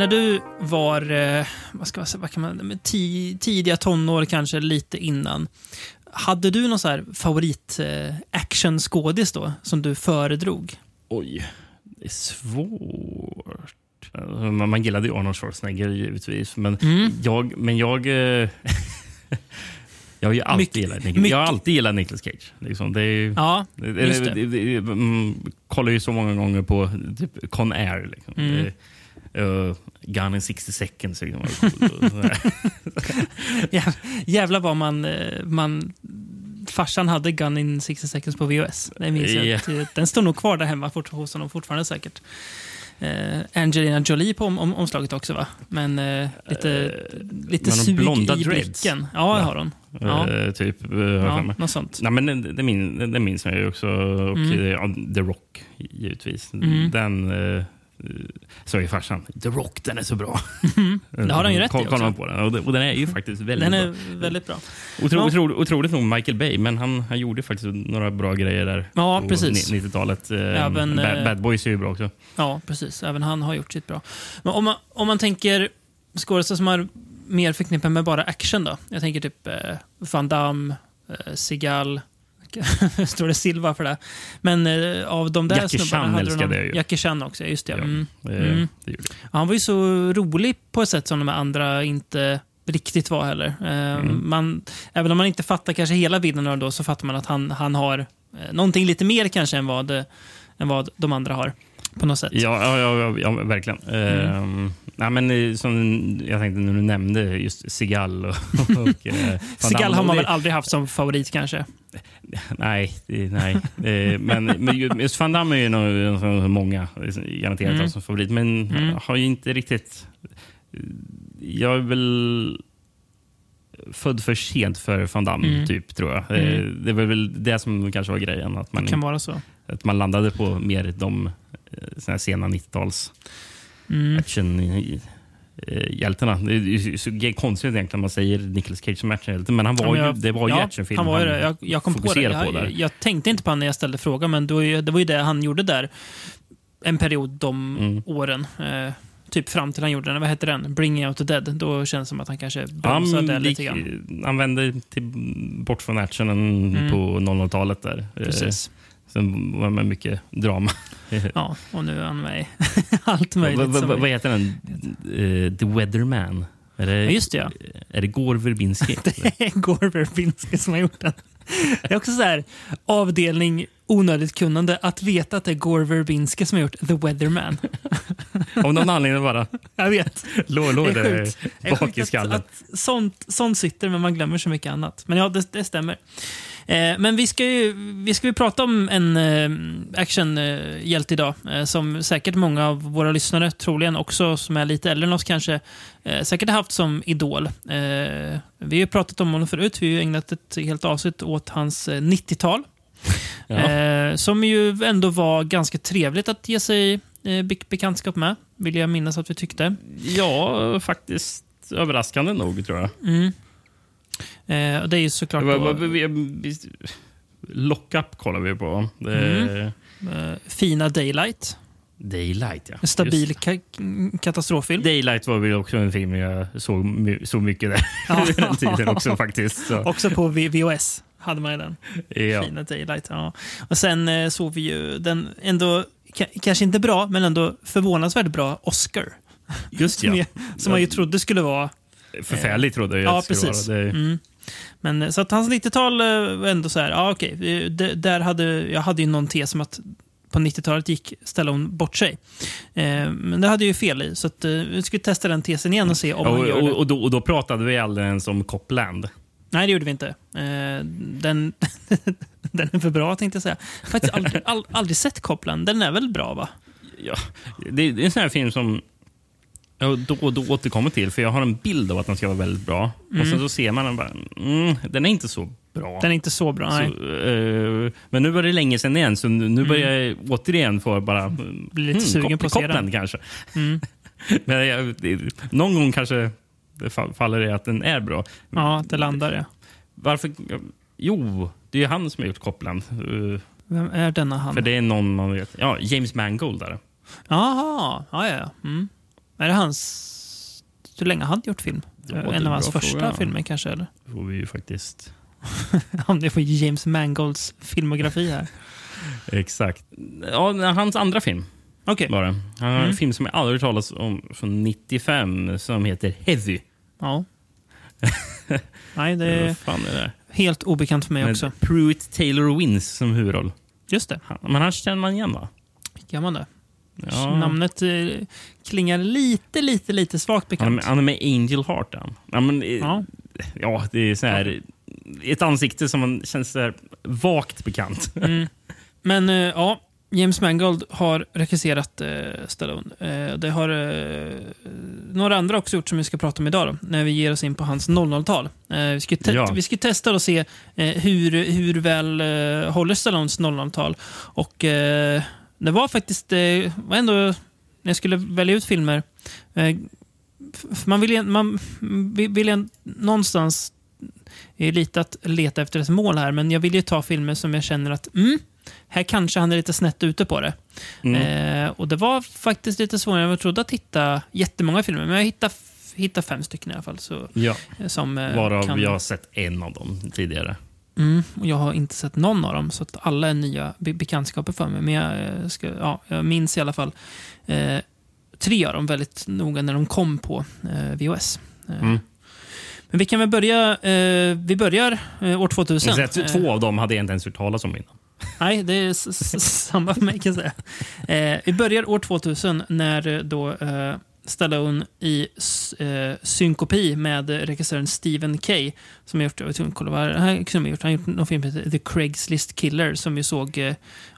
När du var, eh, vad ska man säga, vad kan man, tidiga tonår, kanske lite innan. Hade du någon så här favorit eh, actionskådis då, som du föredrog? Oj, det är svårt. Man, man gillade ju Arnold Schwarzenegger givetvis. Men Mm. jag... Men jag eh, jag har ju alltid Mycket- gillat Nicolas, jag har alltid gillat Nicolas Cage. Liksom, det är, Ja, det. det. Det, mm, kollar ju så många gånger på typ Con Air. Liksom. Mm. Uh, Gun in 60 seconds. Jävlar vad man, eh, man... Farsan hade Gun in 60 seconds på VHS. Det minns jag. Ja. att- Den står nog kvar där hemma fort, hos honom fortfarande säkert. Eh, Angelina Jolie på om, om, omslaget också va? Men eh, lite, lite men sug blonda i dreads. blicken. Ja, det har hon. Ja. Eh, typ, uh, Ja, något sånt. Nej, men det, det, min, det minns man ju också. Och Mm. eh, ja, The Rock, givetvis. Mm. Den uh, sa ju farsan. The Rock, den är så bra. Det har han ju rätt i Koll- också. på den. Och, den är ju faktiskt väldigt Den är bra. väldigt bra. Otro, Ja. otro, otroligt nog Michael Bay, men han, han gjorde faktiskt några bra grejer där Ja, på precis. ni- 90-talet. Eh, Även, Bad, eh, Bad Boys är ju bra också. Ja, precis. Även han har gjort sitt bra. Men om man, om man tänker skådespelare som har mer förknippat med bara action då? Jag tänker typ eh, Van Damme, eh, Seagal, står det Silva för det? Men eh, av de där Jackie snubbarna Chan hade jag ju. Jackie Chan också, just det. Ja. Mm. Eh, Mm. det Han var ju så rolig på ett sätt som de andra inte riktigt var heller. Eh, Mm. man, även om man inte fattar kanske hela bilden av det då, så fattar man att han, han har eh, någonting lite mer kanske än vad, än vad de andra har. På något sätt. Ja, ja, ja, ja, verkligen. Mm. Eh, nej, men, eh, som jag tänkte när du nämnde just Seagal och, och eh, Damme, har man väl aldrig haft som favorit kanske? Nej, nej. Eh, men, men ju- just Van Damme är ju någon som många garanterat Mm. har som favorit. Men Mm. har ju inte riktigt... Jag är väl född för sent för Van Damme, Mm. typ, tror jag. Mm. Det var väl det som kanske var grejen. Att man, Det kan vara så. att man landade på mer de såna här sena 90-tals Mm. action eh, hjältarna. Det är så konstigt egentligen att man säger Nicolas Cage som actionhjälte, men han var Ja, men ju, jag- det var ju ja, actionfilm. Han var ju det. Jag, jag kom på det. fokuserade på Jag, där. jag tänkte inte på honom när jag ställde frågan, men det var ju det, var ju det han gjorde där. En period de Mm. åren. Eh, typ fram till han gjorde den. Vad hette den? Bringing out the dead. Då känns det som att han kanske Han, bromsade lik, lite grann. han vände till, bort från actionen Mm. på 00-talet. där. Eh, Precis. Sen var med mycket drama. Ja, och nu är han med allt möjligt. Vad- som- vad heter den? Eh, The Weatherman? Är det, Ja, just det, ja. Är det Gore Verbinski? Det är Gore Verbinski som har gjort den. Det är också så här, avdelning onödigt kunnande. Att veta att det är Gore Verbinski som har gjort The Weatherman. Av någon anledning bara Jag vet. låg, låg Det är sjukt. Bak i att- skallen. Att sånt, sånt sitter, men man glömmer så mycket annat. Men ja, det, det stämmer. Eh, men vi ska ju vi ska ju prata om en eh, actionhjälte idag, eh, som säkert många av våra lyssnare, troligen också som är lite äldre än oss kanske, eh, säkert har haft som idol. Vi har ju pratat om honom förut, vi har ägnat ett helt avsnitt åt hans eh, 90-tal. Ja. Som ju ändå var ganska trevligt att ge sig bek- bekantskap med, vill jag minnas att vi tyckte. Ja, faktiskt överraskande nog tror jag. Mm. Eh, och det är ju såklart Lockup kollar vi på. Är eh, fina Daylight. Daylight, ja. En stabil ka- katastroffilm. Daylight var väl också en film jag såg my- så mycket där vid den tiden också faktiskt. Så, Också på V- VHS hade man ju den. ja. Fina Daylight. Ja. Och sen eh, såg vi ju den ändå, ka- kanske inte bra, men ändå förvånansvärt bra Oscar. Just Som, ja. jag, som man ju trodde skulle vara... Förfärligt trodde jag Ja, att det skulle precis. vara. Det, Mm. Men, eh, så att hans 90-tal eh, var ändå så här, ja okej, där hade, jag hade ju någon tes om att på 90-talet gick Stallone bort sig. Eh, men det hade jag ju fel i, så att, eh, vi skulle testa den tesen igen och se om Ja, han och, gör det. och, och, då, och då pratade vi aldrig ens om Copland. Nej, det gjorde vi inte. Eh, den, den är för bra, tänkte jag säga. Faktiskt aldrig, all, aldrig sett Copland. Den är väl bra, va? Ja, det, det är en sån här film som jag då och då återkommer till, för jag har en bild av att den ska vara väldigt bra. Och sen så ser man den bara, mm, den är inte så bra. Den är inte så bra. Så, eh, men nu var det länge sedan igen, så nu, nu börjar jag återigen få bara... Mm. Blir lite sugen på att se den. Kanske. Mm. men jag, någon gång kanske det fa- faller det att den är bra. Ja, det landar det. Varför? Jo, det är ju han som har gjort Copland. Eh, Vem är denna han? För det är någon man vet. Ja, James Mangold där. Jaha, ja, ja. ja. Mm. Är det hans... Hur länge har han gjort film? Ja, en av hans första fråga. filmer kanske? Eller? Det får vi ju faktiskt... Om det får James Mangolds filmografi här. Exakt. Ja, hans andra film Okej. var det. Han har Mm. en film som jag aldrig hört talas om från 95 som heter Heavy. Ja. Nej, det är fan är det? helt obekant för mig Med också. Pruitt Taylor Wins som huvudroll. Just det. Han- Men han känner man igen va? Gör man det? Ja. Namnet eh, klingar lite, lite, lite svagt Han bekant. med, han är med Angel Heart. Han. Ja, men, eh, Ja. ja, det är så här, ett ansikte som man känns så här vagt bekant. Mm. Men eh, ja, James Mangold har regisserat eh, Stallone. Eh, det har eh, några andra också gjort som vi ska prata om idag då, när vi ger oss in på hans 00-tal. Eh, vi, ska Ja. vi ska testa och se hur, hur väl håller Stallones 00-tal. Och det var faktiskt, eh, var ändå, när jag skulle välja ut filmer, eh, man vill, man vill, någonstans är lite att leta efter ett mål här, men jag vill ju ta filmer som jag känner att mm, här kanske han är lite snett ute på det. Mm. Eh, och det var faktiskt lite svårare än jag trodde att hitta jättemånga filmer, men jag hittade, hittade fem stycken i alla fall. Så, Ja, eh, som, eh, varav kan, jag har sett en av dem tidigare. Mm, och jag har inte sett någon av dem, så att alla är nya be bekantskaper för mig. Men jag, eh, ska, ja, jag minns i alla fall eh, tre av dem väldigt noga när de kom på eh, VHS. Eh, Mm. Men vi kan väl börja, eh, vi börjar eh, år 2000. Så att två av dem hade jag inte ens hört talas om innan. Nej, det är samma för mig kan jag säga. Eh, vi börjar år 2000 när eh, då eh, Stallone i eh, synkopi med regissören Stephen Kay som har gjort, jag vet inte kolla vad han kunde ha gjort, han har gjort någon film som heter The Craigslist Killer som vi såg, eh,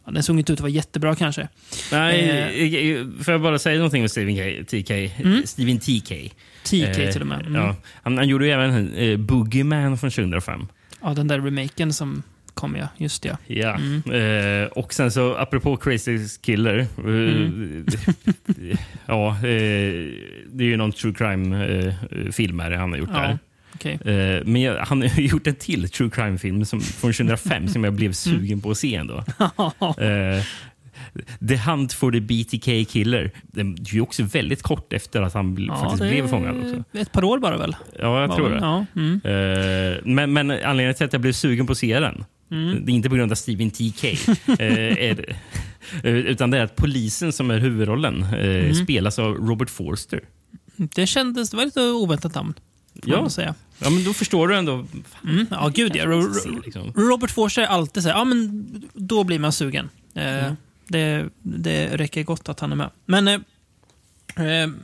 den såg inte ut att vara jättebra kanske. Nej, Eh. eh, får jag bara säga någonting med Steven K, TK? Mm. Steven TK. TK Eh, till och med. Mm. Ja, han, han gjorde ju även eh, Boogeyman från 2005. Ja, den där remaken som kom ja, just ja. Ja. Mm. Eh, och sen så, apropå Crazy Killer. Eh, Mm. ja, eh, det är ju någon true crime-film här han har gjort Ja, där. okej. Eh, men jag, han har gjort en till true crime-film som, från 2005 som jag blev sugen på att se ändå. Eh, The Hunt for the BTK Killer. Den är ju också väldigt kort efter att han Ja, faktiskt det blev fångad. Också. Ett par år bara väl? Ja, jag Var tror det. Ja, mm. Eh, men, men anledningen till att jag blev sugen på att se den, Mm. det är inte på grund av Steven TK. eh, är, eh, utan det är att polisen som är huvudrollen eh, Mm. spelas av Robert Forster. Det kändes, det var lite oväntat namn. Ja. säga. Ja, men då förstår du ändå. Mm, ja, gud ja. Liksom. Robert Forster är alltid så här, ja men då blir man sugen. Eh, Mm. det, det räcker gott att han är med. Men eh,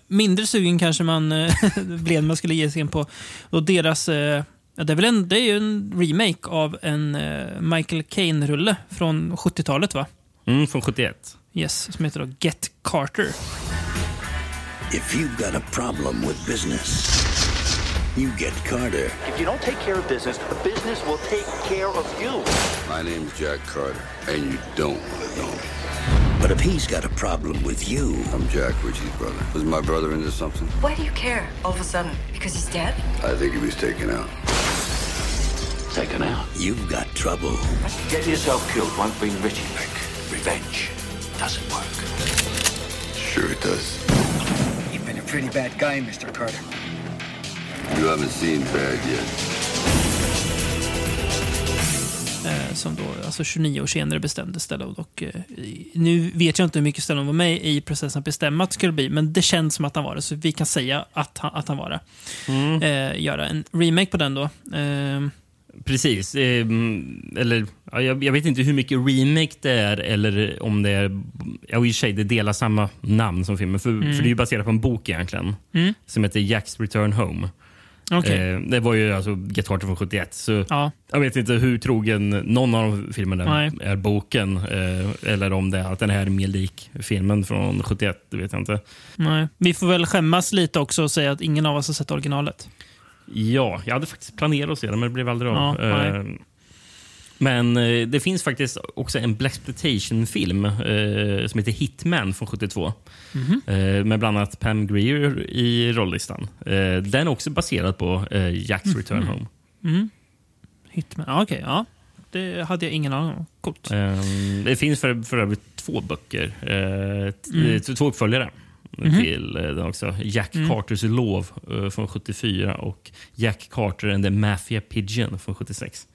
mindre sugen kanske man blev när man skulle ge sig in på och deras, eh, ja, det är väl en, det är ju en remake av en eh, Michael Caine-rulle från 70-talet va? Mm, från 71. Yes, som heter då Get Carter. If you've got a problem with business, you get Carter. If you don't take care of business, business will take care of you. My name's Jack Carter, and you don't want to know me. But if he's got a problem with you, I'm Jack Ritchie's brother. Was my brother into something? Why do you care all of a sudden? Because he's dead? I think he was taken out. Taken out. you've got trouble. Getting yourself killed won't bring Richie back. Revenge doesn't work. Sure it does. You've been a pretty bad guy, Mr. Carter. You haven't seen bad yet. Eh, som då, alltså 29 år senare bestämde Stallone. Och, eh, nu vet jag inte hur mycket Stallone var med i processen att bestämma att det skulle bli, men det känns som att han var det, så vi kan säga att han, att han var det. Eh, göra en remake på den då. Precis. Eh, eller, ja, jag, vet inte hur mycket remake det är eller om det är... Ja, i och för sig, det delar samma namn som filmen. För, för det är ju baserat på en bok egentligen. Mm. Som heter Jack's Return Home. Okej. Eh, det var ju alltså Get Carter från 71. Så Ja. Jag vet inte hur trogen någon av filmerna Nej. är boken. Eh, eller om det är att den här är mer lik filmen från 71. Det vet jag inte. Nej. Vi får väl skämmas lite också och säga att ingen av oss har sett originalet. Ja, jag hade faktiskt planerat att se den, men det blev aldrig av. Ja. Eh, men eh, det finns faktiskt också en Blaxploitation-film eh, som heter Hitman från 72. Mhm. Eh, med bland annat Pam Grier i rollistan. Eh, den är också baserad på eh, Jack's Mhm. Return Home. Hitman. Ja, okej. ja. Det hade jag ingen aning om. Coolt. Eh, det finns för, för övrigt två böcker. Eh, t- Mm. uppföljare. till eh, den också. Jack Carters lov eh, från 74 och Jack Carter and the Mafia Pigeon från 76.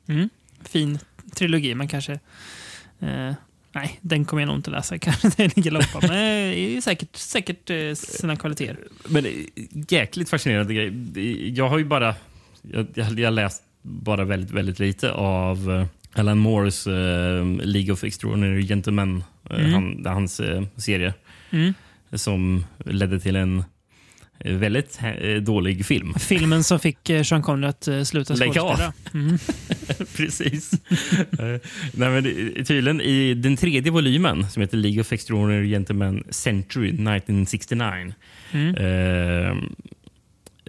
Fin trilogi. Man kanske... Eh, nej, den kommer jag nog inte läsa. Kanske det ligger långt. Men det är säkert, säkert sina kvaliteter. Men jäkligt fascinerande grej. Jag har ju bara... Jag, jag, läst bara väldigt, väldigt lite av Alan Moores League of Extraordinary Gentlemen, eh, han, hans serie. Mm. Som ledde till en eh, väldigt eh, dålig film. Filmen som fick eh, Sean Connery att sluta skådespela. Mm. Precis. Nej, men tydligen i den tredje volymen som heter League of Extraordinary Gentlemen Century 1969. Mm. Eh,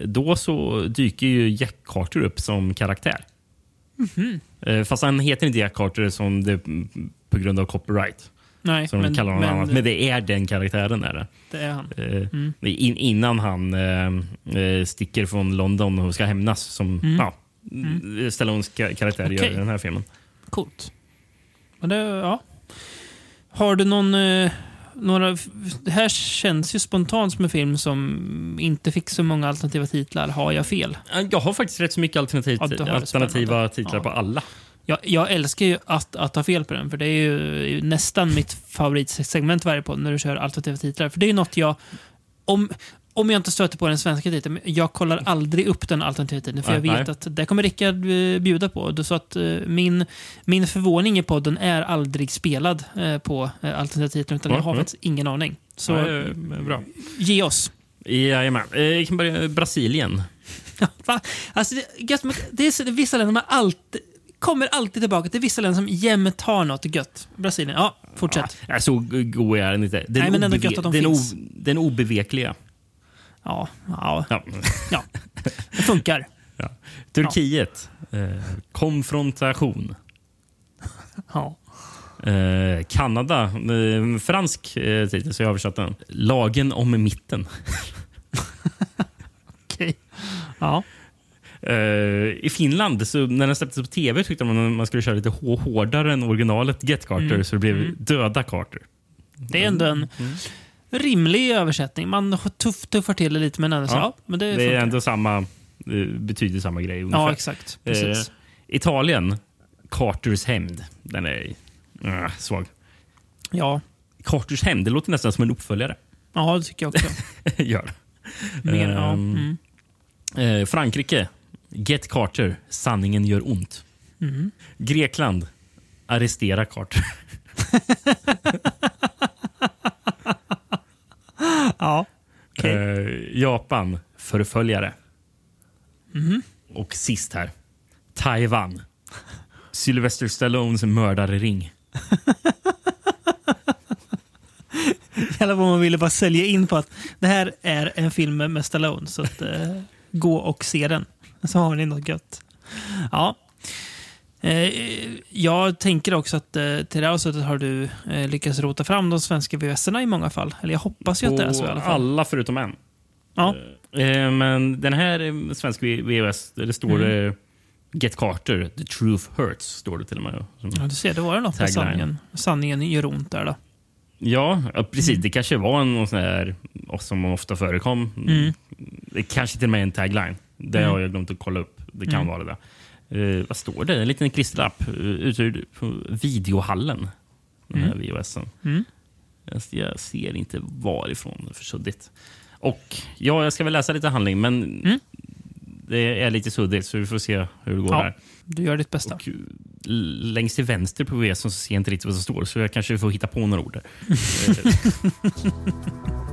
då så dyker ju Jack Carter upp som karaktär. Mhm. Eh, fast han heter inte Jack Carter som det på grund av copyright. Nej, Som de men, kallar honom men annat. Men det är den karaktären. Är det. det är han. Eh, in, innan han eh, sticker från London och ska hämnas som ja, Stallones ka- karaktär gör Mm. Okej. i den här filmen. Coolt. Men det, ja. Har du någon... Eh, några, det här känns ju spontant som en film som inte fick så många alternativa titlar. Har jag fel? Jag har faktiskt rätt så mycket alternativ, Ja, alternativa titlar Ja. på alla. Jag, jag älskar ju att, att ha fel på den, för det är ju nästan mitt favoritsegment varje podd när du kör alternativa titlar. För det är ju något jag... Om, om jag inte stöter på den svenska titeln, jag kollar aldrig upp den alternativa titeln, för jag Nej, vet nej. att det kommer Rickard eh, bjuda på. Så att eh, min, min förvåning i podden är aldrig spelad eh, på alternativa titlar, utan jag har Mm. faktiskt ingen aning. Så eh, bra. ge oss. Jajamän. Jag kan börja Brasilien. Va? Alltså, det, det är vissa länder man alltid, kommer alltid tillbaka till vissa länder som jämt har något gött. Brasilien, ja, fortsätt. Ja, så god är den inte. Den, Nej, men ändå gött att de den, finns. den obevekliga. Ja, ja, Ja. ja. Det funkar. Ja. Turkiet. Eh, konfrontation. Ja. Eh, Kanada. Eh, fransk eh, titel, så jag översatt den. Lagen om mitten. Okej. Ja. Eh, I Finland, så när den släpptes på tv tyckte man att man skulle köra lite hå- hårdare än originalet Get Carter, Mm. så det blev Döda Carter. Det är ändå en rimlig översättning. Man tuff, tuffar till det lite, men ändå så, Ja. men det, Det är ändå samma, eh, betyder samma grej ungefär. Ja, exakt. Eh, Italien, Carters hämnd. Den är uh, svag. Ja. Carters hämnd, det låter nästan som en uppföljare. ja, det tycker jag också. Gör. Mer, ja. Ehm, Mm. Eh, Frankrike, Get Carter, sanningen gör ont. Mm. Grekland, arrestera Carter. ja. Okej. Eh, Japan, förföljare. Mm-hmm. Och sist här, Taiwan. Sylvester Stallones mördarring. Eller vad man ville bara sälja in på att det här är en film med Stallone. Så att, eh, gå och se den. Så har ni något gött. Ja. Eh, jag tänker också att eh, till det här avsnittet har du eh, lyckats rota fram de svenska VHS-erna i många fall. Eller jag hoppas ju att det är så i alla fall. alla förutom en. Ja. Eh, men den här svenska VHS, det står Mm. Get Carter, the truth hurts, står det till och med. Ja, du ser, det var det något med sanningen. Sanningen gör ont där då. Ja, ja, precis. Mm. Det kanske var en sån här som ofta förekom. Mm. Det kanske till och med är en tagline. Det Mm. har jag glömt att kolla upp. Det kan Mm. vara det. Eh, vad står det? En liten klisterlapp. Uh, Uthyrd på videohallen. Den här VHSen. Mm. Jag, jag ser inte varifrån, för suddigt. Och ja, jag ska väl läsa lite handling, men det är lite suddigt så vi får se hur det går Ja. här. Du gör ditt bästa. Och, eh, längst till vänster på VHS så ser jag inte riktigt vad som står, så jag kanske får hitta på några ord. där.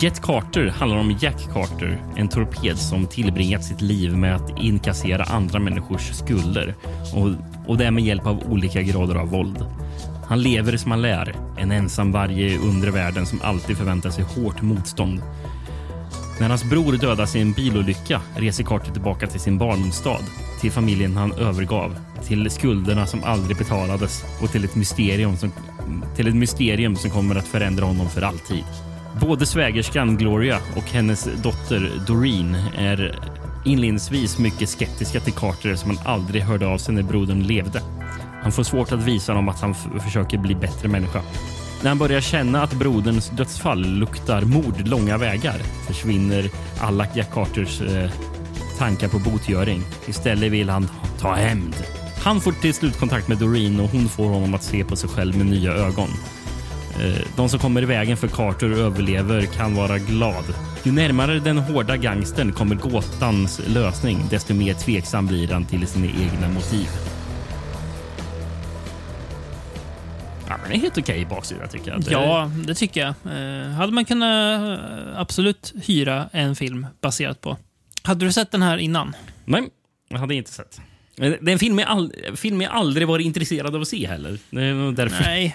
Get Carter handlar om Jack Carter, en torped som tillbringat sitt liv med att inkassera andra människors skulder och, och det med hjälp av olika grader av våld. Han lever som han lär, en ensam varg i undre världen som alltid förväntar sig hårt motstånd. När hans bror dödas i en bilolycka reser Carter tillbaka till sin barndomsstad, till familjen han övergav, till skulderna som aldrig betalades och till ett mysterium som, till ett mysterium som kommer att förändra honom för alltid. Både svägerskan Gloria och hennes dotter Doreen är inledningsvis mycket skeptiska till Carter som han aldrig hörde av sig när brodern levde. Han får svårt att visa dem att han försöker bli bättre människa. När han börjar känna att broderns dödsfall luktar mord långa vägar försvinner alla Jack Carters eh, tankar på botgöring. Istället vill han ta hämnd. Han får till slut kontakt med Doreen och hon får honom att se på sig själv med nya ögon. Eh, De som kommer i vägen för Carter och överlever kan vara glad. Ju närmare den hårda gangstern kommer gåtans lösning, desto mer tveksam blir han till sina egna motiv. Ja, men det är helt okej baksida tycker jag. Det- Ja, det tycker jag. Eh, hade man kunnat eh, absolut hyra en film baserat på. Hade du sett den här innan? Nej, jag hade inte sett. Det är en film jag, all, film jag aldrig varit intresserad av att se heller. Det är därför. Nej.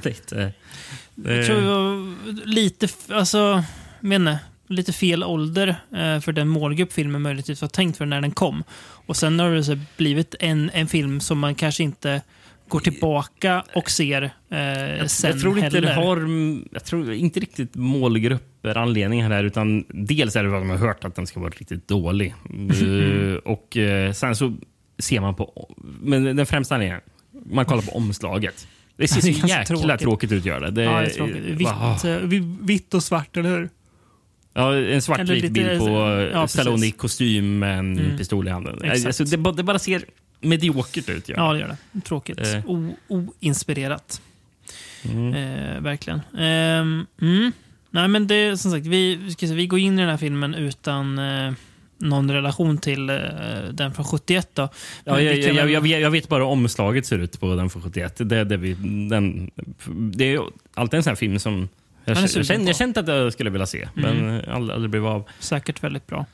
Jag tror det var lite, alltså, menar, lite fel ålder eh, för den målgrupp filmen möjligtvis var tänkt för när den kom. Och sen har det blivit en, en film som man kanske inte går tillbaka och ser eh, sen jag tror inte heller. det har... Jag tror inte riktigt målgrupper anledningar här. Utan dels är det för att man har hört att den ska vara riktigt dålig. Eh, och eh, sen så ser man på... Men den främsta anledningen, man kollar på omslaget. Det ser så det jäkla tråkigt. tråkigt. ut att göra. Det, Ja, det är tråkigt. Vitt, eh, vi- vitt och svart, eller hur? Ja, en svartvit bild på ja, precis. Stallone i kostym med en Mm. pistol i handen. Exakt. Alltså, det, bara- det bara ser mediokert ut. Ja. Ja, det gör det. Tråkigt. Eh. O, oinspirerat. Mm. Eh, verkligen. Ehm, mm. Nej, men det som sagt, vi, ska se, vi går in i den här filmen utan eh, någon relation till eh, den från 71. Då. Ja, jag, vi kan jag, jag, vet- jag vet bara hur omslaget ser ut på den från 71. Det, är det, vi, den, det är ju alltid en sån här film som jag, jag, kände, jag kände att jag skulle vilja se, men aldrig, aldrig blev av. Säkert väldigt bra.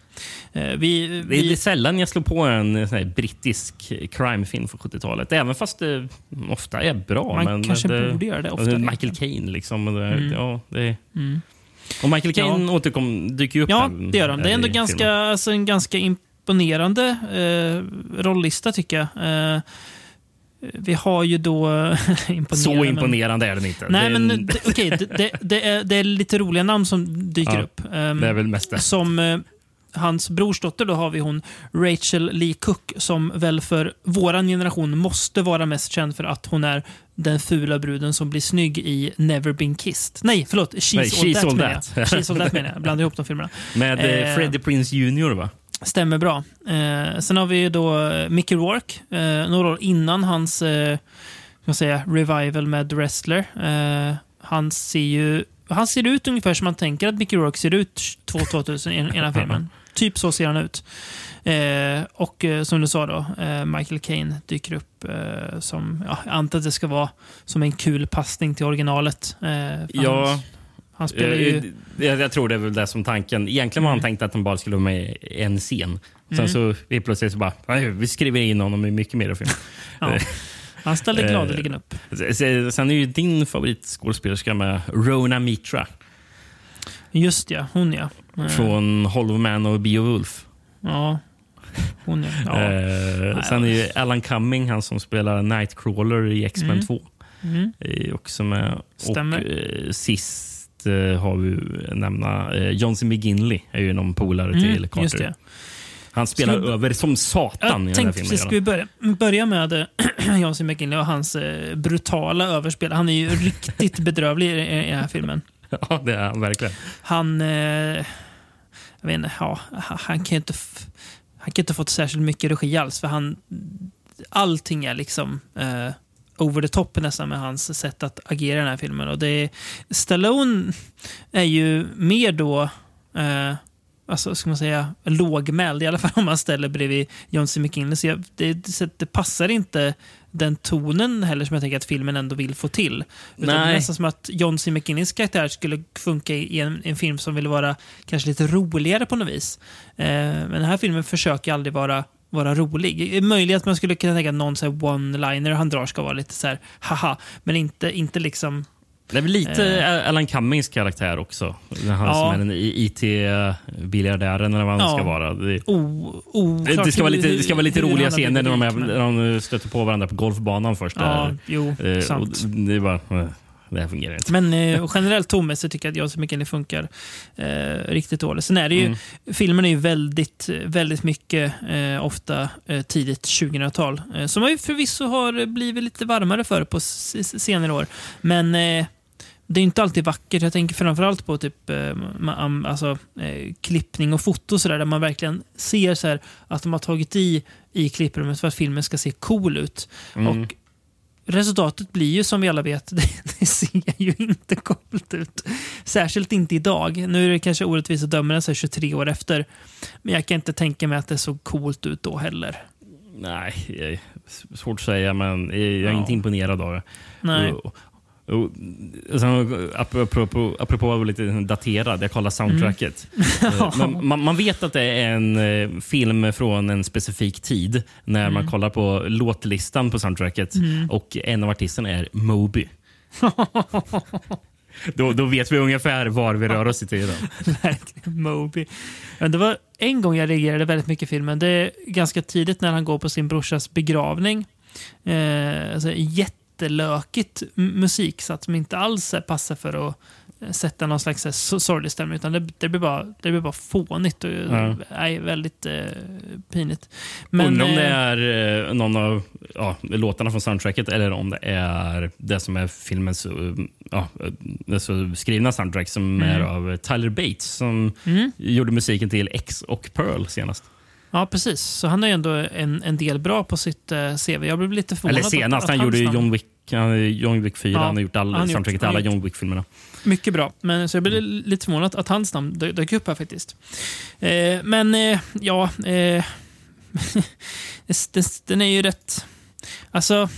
Eh, vi, Det är, det vi, är sällan jag slår på en sån brittisk crimefilm från 70-talet. Även fast det ofta är bra. man men kanske det, borde göra det alltså, oftare. Michael Caine liksom. Det, Mm. ja, det, Mm. Och Michael Caine Ja. återkom, dyker ju upp Ja, här- det gör han. Det är ändå ganska, filmen. alltså, en ganska imponerande eh, rolllista tycker jag. Eh, vi har ju då... imponerande, Så men- imponerande är den inte. Nej, det, men okej, det, det, det, det är lite roliga namn som dyker Ja, upp. Ehm, det är väl mest det. Som hans brorsdotter då har vi hon Rachel Lee Cook som väl för våran generation måste vara mest känd för att hon är den fula bruden som blir snygg i Never Been Kissed. Nej, förlåt. She's, Nej, all, She's that, All That. She's All That menar jag. Blandar ihop de filmerna. Med eh, eh, Freddie Prinze Jr. va? Stämmer bra. Eh, sen har vi då eh, Mickey Rourke, eh, några år innan hans eh, ska säga, revival med Wrestler. Eh, han ser ju han ser ut ungefär som man tänker att Mickey Rourke ser ut 2000 i i den här filmen. Typ så ser han ut. Eh, och eh, som du sa då, eh, Michael Caine dyker upp eh, som, ja, jag antar att det ska vara som en kul passning till originalet. Eh, Ja. Han, han spelar ju... Eh, Jag, jag tror det är väl det som tanken. Egentligen var han tänkt att han bara skulle vara med i en scen. Sen Mm. så helt plötsligt så bara, "Nej, vi skriver in honom i mycket mer film. Ja. Han ställer Eh, gladeligen upp. Sen sen är ju din favoritskådespelerska med Rona Mitra Just ja, hon ja. Eh, från Hollow Man och Beowulf. Ja, hon ja. ja. Eh, sen är ju Alan Cumming, han som spelar Nightcrawler i X-Men Mm. 2. Mm. är också med. Stämmer. Och eh, sist eh, har vi nämna eh, John C. McGinley är ju någon polare Mm, till Carter. Han spelar vi- över som satan i Jag den här filmen. precis, ska vi börja, börja med eh, John C. McGinley och hans eh, brutala överspel. Han är ju riktigt bedrövlig i, i den här filmen. Ja, det är han verkligen. Han... Eh, jag vet inte, ja, han kan ju inte... Han kan inte fått särskilt mycket regi alls, för han... Allting är liksom eh, over the top nästan med hans sätt att agera i den här filmen. Och det Stallone är ju mer då... Eh, alltså, ska man säga, lågmäld, i alla fall om man ställer bredvid John C. McKinley. Så jag, det, det, det passar inte den tonen heller som jag tänker att filmen ändå vill få till. Utan det är Nej. nästan som att John C. McKinleys karaktär skulle funka i en, en film som vill vara kanske lite roligare på något vis. Eh, men den här filmen försöker aldrig vara vara rolig. Det är möjligt att man skulle kunna tänka att någon one-liner han drar ska vara lite så här haha, men inte, inte liksom Det är väl lite Alan Cummings karaktär också. Han Eh. Ja. som är den IT-biljardären eller vad han Ja. ska vara. Det, o, oklart det, det, ska vara lite, det ska vara lite roliga scener när de, är, när de stöter på varandra på golfbanan först. Ja, där. jo, Eh, sant. det är bara, eh, det här fungerar inte. Men eh, generellt tonmässigt tycker jag att John C. McKinley funkar eh, riktigt dåligt. Sen är det ju, Mm. filmen är ju väldigt, väldigt mycket, eh, ofta eh, tidigt 2000-tal. Eh, som man ju förvisso har blivit lite varmare för på senare år. Men, eh, det är inte alltid vackert. Jag tänker framförallt på typ, eh, alltså, eh, klippning och foto så där, där man verkligen ser så här, att de har tagit i i klipprummet för att filmen ska se cool ut. Och Resultatet blir ju som vi alla vet, det, det ser ju inte coolt ut. Särskilt inte idag. Nu är det kanske orättvist att döma den så här 23 år efter. Men jag kan inte tänka mig att det såg coolt ut då heller. Nej, svårt att säga, men jag är Ja. inte imponerad av det. Nej. Och, och, sen, apropå, apropå lite daterad, jag kollar soundtracket. Men man, man vet att det är en eh, film från en specifik tid när man kollar på låtlistan på soundtracket och en av artisterna är Moby. då, då vet vi ungefär var vi rör oss i tiden. Moby. Ja, det var en gång jag reagerade väldigt mycket i filmen. Det är ganska tidigt när han går på sin brorsas begravning. Eh, alltså, jättelökigt m- musik så att som inte alls eh, passar för att eh, sätta någon slags eh, so- sorglig stämning. Utan det, det, blir bara, det blir bara fånigt och Ja. nej, väldigt eh, pinigt. Undrar om det eh, är eh, någon av ja, låtarna från soundtracket eller om det är det som är filmens eh, ja, eh, alltså skrivna soundtrack som är av Tyler Bates som Mm. gjorde musiken till X och Pearl senast. Ja, precis. Så han har ju ändå en, en del bra på sitt eh, CV. Jag blev lite förvånad. Eller att- senast, att han hans gjorde ju namn- John Wick, han, John Wick 4. Ja, han har gjort all, han soundtracket till han alla John Wick-filmerna. Mycket bra. Men, så jag blev lite förvånad att hans namn dö- dök upp här faktiskt. Eh, men eh, ja, eh, den, är ju rätt... Alltså,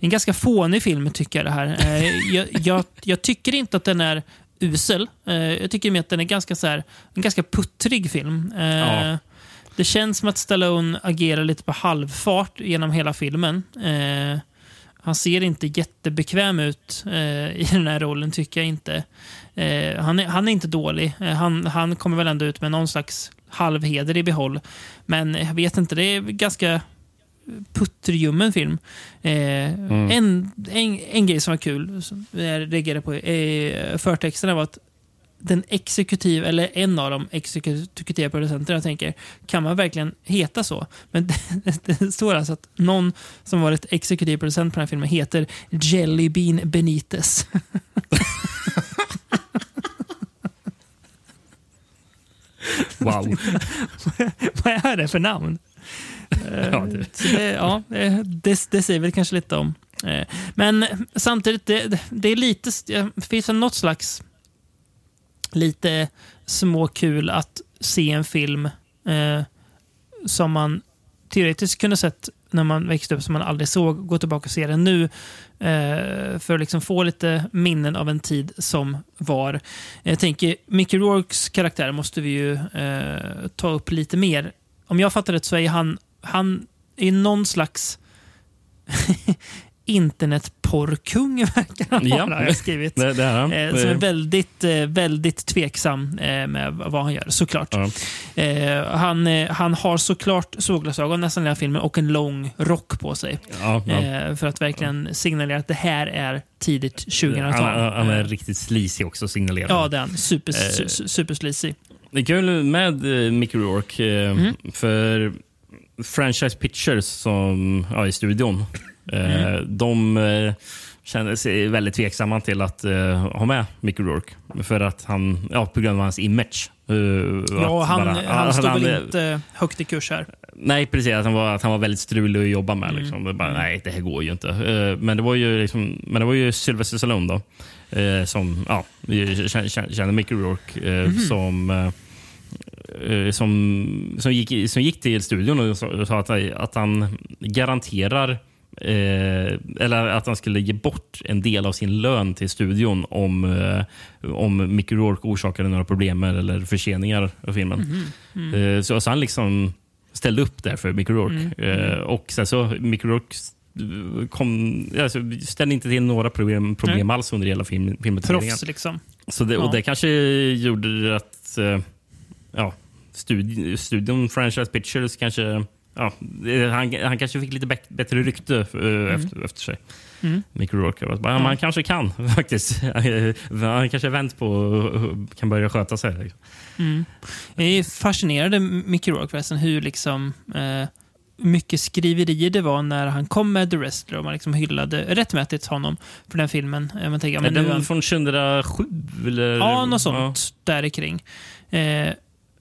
en ganska fånig film tycker jag det här. Eh, jag, jag, jag tycker inte att den är usel. Eh, jag tycker mer att den är ganska, så här, en ganska puttrig film. Ja. Det känns som att Stallone agerar lite på halvfart genom hela filmen. Eh, han ser inte jättebekväm ut eh, i den här rollen, tycker jag inte. Eh, han, är, han är inte dålig. Eh, han, han kommer väl ändå ut med någon slags halvheder i behåll. Men jag vet inte, det är ganska putterljummen film. Eh, en, en, en grej som var kul, som jag reagerade på i förtexterna var att den exekutiv, eller en av de exekutiva producenterna tänker, kan man verkligen heta så? Men det, det står alltså att någon som varit exekutiv producent på den här filmen heter Jelly Bean Benitez. Wow. Vad är det för namn? ja, det, Så det, ja, det, det, det säger väl kanske lite om. Eh, Men samtidigt, det, det är lite, det finns något slags lite småkul att se en film eh, som man teoretiskt kunde sett när man växte upp som man aldrig såg, gå tillbaka och se den nu eh, för att liksom få lite minnen av en tid som var. Jag tänker, Mickey Rourkes karaktär måste vi ju eh, ta upp lite mer. Om jag fattar rätt så är han, han är någon slags internetporrkung verkar han Ja. vara, har jag skrivit. det, det är han. Eh, som är väldigt, eh, väldigt tveksam eh, med vad han gör, såklart. Ja. Eh, han, eh, han har såklart solglasögon nästan hela filmen och en lång rock på sig. ja. Eh, för att verkligen signalera att det här är tidigt Han, 2000-tal. han är riktigt sleazy också, signalerar Ja, han. det är han. Super, su, su, supersleazy. Det är kul med eh, Mickey Rourke, Mm. för Franchise Pictures som, ja, i studion, Mm. de eh, känner sig väldigt tveksamma till att eh, ha med Mickey Rourke. För att han, ja, på grund av hans image. Eh, Ja, han, bara- han att står väl inte högt i kurs här. Nej, precis. Att han var, att han var väldigt strulig att jobba med. Mm. Liksom. Det Bara, nej, det här går ju inte. Eh, Men det var ju, liksom, men det var ju Sylvester Stallone då, eh, som ja, kände, kände Mickey Rourke eh, Mhm. som, eh, eh, som, som, gick, som gick till studion och sa, och sa att, att han garanterar Eh, eller att han skulle ge bort en del av sin lön till studion om, eh, om Mickey Rourke orsakade några problem eller förseningar av filmen. Eh, så, så han liksom ställde upp där för Mickey Rourke. Eh, och sen så Mickey Rourke kom, alltså, ställde inte till några problem, problem alls under hela film, filmutredningen. Proffs liksom. Så det, Ja. och det kanske gjorde att eh, ja, studi studion Franchise Pictures kanske Ja, han, han kanske fick lite bättre rykte eh, efter, efter sig. Mm. Mickey Rourke. Bara, Ja, man kanske kan faktiskt. han kanske vänt på och kan börja sköta sig. Liksom. Jag är fascinerad Rourke förresten, hur liksom... Eh, mycket skriverier det var när han kom med The Wrestler och man liksom hyllade rättmätigt honom för den filmen. Man tänker, ja, men den han- från 2007? Eller? Ja, något sånt där kring. Eh,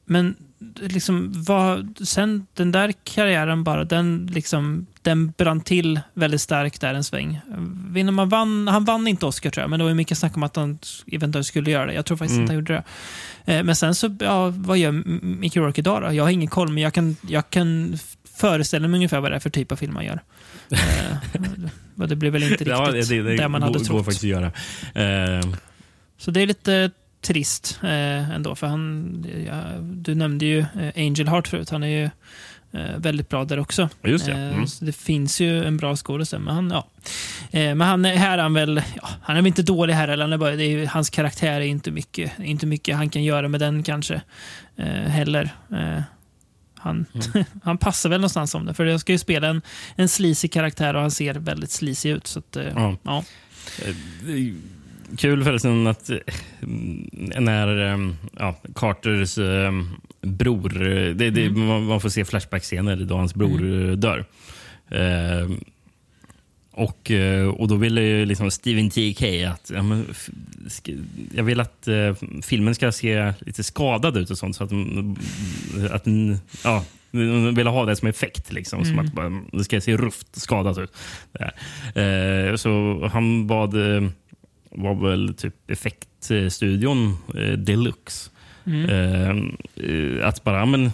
men liksom, vad, sen den där karriären bara, den, liksom, den brann till väldigt starkt där en sväng. Man vann, han vann inte Oscar tror jag, men det var mycket snack om att han eventuellt skulle göra det. Jag tror faktiskt Mm. inte han gjorde det. Eh, men sen så, ja, vad gör Mickey Rourke idag då? Jag har ingen koll, men jag kan, jag kan föreställa mig ungefär vad det är för typ av film han gör. Eh, det blir väl inte riktigt Ja, det, det, det man hade går, trott. går faktiskt att göra. Eh, Så det är lite trist eh, ändå. För han, ja, du nämnde ju eh, Angel Heart förut. Han är ju eh, väldigt bra där också. Just det. Eh, Mm. det finns ju en bra skådespelare. Men han, ja. eh, men han, är- här är han väl, ja, han är väl inte dålig här. Eller han är bara, det är, hans karaktär är inte mycket, inte mycket han kan göra med den kanske. Heller. Han, Mm. han passar väl någonstans om det. För jag ska ju spela en, en sleazy karaktär och han ser väldigt sleazy ut. Så att, Ja. ja. Kul förresten att eh, när eh, ja, Carters eh, bror... Det, det, man, man får se flashback-scener då hans bror eh, dör. Eh, och, och då ville ju liksom Steven T.K. att ja, men, jag vill att eh, filmen ska se lite skadad ut och sånt. Så att, mm, att mm, ja, ville ha det som effekt. Liksom, som att bara, det ska se rufft skadat ut. Eh, så han bad, eh, var väl typ effektstudion eh, deluxe. Eh, eh, att bara, men,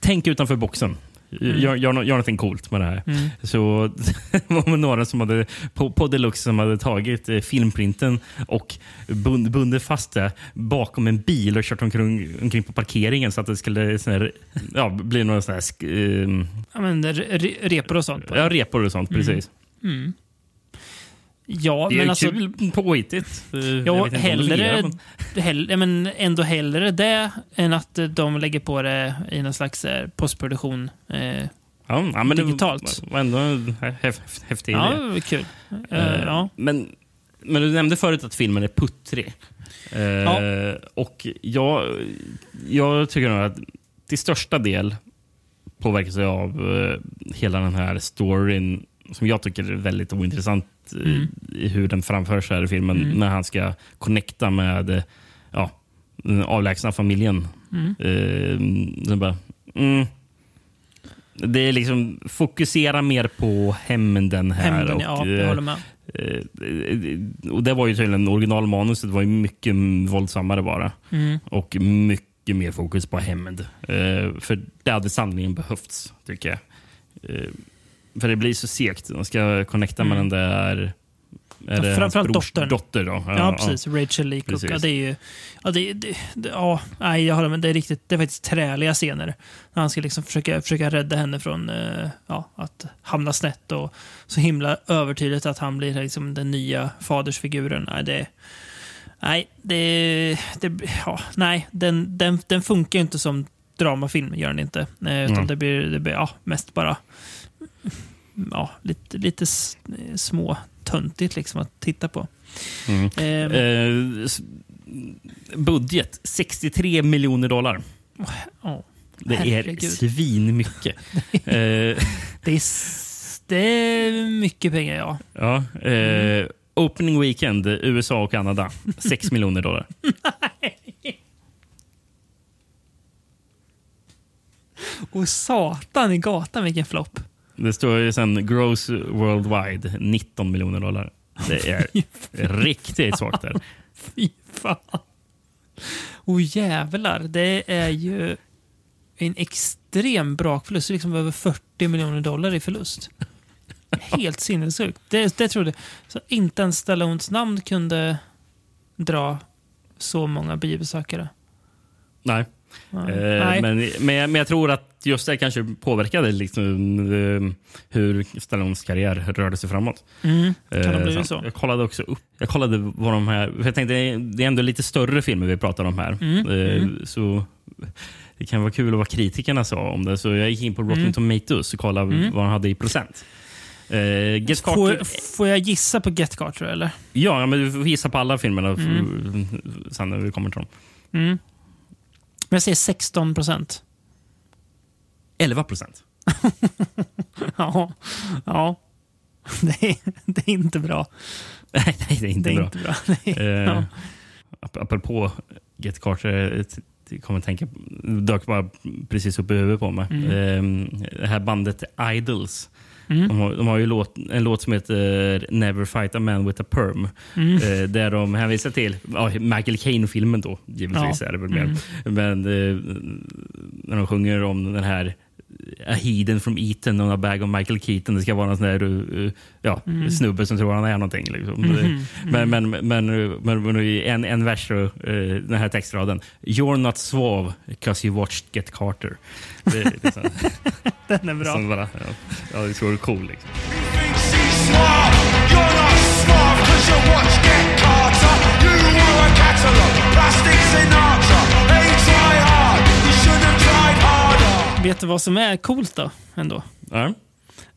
tänk utanför boxen. Gör, gör, nå- gör någonting coolt med det här. Så det var några som hade, på, på Deluxe som hade tagit eh, filmprinten och bund, bundit fast det bakom en bil och kört omkring, omkring på parkeringen så att det skulle sån här, ja, bli några sån här, eh, Ja, men re- re- repor och sånt. Ja, repor och sånt. Precis. Ja, Det är men ju alltså, kul påhittigt. Eh, Ja, fungerar, hellre, men- ja, ändå hellre det än att de lägger på det i någon slags eh, postproduktion. Eh, Ja, ja, men digitalt. Det var ändå en hä- häf- häftig ja, idé. var kul. Eh, Eh, ja. men, men du nämnde förut att filmen är puttrig. Eh, Ja. Och jag, jag tycker nog att till största del påverkas jag av hela den här storyn som jag tycker är väldigt ointressant eh, Mm. i hur den framförs här i filmen när han ska connecta med ja, den avlägsna familjen. Mm. Eh, bara, mm, det är liksom fokusera mer på hämnden här. Hämnden, och, ja, jag eh, håller med. Eh, och det var ju tydligen originalmanuset var ju mycket våldsammare bara. Mm. Och mycket mer fokus på hämnd. Eh, för det hade sannerligen behövts, tycker jag. För det blir så segt. De ska connecta med den där... Är Mm. Ja, det framförallt dottern. dotter då? Ja, precis. Rachel Lee Cook. Ja, det är ju... Ja, det, det, det, ja, nej, jag håller med. Det är, riktigt, det är faktiskt träliga scener. När han ska liksom försöka, försöka rädda henne från eh, ja, att hamna snett. Och så himla övertydligt att han blir liksom den nya fadersfiguren. Nej, det... Nej, det... det ja, nej den, den, den funkar ju inte som dramafilm, gör den inte. Eh, utan Mm. det blir, det blir ja, mest bara ja, lite, lite små töntigt liksom att titta på. Mm. Ehm, Eh, s- budget 63 miljoner dollar. ja. Det är Herregud. svinmycket. eh, det, är, det är mycket pengar, ja. ja, eh, opening weekend, USA och Kanada. 6 miljoner dollar. Och satan i gatan vilken flopp. Det står ju sen gross worldwide 19 miljoner dollar. Det är riktigt svagt där. Fy fan. Och jävlar, det är ju en extrem brakförlust. Liksom över 40 miljoner dollar i förlust. Helt sinnessjukt. Det, det trodde så Inte ens Stallones namn kunde dra så många biobesökare. Nej. Ja. Eh, Nej. Men, men, men jag tror att just det kanske påverkade liksom, eh, hur Stallones karriär rörde sig framåt. Mm, kan Eh, ha blivit så så. Jag kollade också upp. Jag kollade vad de här... För jag tänkte, det är ändå lite större filmer vi pratar om här. Mm, Eh, Så det kan vara kul att vad kritikerna sa om det. Så jag gick in på Rotten Mm. Tomatoes och kollade vad de hade i procent. Carter, Får, får jag gissa på Get Carter eller? ja, men du får gissa på alla filmerna Mm. sen när vi kommer till dem. Men jag säger 16 procent. 11 procent. Ja, ja. Det är, det är inte bra. Nej, nej, det är inte det är bra. inte bra. Nej. Eh, Ja. ap- Apropå Get Carter, jag kommer tänka, dök bara precis upp i huvudet på mig. Mm. Eh, det här bandet Idols. De, har, de har ju låt, en låt som heter Never fight a man with a perm. Mm. Eh, där de hänvisar till ja, Michael Caine-filmen då, givetvis. Ja. Mm. Är det väl mer. Men eh, när de sjunger om den här A Heathen from Eton och a bag of Michael Keaton. Det ska vara någon sån där uh, ja, Mm. snubbe som tror han är någonting. Liksom. Det- Men, men, men, men, men i en, en vers, eh, den här textraden. You're not suave because you watched Get Carter. Det är liksom, Den är bra. som bara, ja, ja, det är så cool. Liksom. Vet du vad som är coolt då? Ändå? Ja,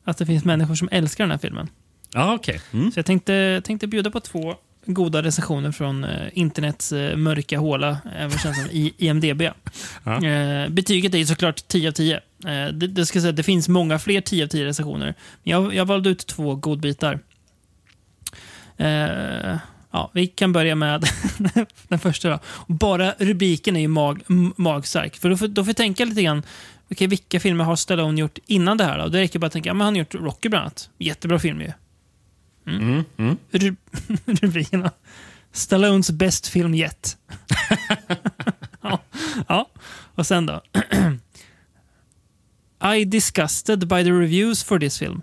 Att det finns människor som älskar den här filmen. ja okej. Mm. Så jag tänkte, tänkte bjuda på två goda recensioner från eh, internets eh, mörka håla, även känd som I- IMDB. Ja. Eh, betyget är såklart 10 av 10. Eh, det, det, ska säga, det finns många fler 10 av 10 recensioner. Men jag, jag valde ut två godbitar. Eh, ja, vi kan börja med den första. Då. Bara rubriken är ju mag, magstark. För då får, då får jag tänka lite grann, okej, vilka filmer har Stallone gjort innan det här? Då? Det räcker bara att tänka, ja, men han har gjort Rocky bland annat. Jättebra film ju. Mm. Mm. Ru- rubrikerna. Stallones best film yet. ja, ja, och sen då. I disgusted by the reviews for this film.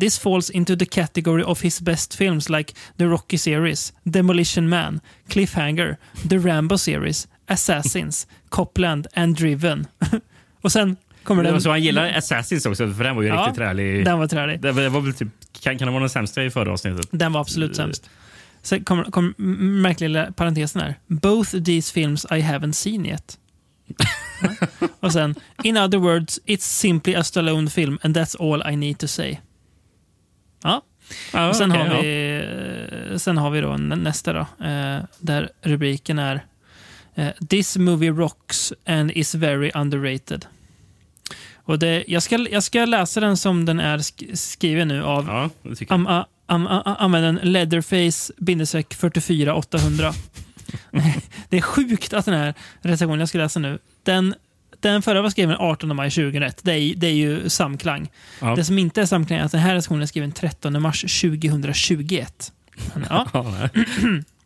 This falls into the category of his best films like The Rocky series, Demolition Man, Cliffhanger, The Rambo series, Assassins, Copland and Driven. och sen kommer den... Så han gillar Assassins också, för den var ju Ja, riktigt trälig. Den var trälig. Det var, väl typ, kan, kan det vara den sämsta i förra avsnittet? Den var absolut sämst. Sen kommer kom, m- märkliga lilla parentesen här. Both these films I haven't seen yet. Ja. Och sen, in other words, it's simply a Stallone film and that's all I need to say. Ja. Ja, Och sen, okej, har ja. vi, eh, sen har vi då nä- nästa då, eh, där rubriken är eh, This movie rocks and is very underrated. Och det, jag, ska, jag ska läsa den som den är sk- skriven nu av Ja. Am, a, am, a, a- använder en Leatherface bindestreck 44 800. det är sjukt att den här recensionen jag ska läsa nu, den, den förra var skriven 18 maj 2001. Det är, det är ju samklang. Ja. Det som inte är samklang är att den här recensionen är skriven 13 mars 2021. Men, ja.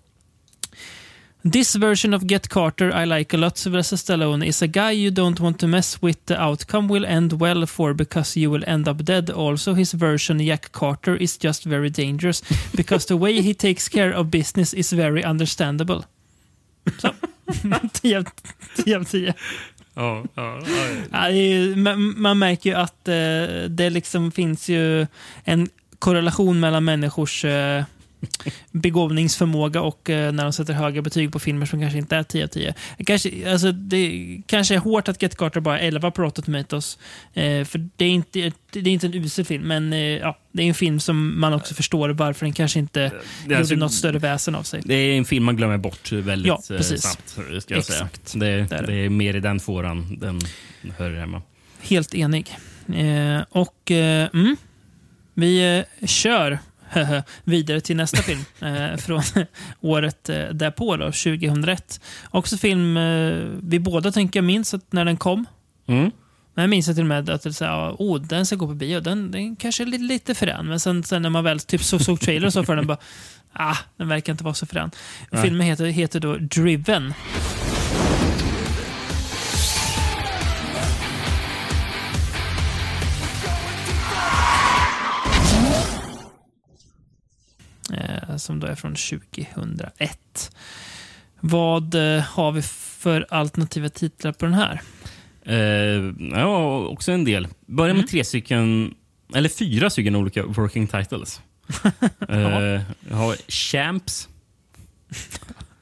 This version of Get Carter I like a lot Sylvester Stallone is a guy you don't want to mess with the outcome will end well for because you will end up dead. Also his version Jack Carter is just very dangerous because the way he takes care of business is very understandable. Så. 10 av 10 av 10. Ja, ja, ja. Man, man märker ju att eh, det liksom finns ju en korrelation mellan människors eh, begåvningsförmåga och eh, när de sätter höga betyg på filmer som kanske inte är 10 av 10. Kanske, alltså, det kanske är hårt att Get Carter bara är 11 på Rotten Tomatoes. Eh, för det är, inte, det är inte en usel film, men eh, ja, det är en film som man också förstår varför den kanske inte är gjorde alltså- något större väsen av sig. Det är en film man glömmer bort väldigt Ja, eh, precis. snabbt. Ska jag Exakt. Säga. Det, Det är det, det. är mer i den fåran den hör hemma. Helt enig. Eh, och eh, mm, vi eh, kör vidare till nästa film eh, från året eh, därpå, då, 2001. Också film eh, vi båda tänker minns att när den kom. Mm. Men jag minns till och med att det så här, oh, den ska gå på bio. Den, den kanske är lite, lite frän. Men sen, sen när man väl typ så, såg trailern så för den bara, ah, den verkar inte vara så frän. Nej. Filmen heter, heter då Driven. Som då är från 2001. Vad eh, har vi för alternativa titlar på den här? Eh, ja, också en del. Börja Mm. med tre stycken, eller fyra stycken olika working titles. eh, jag har Champs,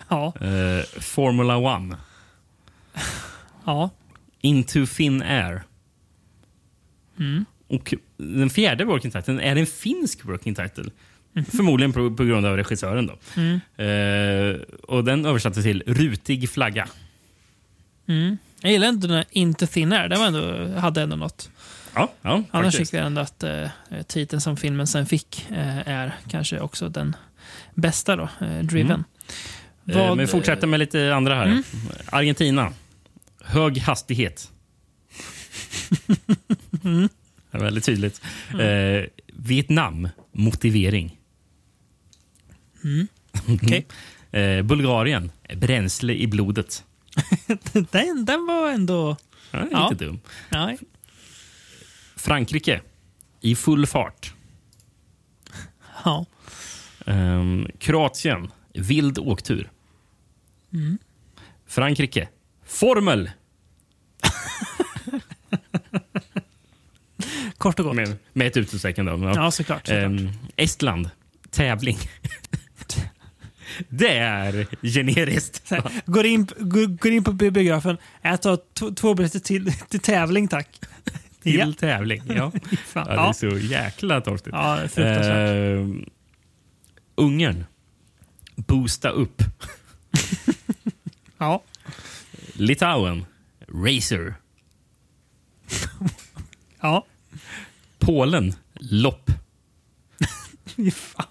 Ja, eh, Formula One, ja. Into Thin Air. Mm. Och den fjärde working titeln är en finsk working title. Mhm. Förmodligen på, på grund av regissören. Då. Mm. Eh, och Den översattes till Rutig flagga. Mm. Jag gillar inte den Into Thin Air. Den ändå, hade ändå något. Ja, ja Annars tycker jag ändå att eh, titeln som filmen sen fick eh, är kanske också den bästa då, eh, Driven. Eh, Vad- Men vi fortsätter med lite andra här. Mm. Argentina. Hög hastighet. Mm. Det är väldigt tydligt. Eh, Vietnam. Motivering. Okej. Eh, Bulgarien. Bränsle i blodet. den, den var ändå... Ja, är Ja. Lite dum. Ja, Frankrike. I full fart. ja. Ehm, Kroatien. Vild åktur. Mm. Frankrike. Formel. Kort och gott. Med, med ett utropstecken. Ja. Ja, såklart. såklart. Ehm, Estland. Tävling. Det är generiskt. Så här, går, in, går, går in på bi- biografen. Jag tar två biljetter till, till tävling, tack. Till Ja. tävling. Ja. Fan. Ja, det är så jäkla torftigt. Ja, fruktansvärt. Ehm, Ungern. Boosta upp. Ja. Litauen. Racer. Ja. Polen. Lopp. Fan,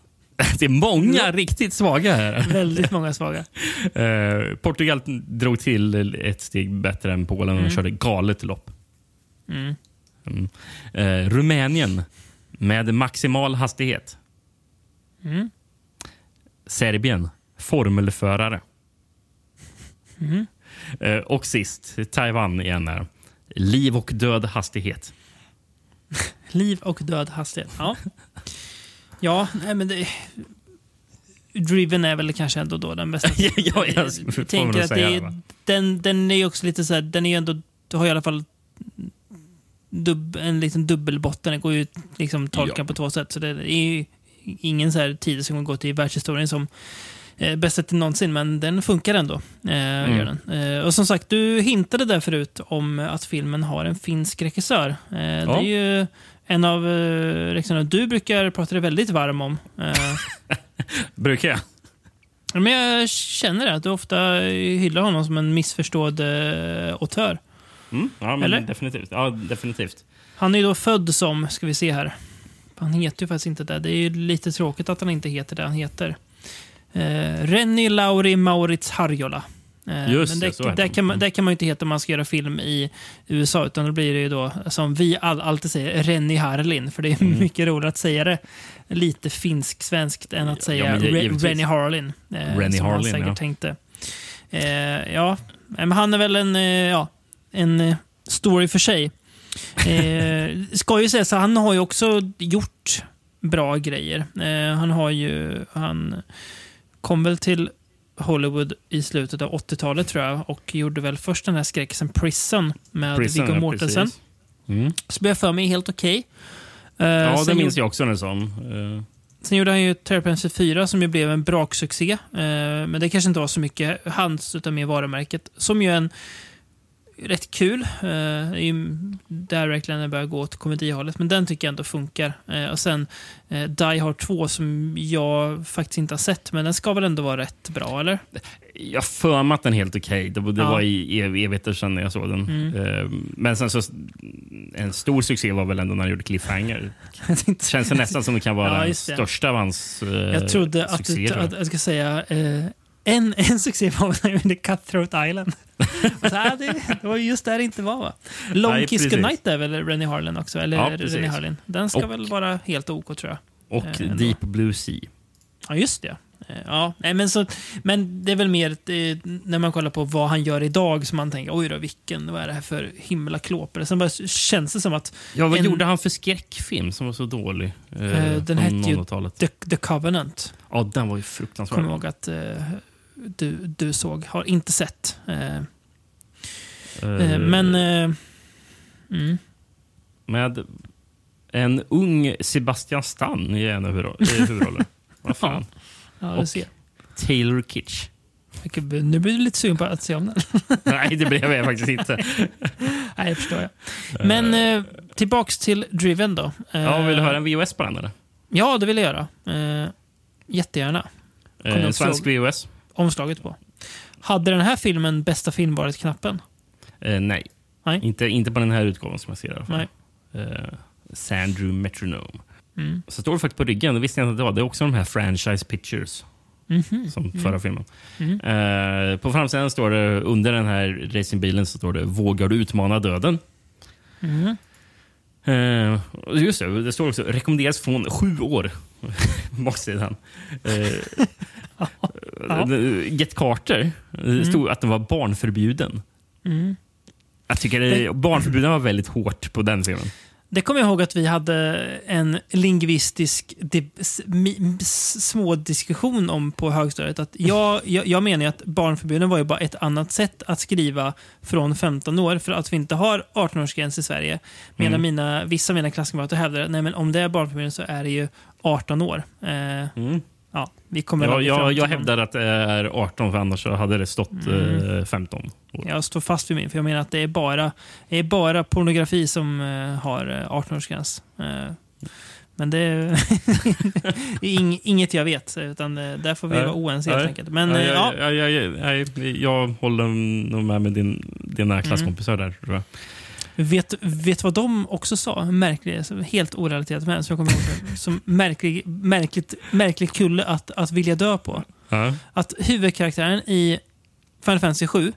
Det är många riktigt svaga här. väldigt många svaga. Eh, Portugal drog till ett steg bättre än Polen och körde galet lopp. Mm. Mm. Eh, Rumänien med maximal hastighet. Mm. Serbien, formelförare. Mm. Eh, och sist, Taiwan igen. Här. Liv och död hastighet. Liv och död hastighet. Ja, ja nej, men det... Driven är väl kanske ändå då den bästa. ja, jag jag man tänker att det va? den, den är ju också lite så här, den är ju ändå, du har i alla fall dubb, en liten dubbelbotten. Den går ju liksom tolka Ja. på två sätt. Så det är ju ingen så här tid som går till världshistorien som eh, bästa till någonsin, men den funkar ändå. Eh, gör den. Eh, och som sagt, du hintade där förut om att filmen har en finsk regissör. Eh, Det är ju en av eh, regissörerna du brukar prata dig väldigt varm om. Eh, Brukar jag? Ja, Men jag känner att du ofta hyllar honom som en missförstådd eh, autör. Mm, ja, Eller? definitivt. Ja, definitivt. Han är ju då född som, ska vi se här. Han heter ju faktiskt inte det. Det är ju lite tråkigt att han inte heter det han heter. Eh, Renny Lauri Maurits Harjola. Eh, Just men det, det, det, han. kan man, det kan man inte heta om man ska göra film i USA, utan då blir det ju då, som vi all, alltid säger, Renny Harlin. För det är Mm. mycket roligare att säga det lite finsk-svenskt än att Ja, säga det- Re-. Renny Harlin. Eh, Renny som han Harlin, säkert ja. tänkte. Eh, ja, men han är väl en, eh, ja, en story för sig. Eh, ska ju säga så, han har ju också gjort bra grejer. Han har ju, han kom väl till Hollywood i slutet av 80-talet tror jag och gjorde väl först den här skräckisen Prison med Prison, Viggo ja, Mortensen. precis. Mm. Så blev jag för mig helt okej. Eh, Ja, det minns jag också den som. Eh, Sen gjorde han ju Terrapin 4 som ju blev en braksuccé. Eh, men det kanske inte var så mycket hans utan mer varumärket. Som ju en rätt kul. Eh, det är ju där det börjar gå åt komedihållet. Men den tycker jag ändå funkar. Eh, och sen eh, Die Hard 2 som jag faktiskt inte har sett. Men den ska väl ändå vara rätt bra, eller? Jag har för att den är helt okej. Det, det Ja. Mm. var i ev evigheter sedan jag såg den. Eh, men sen så, en stor succé var väl ändå när han gjorde Cliffhanger. Tänkte- Känns det nästan som det kan vara Ja, den det. största av hans eh, Jag trodde att, jag. att jag ska säga eh, en, en succé var när Cutthroat Island. Så, ah, det, det var just där det inte var va? Long Nej, Kiss. Goodnight är väl Rennie Harlin också? Eller Ja. Rennie Harlin. Den ska Och- väl vara helt OK tror jag. Och eh. Deep Blue Sea. Ja, just det. Eh, Ja, men, så, men det är väl mer när man kollar på vad han gör idag som man tänker oj då, vilken, vad är det här för himla klåpare? Sen bara känns det som att Ja, vad En- gjorde han för skräckfilm som var så dålig? Eh, Eh, den hette ju 00-talet? The, The Covenant, Ja, den var ju kommer fruktansvärd. jag ihåg att eh, du, du såg, har inte sett. Eh, Eh, eh, men... Mm. Med en ung Sebastian Stan i en av huvudro- i huvudrollen. Vad fan? Ja, du ser. Taylor Kitsch. Nu blir du lite sugen på att se om den. Nej, det blev jag faktiskt inte. Nej, jag förstår jag. Men eh, tillbaks till Driven då. Eh, Ja, vill du höra en VOS på den? Eller? Ja, det vill jag göra. Eh, jättegärna. Eh, svensk. VOS? Omslaget på. Hade den här filmen bästa film varit-knappen? Eh, nej. Nej. Inte, inte på den här utgåvan som jag ser i alla fall. Nej. Eh, Sandrew Metronome. Mm. Så står det faktiskt på ryggen, det visste jag inte att det var. Det är också de här franchise pictures. Mhm. Som förra filmen. Mm. Eh, på framsidan står det, under den här racingbilen så står det “Vågar du utmana döden?” Mm. Eh, och just det, det står också “Rekommenderas från sju år” baksidan. Eh, Ja. Get Carter, det stod att den var barnförbjuden. Mm. Jag tycker det, barnförbjuden var väldigt hårt på den filmen. Det kommer jag ihåg att vi hade en lingvistisk di- s- mi- s- små diskussion om på högstadiet. Att jag, jag, jag menar att barnförbjuden var ju bara ett annat sätt att skriva från 15 år för att vi inte har 18-årsgräns i Sverige. Medan Mm. mina, vissa av mina klasskamrater hävdar att nej, men om det är barnförbjuden så är det ju 18 år. Eh, Mm. Ja, vi kommer fram jag, jag hävdar att det är 18, för annars hade det stått Mm. eh, 15 år. Jag står fast vid min, för jag menar att det är bara, det är bara pornografi som eh, har eh, 18-årsgräns. Eh, men det är, inget jag vet, utan eh, där får vi vara oense helt enkelt. Men eh, ja, jag, jag, jag håller nog med med din, dina klasskompisar där. Tror jag. Vet, vet vad de också sa? Märklig, helt orelaterat men som jag kommer ihåg. Som märklig, märkligt, märklig kulle att, att vilja dö på. Ja. Att huvudkaraktären i Final Fantasy 7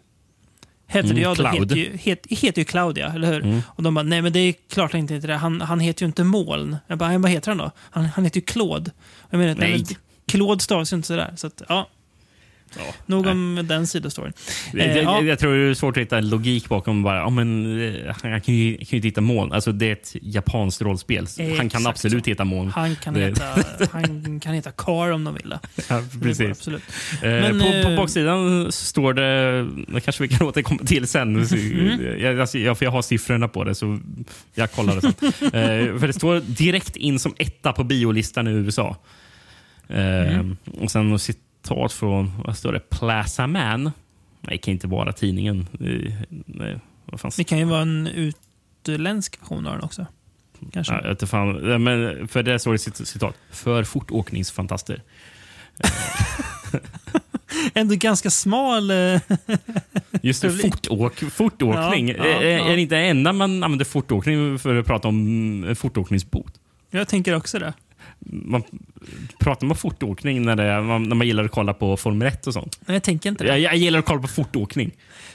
hävdade Mm, jag Cloud. heter ju, het, heter ju Claudia, eller hur? Mm. Och de bara, nej men det är klart han inte heter det. Han, han heter ju inte Moln. Jag bara, vad heter han då? Han, han heter ju Claude. Jag menar. Nej. men Claude stavas ju inte sådär. Så att, ja. Ja, Nog nej. om den sidostoryn. Eh, jag, ja. jag tror det är svårt att hitta logik bakom bara, ja, men, eh, han kan ju, kan ju inte hitta moln. Alltså, det är ett japanskt rollspel. han kan absolut så. hitta moln. Han kan, Det- heta, han kan heta Car om de vill. Ja, precis. Absolut. Eh, Men, på, eh, på baksidan står det, det kanske vi kan återkomma till sen. Mm. jag, alltså, jag, för jag har siffrorna på det, så jag kollar det sen. eh, för det står direkt in som etta på biolistan i USA. Eh, Mm. Och sen citat från, vad står det, Plaza Man. Nej, det kan inte vara tidningen. Eh, nej, vad fan Det kan ju vara en utländsk version av den också. Kanske. Ja, inte fan. Men för det står det cit- citat. För fortåkningsfantaster. Ändå ganska smal. eh, Just det, fortåk, fortåkning. Ja, ja, ja. är det inte det enda man använder fortåkning för att prata om en fortåkningsbot? Jag tänker också det. Man pratar man fortåkning när, det, man- när man gillar att kolla på Formel 1 och sånt? Nej, jag tänker inte det. Jag, jag gillar att kolla på fortåkning.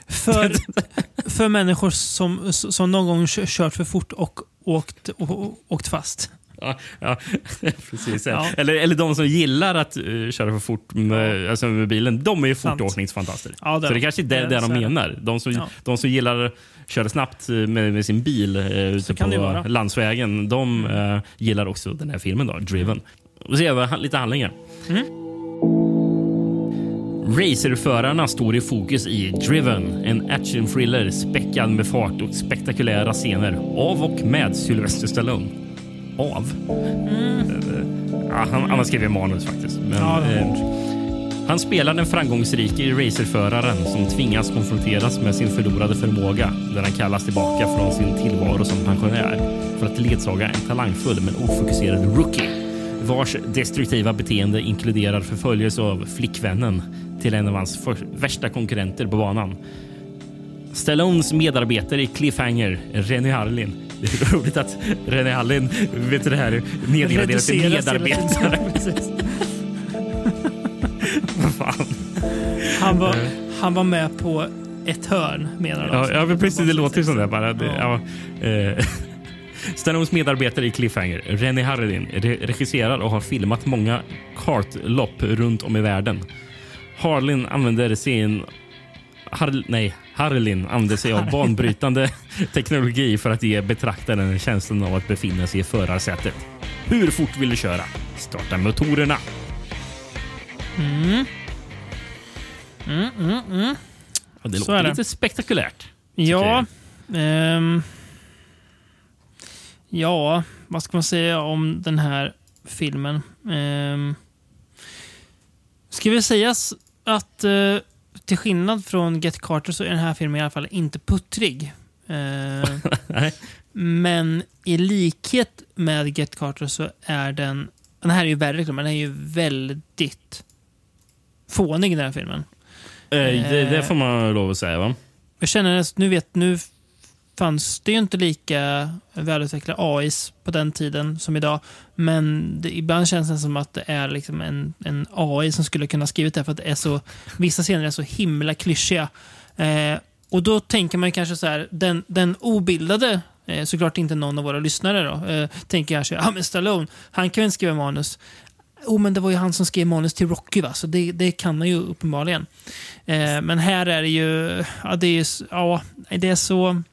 För, för människor som, som någon gång kö- kört för fort och åkt, och, åkt fast. Ja, ja, precis. Ja. Eller, eller de som gillar att uh, köra för fort med, alltså med bilen. De är ju fortåkningsfantaster. Ja, det så det de. kanske är det, Det- det de menar. De som, de som gillar köra snabbt eh, med, med sin bil uh, ute på. Mm. landsvägen, de eh, gillar också den här filmen, då, Driven. Och så ser vi lite handlingar. Mm. Racerförarna står i fokus i Driven, en actionthriller späckad med fart och spektakulära scener av och med Sylvester Stallone. Av? Eh, Ja, han, han har skrivit manus faktiskt. Men, Ja, eh, han spelar den framgångsrike racerföraren som tvingas konfronteras med sin förlorade förmåga när han kallas tillbaka från sin tillvaro som pensionär för att ledsaga en talangfull men ofokuserad rookie vars destruktiva beteende inkluderar förföljelse av flickvännen till en av hans värsta konkurrenter på banan. Stallones medarbetare i Cliffhanger, Rennie Harlin. Det är roligt att Rennie Harlin vet du det här, nedgraderar till medarbetare. Fan. Han var, han var med på ett hörn, menar de. Ja, ja precis. Det låter ju som det. Bara. Ja. ja. eh, Stallones medarbetare i Cliffhanger, Rennie Harlin, re- regisserar och har filmat många kartlopp runt om i världen. Harlin använder sin... Har, nej, Harlin använder sig av banbrytande teknologi för att ge betraktaren känslan av att befinna sig i förarsätet. Hur fort vill du köra? Starta motorerna. Mm, mm, mm. Ja, det Så låter lite spektakulärt. Ja. ehm, ja, vad ska man säga om den här filmen? Um, ska vi säga att eh, till skillnad från Get Carter så är den här filmen i alla fall inte puttrig. Eh, men i likhet med Get Carter så är den... Den här är ju värre, men den är ju väldigt fånig den här filmen. Eh, det, det får man lov att säga va? Jag känner att nu vet nu fanns det ju inte lika välutvecklade AIs på den tiden som idag. Men det, ibland känns det som att det är liksom en, en AI som skulle kunna skrivit det för att det är så, vissa scener är så himla klyschiga. Eh, och då tänker man kanske så här, den, den obildade, eh, såklart inte någon av våra lyssnare då, eh, tänker kanske, ja men Stallone, han kan ju inte skriva manus. Oh, men det var ju han som skrev manus till Rocky, va? så det, det kan han ju uppenbarligen. Eh, men här är det ju, ja det är, ja, det är så...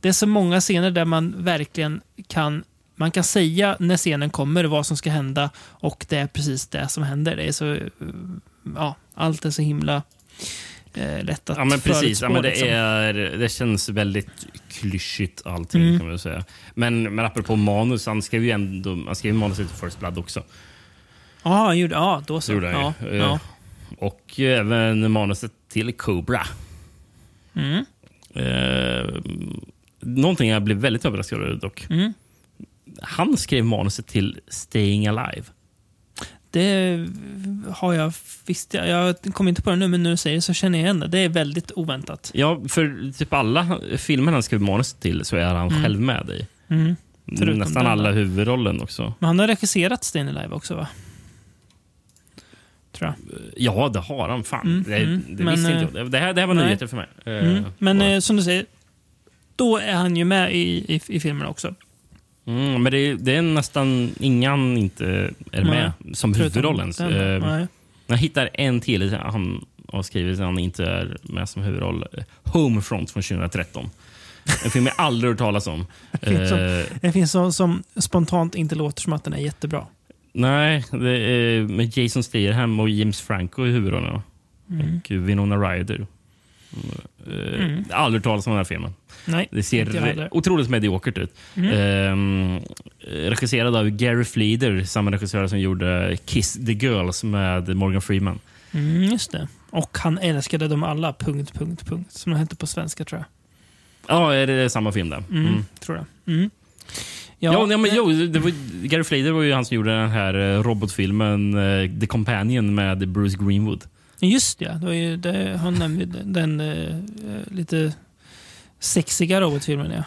Det är så många scener där man verkligen kan man kan säga när scenen kommer vad som ska hända och det är precis det som händer. Det är så, ja, allt är så himla eh, lätt att Ja, men precis. Ja, men det, liksom. är, det känns väldigt klyschigt allting Mm. kan man säga. Men, men apropå manus, han skrev ju ändå han skrev manus till First Blood också. Ja, han gjorde, ja, då så. Gjorde han ja, ju. Eh, ja. Och även manuset till Cobra. Mm. Eh, någonting jag blev väldigt överraskad över dock. Mm. Han skrev manuset till Staying Alive. Det har jag visst. Jag, kommer inte på det nu, men när du säger det så känner jag igen det. Det är väldigt oväntat. Ja, för typ alla filmer han skrev manus till så är han själv med i. Mm. Nästan alla huvudrollen också. Men han har regisserat Stayin' Alive också, va? Tror jag. Ja, det har han. Fan. Mm, det mm. det Men, visste eh, inte jag. Det här, det här var nej. nyheter för mig. Eh, Mm. Men bara. eh, som du säger, då är han ju med i, i, i filmen också. mm, men det, är- det är nästan inga han inte är med som Förutom huvudrollen. den, Eh, nej. Jag hittar en till han har skrivit att han inte är med som huvudroll. Homefront från 2013. En film jag aldrig hört talas om. finns som- Eh, Det finns som, som spontant inte låter som att den är jättebra. Nej, det är med Jason Statham och James Franco i huvudrollerna. Mm. Och Winona Ryder. Eh, Mm. Aldrig hört talas om den här filmen. Nej, Det ser otroligt mediokert ut. Mm. Ehm, regisserad av Gary Fleeder, samma regissör som gjorde Kiss the Girls med Morgan Freeman. Mm, just det. Och han älskade dem alla, punkt, punkt, punkt. Som den hette på svenska tror jag. Ja, är det samma film där? Mm, Mm. Tror jag. Mm. Ja, nej, men, jo, det var, Gary Fleeder var ju han som gjorde den här eh, robotfilmen eh, The Companion med Bruce Greenwood. Just det, det, var ju, det han nämnde den, den eh, lite sexiga robotfilmen. Ja.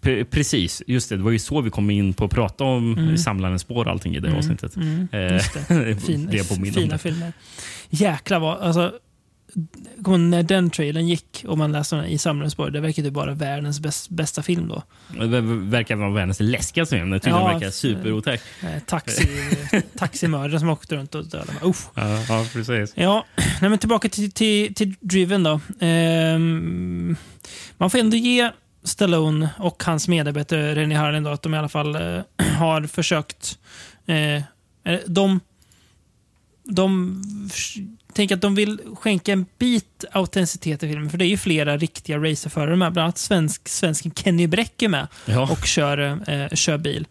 P- precis, just det. Det var ju så vi kom in på att prata om Mm. Samlarens spår och allting i det Mm, avsnittet. mm, just det. Fin, fina filmer. Jäklar vad... Alltså, när den trailern gick och man läste den i spår, det verkar ju bara världens bäst, bästa film då. Det verkar vara världens läskigaste film. Det tydligen Ja, verkar superotäck. Eh, taxi, taximördare som åkte runt och dödade. Uff. Ja, ja, precis. Ja, nej, men tillbaka till, till, till Driven då. Ehm, man får ändå ge Stallone och hans medarbetare Rennie Harlin då, att de i alla fall eh, har försökt... Eh, eh, de, de tänker att de vill skänka en bit autenticitet i filmen. För det är ju flera riktiga racerförare med. Bland annat svensk, svensken Kenny Bräck är med Ja. och kör, eh, kör bil.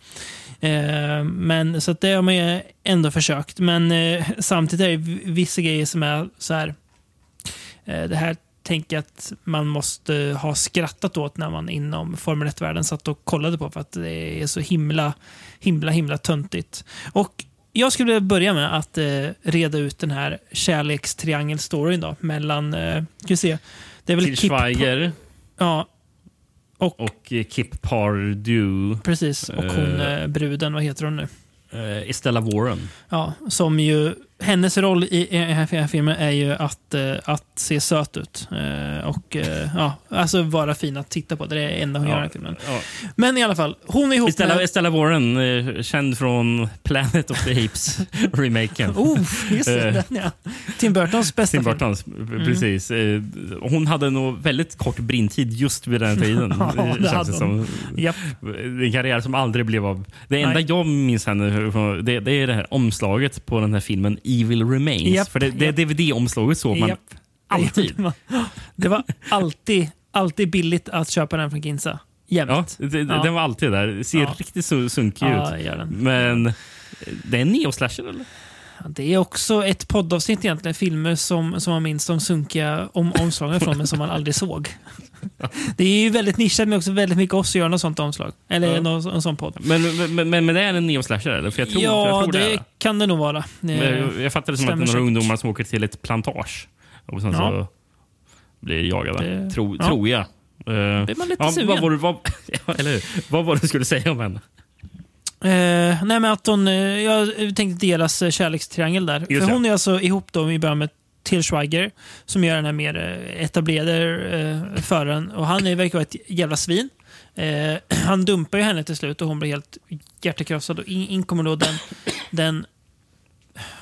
Eh, men, så det har man ju ändå försökt. Men eh, samtidigt är det vissa grejer som är så här. Eh, det här tänker jag att man måste ha skrattat åt när man inom Formel 1-världen satt och kollade på för att det är så himla, himla, himla töntigt. Och jag skulle börja med att eh, reda ut den här kärlekstriangel-storyn då mellan, eh, ska se, det är väl Till Kip, Schweiger ja, och eh, Kip Pardue. precis, och hon Eh. eh, bruden, vad heter hon nu? Uh, Estella Warren. Ja, som ju, hennes roll i, den här filmen är ju att, eh, att se söt ut. Eh, och eh, ja, alltså vara fin att titta på. Det är det enda hon gör i filmen. Ja. Men i alla fall, hon är ihop Estella, med... Estella Warren, känd från Planet of the Apes, remaken. Oh, just det, den ja. Tim Burtons bästa Tim film. Burtons, precis. Eh, Hon hade nog väldigt kort brintid just vid den tiden. Ja, det känns det som. Japp. En karriär som aldrig blev av. Det enda Nej. jag minns henne det, det är det här omslaget på den här filmen Evil Remains. Japp, För det, det japp. DVD-omslaget såg man Japp. alltid. Det var, det var alltid, alltid billigt att köpa den från Ginza. Jämt. Ja, det, Ja. Den var alltid där. Det ser Ja. riktigt så sunkig Ja, ut. den. Men det är en neoslasher eller? Det är också ett poddavsnitt egentligen. Filmer som, som man minns de sunkiga om, omslagen från men som man aldrig såg. Det är ju väldigt nischat men också väldigt mycket oss att göra något sånt omslag. Eller Ja. någon, en sån podd. Men, men, men, men det är en neoslasher eller? För jag tror, ja, jag tror det, det är. kan det nog vara. Eh, Jag, jag fattar det som att det är några säkert. ungdomar som åker till ett plantage och sen Ja. så blir jagade. Det- Tro, ja. Tror jag. Eh, blir man lite ja, sugen. vad, var det, vad, eller hur? vad var det du skulle säga om henne? Eh, nej, men att hon, eh, jag tänkte deras kärlekstriangel där. Just För det. hon är alltså ihop då i början med Till Schweiger som gör den här mer eh, etablerade eh, föraren. Och han är, verkar vara ett jävla svin. Eh, han dumpar ju henne till slut och hon blir helt hjärtekrossad. Och in, in kommer då den, den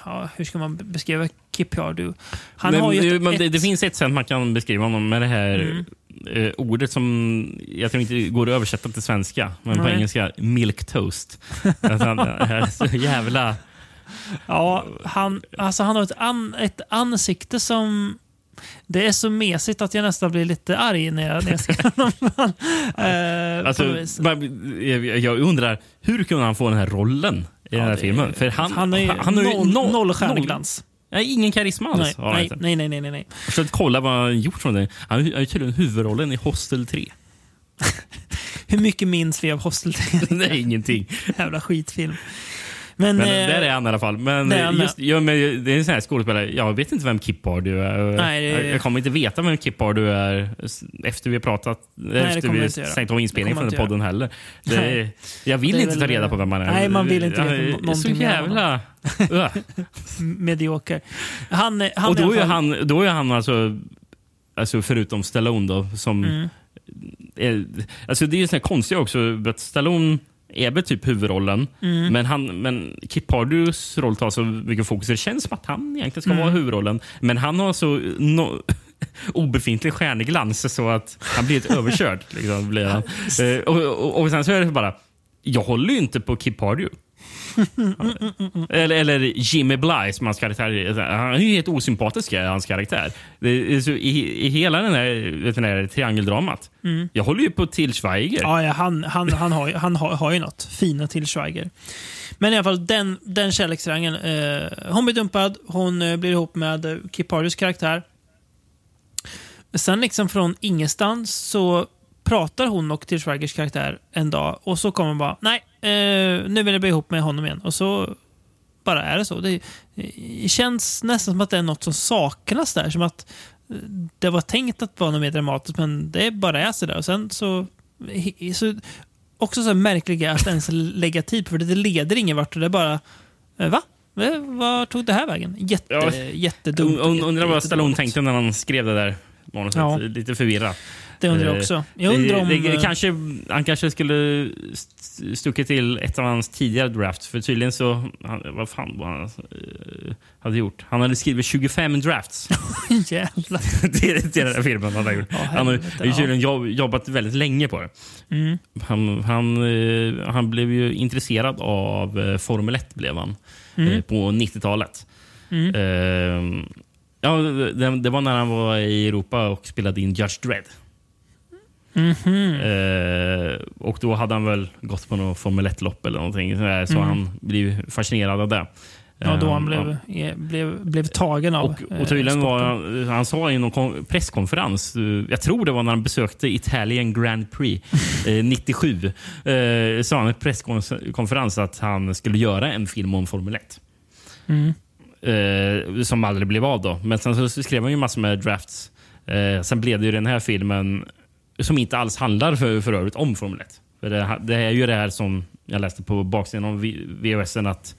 ja, hur ska man beskriva Kip Yardu? Han Men, har ju ett, det, det finns ett sätt man kan beskriva honom med det här Mm. eh, ordet som jag tror inte går att översätta till svenska, men på Nej. engelska milk toast. att han är så jävla... Ja, han, alltså han har ett, an, ett ansikte som... Det är så mesigt att jag nästan blir lite arg när jag, när jag ser honom. Eh, Alltså, jag, jag undrar, hur kunde han få den här rollen i den här filmen? För han, han har ju har ju noll, noll- noll stjärneglans. Nej, ingen karisma alls. Nej, han nej, nej, nej, nej, nej, nej. Jag har försökt kolla vad han gjort från det. Han har tydligen huvudrollen i Hostel 3. Hur mycket minns vi av Hostel 3? det är ingenting. Jävla skitfilm. Men, Men eh, där är han i alla fall. Men, han just, ja, men det är en sån här skådespelare. Jag vet inte vem Kip Hardy är. Nej, jag, jag kommer inte veta vem Kip Hardy är efter vi har pratat. det efter vi stängt av inspelningen från den podden heller. Det, jag vill inte ta reda på vem man är. Nej, man vill inte veta någonting Så jävla... Medioker. Han, han Och då är han, då är han alltså, alltså förutom Stallone då, som... Mm. Är, alltså det är ju konstigt också, att Stallone är väl typ huvudrollen, Mm. men, han, men Kip Hardys roll tar så mycket fokus. Det känns som att han egentligen ska Mm. vara huvudrollen, men han har så no, obefintlig stjärneglans så att han blir helt överkörd. Liksom, blir han. Eh, och, och, och sen så är det bara, jag håller ju inte på Kip Hardy. Eller, eller Jimmy Bly som hans karaktär är. Han är ju helt osympatisk, är hans karaktär. Det så, i, I hela den här, den här triangeldramat. Jag håller ju på till Schweiger. Mm. Ja, ja, han, han, han, har, han har, har ju något. Fina till Schweiger. Men i alla fall, den, den kärlekstriangeln. Eh, hon blir dumpad, hon eh, blir ihop med eh, Kip Hardys karaktär. Sen liksom från ingenstans så pratar hon och till Schweigers karaktär en dag och så kommer hon bara, nej, eh, nu vill jag bli ihop med honom igen. Och så bara är det så. Det, det känns nästan som att det är något som saknas där. Som att eh, det var tänkt att vara något mer dramatiskt, men det bara är så där. Och sen så... så också så märkliga att ens lägga tid på, för det leder ingen vart. Och det är bara... eh, Va? Eh, Var tog det här vägen? Jätte, Ja. Jättedumt. Und- und- Undrar vad Stallone tänkte när han skrev det där manuset. Ja. Lite förvirrat. Det undrar jag Eh, också. Jag undrar om... det, det, eh, kanske, han kanske skulle st- stuckit till ett av hans tidigare drafts. För tydligen så... Han, vad fan var han eh, hade gjort? Han hade skrivit 25 drafts Jävlar. till, till den här filmen. Han har, gjort. han har tydligen jobb, jobbat väldigt länge på det. Mm. Han, han, han blev ju intresserad av Formel 1 blev han, Mm. på 90-talet. Eh, ja, det, det var när han var i Europa och spelade in Judge Dredd. Mhm. Eh, och då hade han väl gått på något Formel 1-lopp eller någonting. Så, där, så han blev fascinerad av det. Mm. Ja, då han Eh, blev, eh, blev, blev tagen av och, eh, och tydligen var sporten. han, han sa i någon kon- presskonferens, eh, jag tror det var när han besökte Italian Grand Prix eh, 97, eh, sa han i presskonferens att han skulle göra en film om Formel 1. Mm. Eh, som aldrig blev av då. Men sen så skrev han ju massor med drafts. Eh, sen blev det ju den här filmen som inte alls handlar för, för övrigt om Formel 1. För det, det är ju det här som jag läste på baksidan av VHSen att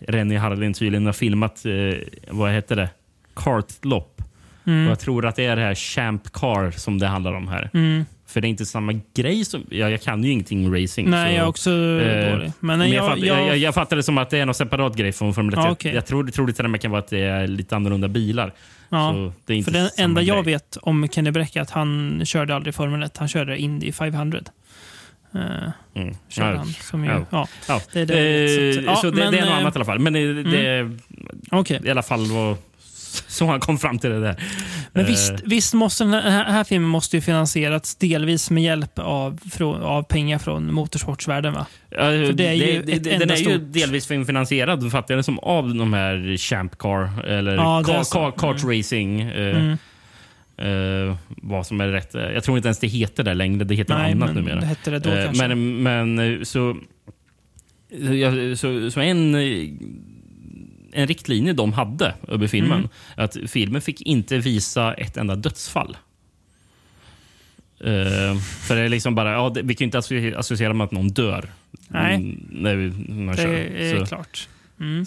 Rennie Harlin tydligen har filmat, eh, vad heter det, kartlopp. Mm. Och jag tror att det är det här Champ Car som det handlar om här. Mm. För det är inte samma grej som... Ja, jag kan ju ingenting racing. Nej, så, jag också eh, dålig. Men, men jag, jag, fatt, jag, jag, jag, jag fattar det som att det är någon separat grej från Formel 1. Ja, Jag- okej. Jag tror, det till och med kan vara att det är lite annorlunda bilar. ja. För samma enda jag grej. vet om Kenny Bräck är att han körde aldrig Formel 1. Han körde Indy 500. Uh, Mm. körde Ja, han, som ju, ja. ja. Ja. Det är det jag vet, så- Eh, så- ja, så det, men, det är något eh, annat i alla fall. Men det, det Okej. i alla fall var så han kom fram till det där. Men Eh, visst, visst måste den här, här filmen måste ju finansierats delvis med hjälp av, från, av pengar från motorsportsvärlden va? För det är ju det, ett det, den är ju stort- delvis finansierad fattar jag det som av de här Champ Car eller Ja, car, car, kart racing. eh, Mm. eh, vad som är rätt. Jag tror inte ens det heter det längre. Det heter Nej, annat men numera. det hette det då Eh, kanske. Men, men eh, så, så, så en, eh, en riktlinje de hade över filmen, Mm. att filmen fick inte visa ett enda dödsfall. Eh, för det är liksom bara, ja, det, vi kan ju inte associ- associera med att någon dör. Nej. Mm, när vi, när Det kör. är Så- klart.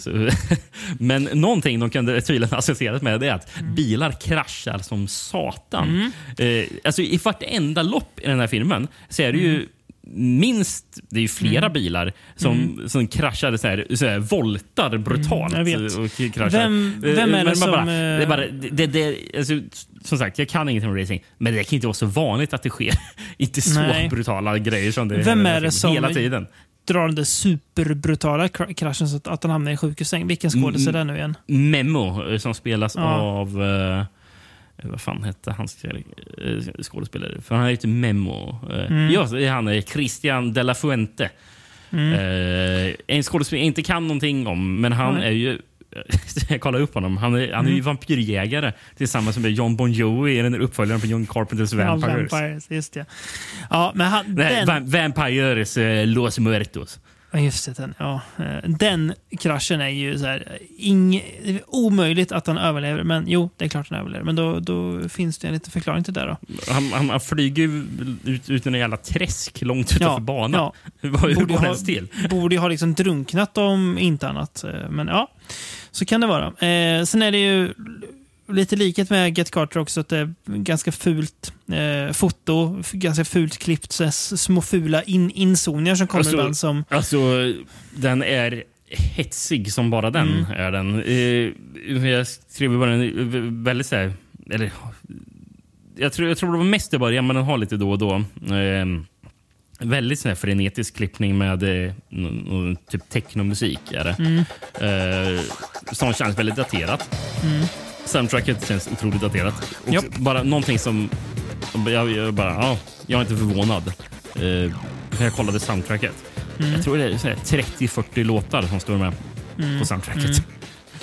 så, men någonting de kunde tydligen associerat med det är att Mm. bilar kraschar som satan. Eh, alltså I vartenda lopp i den här filmen så är det Mm. ju minst, det är ju flera bilar som, som kraschar så här, så här, voltar brutalt. Mm. Och kraschar. Vem- vem är Eh, det men som, Bara, eh, det är bara, det, det, det, alltså, som sagt, jag kan ingenting om racing, men det kan inte vara så vanligt att det sker. inte så Nej. brutala grejer som det Vem är det som- Hela tiden. Drar den där superbrutala kra- kraschen så att, att han hamnar i sjukhussäng. Vilken skådis är det nu igen? Memo eh, som spelas av... eh, vad fan hette hans eh, skådespelare? För han heter Memo. Eh, Mm. Ja, det är han är Christian de la Fuente. Eh, en skådespelare jag inte kan någonting om, men han Nej. är ju... Jag kollar upp honom. Han är, han är ju Mm. vampyrjägare tillsammans med John Bon Jovi i den uppföljaren på John Carpenters Vampires. Ja, Vampires, just det. Ja, men han, Nej, den, Va- Vampires eh, Los Muertos. Ja, just det. Den, ja. Eh, den kraschen är ju så här, ing, omöjligt att han överlever. Men jo, det är klart han överlever. Men då, då finns det en liten förklaring till det. Då. Han, han, han flyger ut, ut i en jävla träsk långt utanför banan. ja. Hur, Borde går ens till? Borde ju ha liksom drunknat om inte annat. Eh, Men ja, så kan det vara. Eh, sen är det ju lite likhet med Get Carter också. Att det är ganska fult eh, foto, ganska fult klippt. Så små fula in, inzoningar som kommer Alltså, ibland. Som, Alltså, den är hetsig som bara den. Mm. är den. Eh, jag skrev bara en eh, väldigt så här, eller, jag, tror, jag tror det var mest i början, men den har lite då och då. Eh, väldigt sån här frenetisk klippning med eh, typ technomusik. Är det. Mm. Eh, som känns väldigt daterat. Soundtracket känns otroligt daterat. Och Japp. bara någonting som... Jag, jag, bara, ja, jag är inte förvånad. Eh, jag kollade soundtracket. Mm. Jag tror det är så här 30-40 låtar som står med på soundtracket.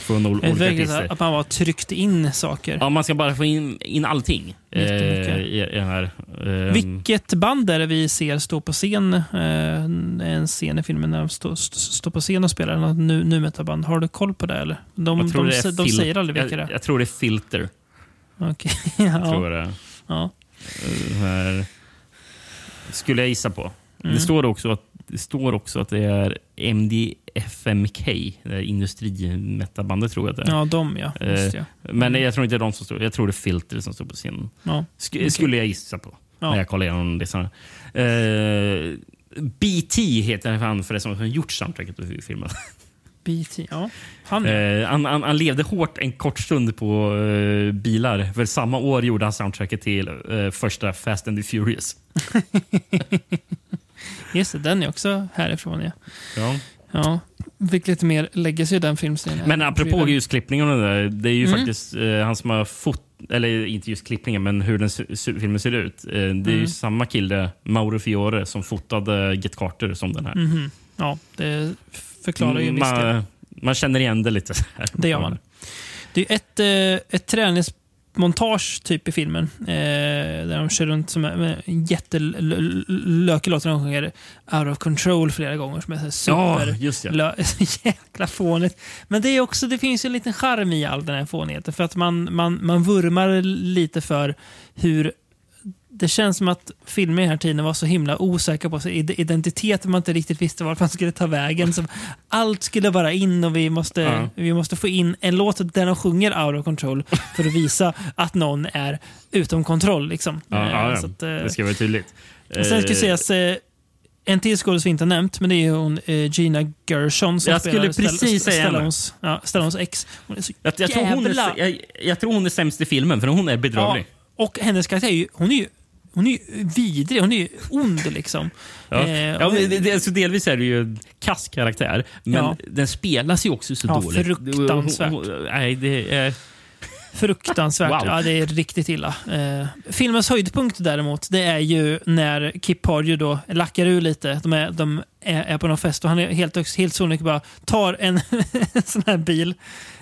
Från ol- olika artister. att man har tryckt in saker. Ja, man ska bara få in, in allting eh, i, i här. Eh, Vilket band är det vi ser stå på scen? Eh, en scen i filmen när de står stå, på scen och spelar något nu, nu metalband. Har du koll på det? Eller? De, tror de, det de, säger aldrig vilka det är. jag tror det är Filter. Okej. Tror ja. jag det. Ja. Eh, här. Skulle jag gissa på. Mm. Det, står också att, det står också att det är MDFMK, det är industrimetabandet tror jag att det är. ja, de ja. Just Eh, det. Men jag tror inte det är de som står. Jag tror det är Filter som står på scenen. Ja. Sk- Okej. Skulle jag gissa på. Ja. När jag kollar igenom listan. Uh, BT heter han för det som har gjort soundtracket till filmen. BT. Ja. Han Eh, han, han, han levde hårt en kort stund på eh, bilar. För samma år gjorde han soundtracket till första Fast and the Furious. Just det, den är också härifrån. Ja. Ja. Ja. Fick lite mer legacy i den filmserien. Men apropå just klippningen och det där. Det är ju Mm. faktiskt eh, han som har fot eller inte just klippningen, men hur den filmen ser ut. Eh, det är Mm. ju samma kille, Mauro Fiore, som fotade Get Carter som den här. Mhm. Ja, det förklarar ju Mm, man, man känner igen det lite. Här. Det gör man. Det är ett, eh, ett träningsmontage typ i filmen. Eh, där de kör runt som en jättelökig låt. De sjunger Out of Control flera gånger. Som är så Ja, just så jäkla fånigt. Men det, är också, det finns en liten charm i all den här fånigheten. För att man, man, man vurmar lite för hur det känns som att filmer i den här tiden var så himla osäkra på sin id- identitet. Man inte riktigt visste vart man skulle ta vägen. Så allt skulle vara in och vi måste, Ja. vi måste få in en låt där de sjunger out of control för att visa att någon är utom kontroll. Liksom. Ja, ja, så att, eh, det ska vara tydligt. och Sen ska Eh, sägas eh, en till skådis vi inte har nämnt, men det är hon Gina Gershon som Jag skulle spelar precis säga henne. Stallones, ja, Stallones ex. Hon är så jag, jag, tror hon är, jag, jag tror hon är sämst i filmen, för hon är bedrövlig. Och hennes karaktär är ju, hon är ju, hon är ju vidrig, hon är ju ond liksom. Ja. Eh, Ja, men det, alltså delvis är det ju en kass karaktär, men Ja. den spelas ju också så Ja, dåligt. fruktansvärt. Hon- hon- Nej, det är... Fruktansvärt. Wow. Ja, det är riktigt illa. Eh, filmens höjdpunkt däremot, det är ju när Kip Pardew då lackar ur lite. De är, de är, är på någon fest och han är helt, helt sonika bara tar en sån här bil,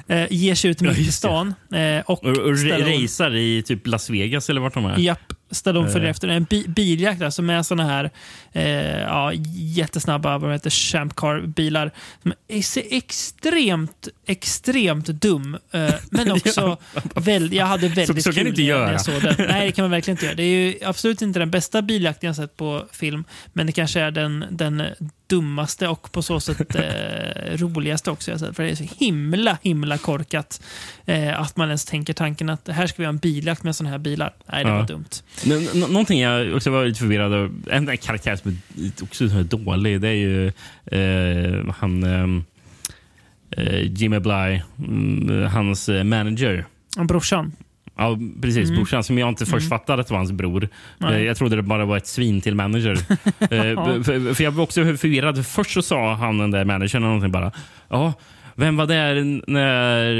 eh, ger sig ut mitt i stan eh, och, Och, och racear i typ Las Vegas eller vart de är. Japp. Stallone följer Eh. efter. En bi biljakt alltså med såna här eh, ja, jättesnabba vad heter, Champ Car-bilar. Som är så extremt, extremt dum. Eh, men också väl, jag hade väldigt så kan kul när jag- såg den. Nej, det kan man verkligen inte göra. Det är ju absolut inte den bästa biljakten jag sett på film. Men det kanske är den, den dummaste och på så sätt eh, roligaste också jag sett. För det är så himla, himla korkat eh, att man ens tänker tanken att här ska vi ha en biljakt med sådana här bilar. Nej, det Ja. var dumt. Nå- Någonting jag också var lite förvirrad över, en karaktär som är också så här dålig, det är ju eh, han ehm, eh, Jimmy Bly, mm, hans eh, manager. Brorsan. Ja, precis. Mm. Brorsan som jag inte först fattade att det var hans bror. Nej. Eh, Jag trodde det bara var ett svin till manager. Eh, för, för jag var också förvirrad. Först så sa han den där managern någonting bara. Ja, vem var där när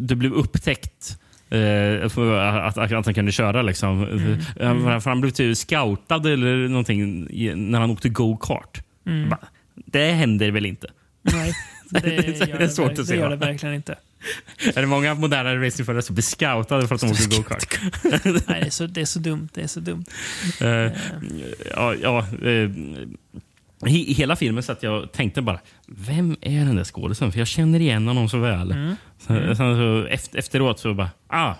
du blev upptäckt? Eh, att, att, att han kunde köra liksom. Eh, För han blev typ scoutad eller någonting när han åkte go-kart. Mm. Bara, Det händer väl inte? Nej, det, Det är det, svårt verk- att se, det gör det verkligen inte. Är det många moderna racingförare som blir scoutade för att de åker go-kart? Nej, det är, så, det är så dumt. Det är så dumt. Eh, ja, ja, eh, he, hela filmen så att jag tänkte bara, vem är den där skådisen? För jag känner igen honom så väl. Mm. Sen, sen så, efter, efteråt så bara, ah,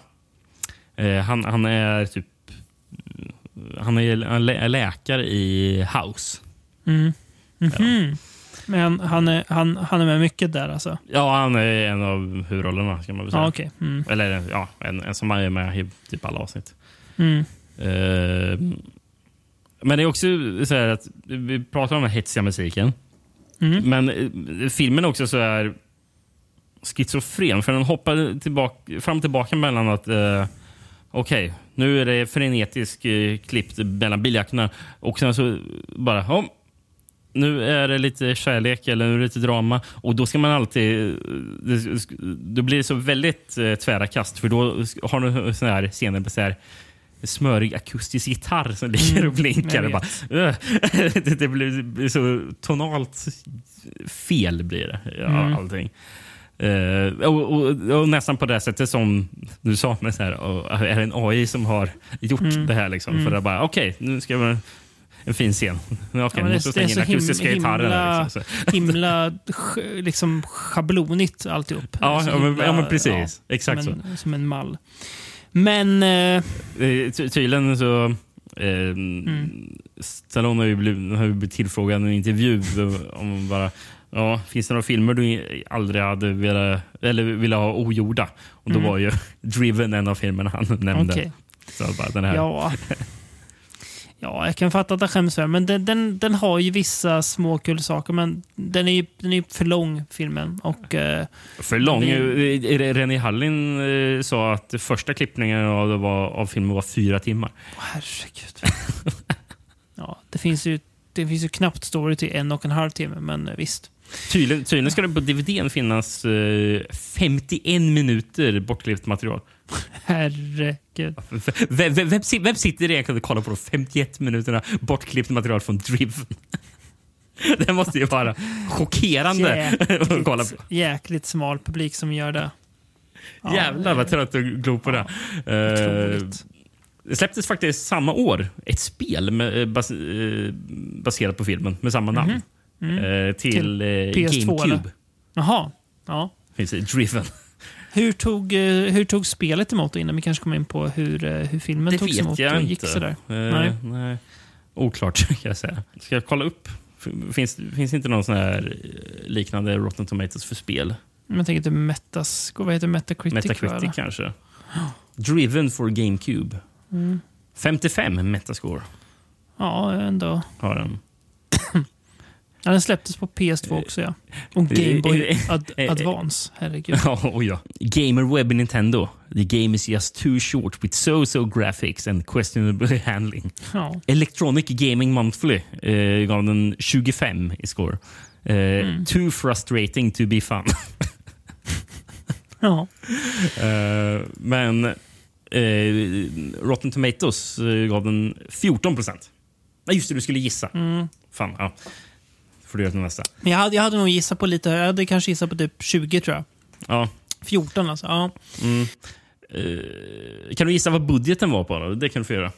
eh, han, han är typ han är han lä- läkare i House. Mm. Mhm. Men han är, han, han är med mycket där alltså? Ja, han är en av huvudrollerna kan man väl säga. Ja, okej. Mm. Eller ja, en, en som är med i typ alla avsnitt. Mm. Eh, men det är också så här att vi pratar om den hetsiga musiken. Mm. Men eh, filmen är också så här schizofren. För den hoppar tillbaka, fram och tillbaka mellan att eh, okej, nu är det frenetisk eh, klippt mellan biljakterna och sen så bara ja, nu är det lite kärlek eller nu är det lite drama. Och då ska man alltid... det- Då blir det så väldigt eh, tvära kast. För då har du såna här scener med så här smörig akustisk gitarr som ligger och blinkar. Och bara, "Ugh." det, blir, så tonalt fel blir det. Ja, Mm. Allting. Eh, och, och, och nästan på det sättet som du sa, med så här, och, är det en AI som har gjort Mm. det här? Liksom, För att bara, okej, nu ska vi en fin scen. Okej, Ja, det, måste det är så him, himla, Liksom. Så- himla liksom, schablonigt alltihop. Ja, Så ja, men, ja, men precis. Exakt som så. en, Som en mall. Men... Eh, ty- Tydligen så... Eh, Mm. Stallone har ju blivit, har blivit tillfrågad i en intervju om bara Ja, finns det några filmer du aldrig hade velat, eller ville ha ogjorda? Och då Mm. var ju Driven en av filmerna han nämnde. Okej. Så bara, den här. Ja. ja, jag kan fatta att jag skäms för men den, den, den har ju vissa små kul saker. Men den är ju den är för lång, filmen. Och, eh, För lång. Eh, René Hallin eh, sa att första klippningen av, av filmen var fyra timmar. åh, herregud. ja, det finns ju det finns ju knappt story till en och en halv timme, men eh, visst. Tydligen, tydligen ska det på DVD finnas eh, 51 minuter bortklippt material. Herregud. Vem, vem, vem, si- vem sitter egentligen och kollar på de 51 minuterna bortklippt material från Driven? Det måste ju vara chockerande att kolla på. Jäkligt, jäkligt smal publik som gör det. Ja, Jävlar vad trött att glo på det. Eh, Otroligt. det släpptes faktiskt samma år ett spel med, eh, bas, eh, baserat på filmen med samma namn. Eh, till Mhm. Till eh, PS2 GameCube. eller? Jaha. Ja. Finns Driven. Hur tog, eh, hur tog spelet emot innan vi kanske kommer in på hur, eh, hur filmen Det togs vet emot jag och inte. gick sådär? Eh, Nej. nej. Oklart kan jag säga. Ska jag kolla upp? Finns, finns det inte någon sån här eh, liknande Rotten Tomatoes för spel? Jag tänker inte Metas, vad heter Metacritic? Metacritic kanske. Driven for GameCube. Mm. 55 metascore Ja, ändå. har den. Ja, den släpptes på PS2 också ja. Och Game Boy Ad Advance. Herregud. Oh ja. Gamer Web Nintendo. The game is just too short with so-so graphics and questionable handling. Ja. Electronic Gaming Monthly eh, gav den 25 i score. Eh, Mm. Too frustrating to be fun. ja. Eh, men eh, Rotten Tomatoes eh, gav den 14 procent. Nej, just det, du skulle gissa. Mm. Fan, ja. Får du göra till nästa. Men jag hade, jag hade nog gissat på lite, jag hade kanske gissat på typ 20 tror jag. Ja. 14 alltså. Ja. Mm. Eh, kan du gissa vad budgeten var på? Då? Det kan du få göra.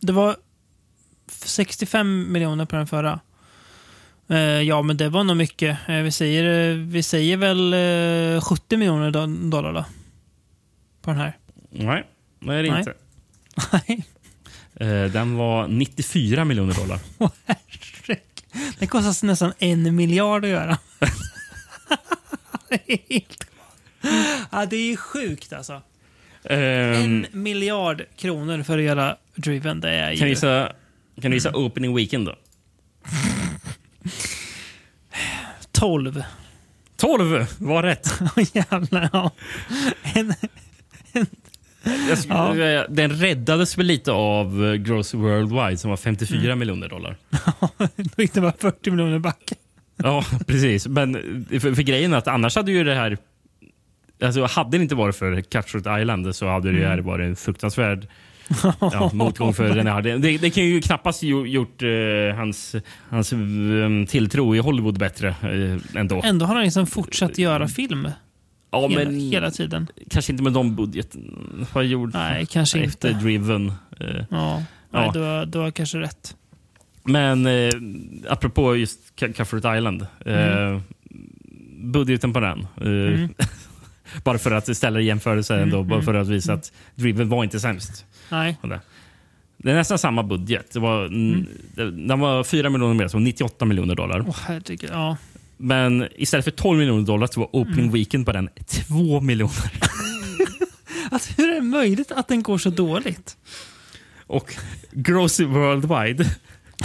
det var 65 miljoner på den förra. Eh, ja, men det var nog mycket. Eh, vi, säger, eh, vi säger väl eh, 70 miljoner do- dollar då. På den här. Nej, det är det Nej. inte. Nej. Eh, den var 94 miljoner dollar. Det kostar nästan en miljard att göra. det är helt Ja, det är sjukt alltså. Ehm, En miljard kronor för att göra Driven. Det är kan, du ju... gissa, kan du gissa opening weekend då? 12. 12 var rätt. Jävlar, ja. En, skulle Ja. Den räddades väl lite av eh, Gross Worldwide som var 54 Mm. miljoner dollar. då gick det bara 40 miljoner back. Ja, precis. Men eh, för, för grejen är att annars hade ju det här... Alltså, hade det inte varit för Cutthroat Island så hade det Mm. här varit en fruktansvärd ja, motgång för den här. Det, det kan ju knappast gjort eh, hans, hans um, tilltro i Hollywood bättre eh, ändå. Ändå har han liksom fortsatt göra film Ja, hela, men hela tiden. kanske inte med de budgeten. Vad gjorde Nej, kanske efter inte. Driven? Eh, Ja, Ja. Nej, du, har, du har kanske rätt. Men eh, apropå just Cutthroat Island. Eh, budgeten på den. Eh, Mm. bara för att ställa i jämförelse ändå. Bara för att visa att Driven var inte sämst. Nej. det. Är nästan samma budget. Det var, Mm. mm. Den var 4 miljoner mer, så 98 miljoner dollar. Åh, herregud. Ja. Men istället för 12 miljoner dollar så var opening Mm. weekend på den 2 miljoner. Alltså, hur är det möjligt att den går så dåligt? Och gross worldwide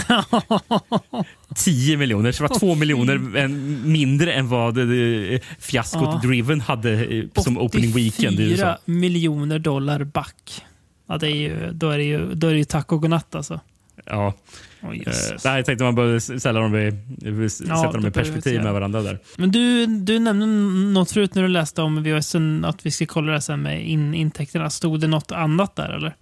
10 miljoner. Så det var 2 miljoner en, mindre än vad det, fiaskot Ja. Driven hade eh, som opening weekend i 84 USA. miljoner dollar back. Ja, det är ju, då, är det ju, då är det ju tack och godnatt alltså. Ja. Eh, jösses. där jag tänkte man bör ställa dem i, sätta dem i perspektiv med varandra. där. Men du, du nämnde något förut när du läste om VHSen att vi ska kolla det sen med in, intäkterna. Stod det något annat där eller?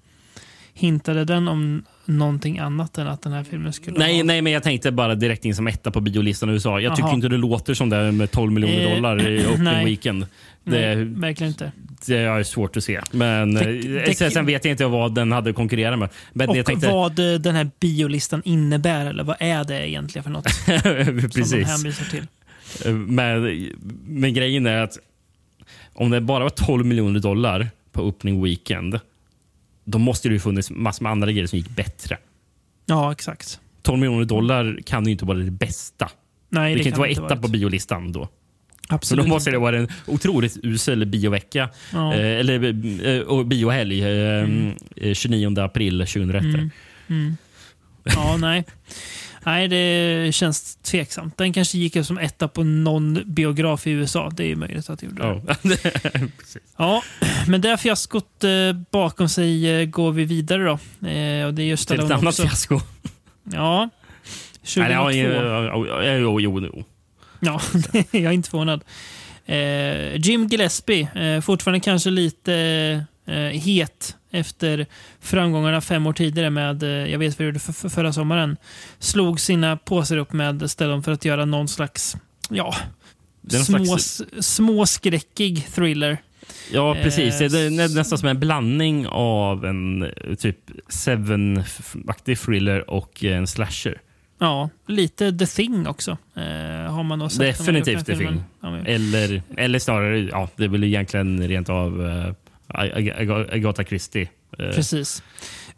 Hintade den om någonting annat än att den här filmen skulle Nej, ha... nej, men jag tänkte bara direkt in som etta på biolistan i USA. Jag tycker Jaha. inte det låter som det med 12 miljoner Eh, dollar i opening nej. weekend. Nej, Det, verkligen inte. det är svårt att se. Men Det- eh, det- sen, vet jag inte vad den hade konkurrerat med. Men Och tänkte, vad eh, den här biolistan innebär, eller vad är det egentligen för något som de precis. hänvisar till? Men, men grejen är att om det bara var 12 miljoner dollar på opening weekend, då måste det ju funnits massor med andra grejer som gick bättre. Ja, exakt. 12 miljoner dollar kan ju inte vara det bästa. Nej, det, kan inte vara etta varit. på biolistan då. Så Absolut då måste det vara en otroligt usel biovecka. Ja. Eh, eller eh, biohelg. Eh, eh, 29 april 2001. Mm. Ja, nej. Nej, det känns tveksamt. Den kanske gick upp som etta på någon biograf i USA. Det är ju möjligt att det gjorde det. Ja. Men det fiaskot eh, bakom sig eh, går vi vidare då. Eh, och det är just Till ett annat också. fiasko. Ja. 2002. Nej, jo, jo, jo. Ja, jag är inte förvånad. Jim Gillespie, fortfarande kanske lite het efter framgångarna fem år tidigare med eh, Jag vet vad jag gjorde för, för förra sommaren. Slog sina påsar upp med Stellon för att göra någon slags, ja, små, slags- småskräckig thriller. Ja, precis. Eh, Det är nä- nästan som en blandning av en eh, typ Seven-aktig thriller och en slasher. Ja, lite The Thing också. Eh, har man nog sett. Definitivt The. Thing. Ja, men- Eller, eller snarare, ja, det är väl egentligen rent av uh, Agatha Christie. Eh, Precis.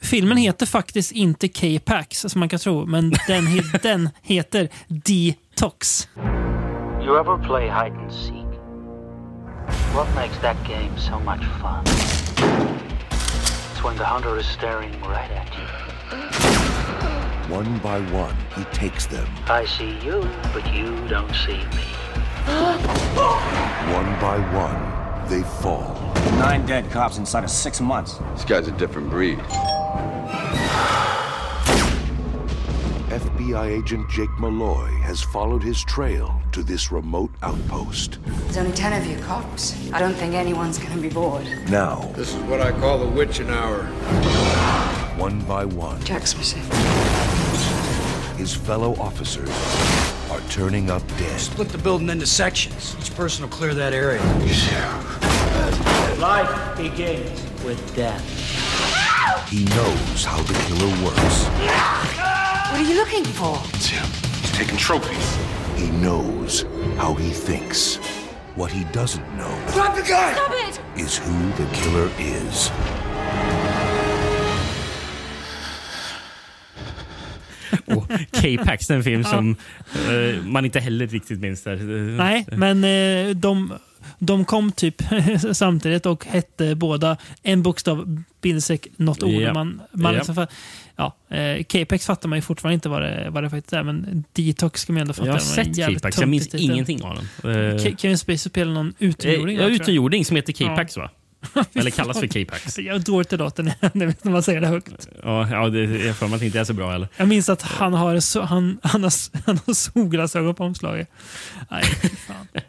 Filmen heter faktiskt inte K-Pax som man kan tro, men den, he- den heter Detox. You ever play hide and seek? What makes that game so much fun? It's when the hunter is staring right at you. One by one, he takes them. I see you, but you don't see me. One by one, they fall. Nine dead cops inside of six months. This guy's a different breed. FBI agent Jake Malloy has followed his trail to this remote outpost. There's only ten of you cops. I don't think anyone's gonna be bored. Now, This is what I call the witching hour. one by one, Jack's missing. his fellow officers are turning up dead. Split the building into sections. Each person will clear that area. Life begins with death. He knows how the killer works. What are you looking for? It's him. He's taking trophies. He knows how he thinks. What he doesn't know Drop the gun! Stop it! is who the killer is. Och K-Pax, en film som eh, man inte heller riktigt minns. Där. Nej, men eh, de, de kom typ samtidigt och hette båda en bokstav, bindestreck, något ord. Ja. Man, man Ja. liksom, ja, eh, K-Pex fattar man ju fortfarande inte vad det, vad det faktiskt är, men Detox ska man ändå fatta. Jag har sett K-Pax, jag minns titel. ingenting av den. Eh, Ke- Kevin Spacey spelar någon utomjording. ja, utomjording som heter K-Pax va? Eller kallas för K-Pax. Jag är dåligt i datorn när man säger det högt. Ja, ja det, jag får mig att det inte är så bra heller. Jag minns att han har, han, han har, han har solglasögon på omslaget. Nej, fan.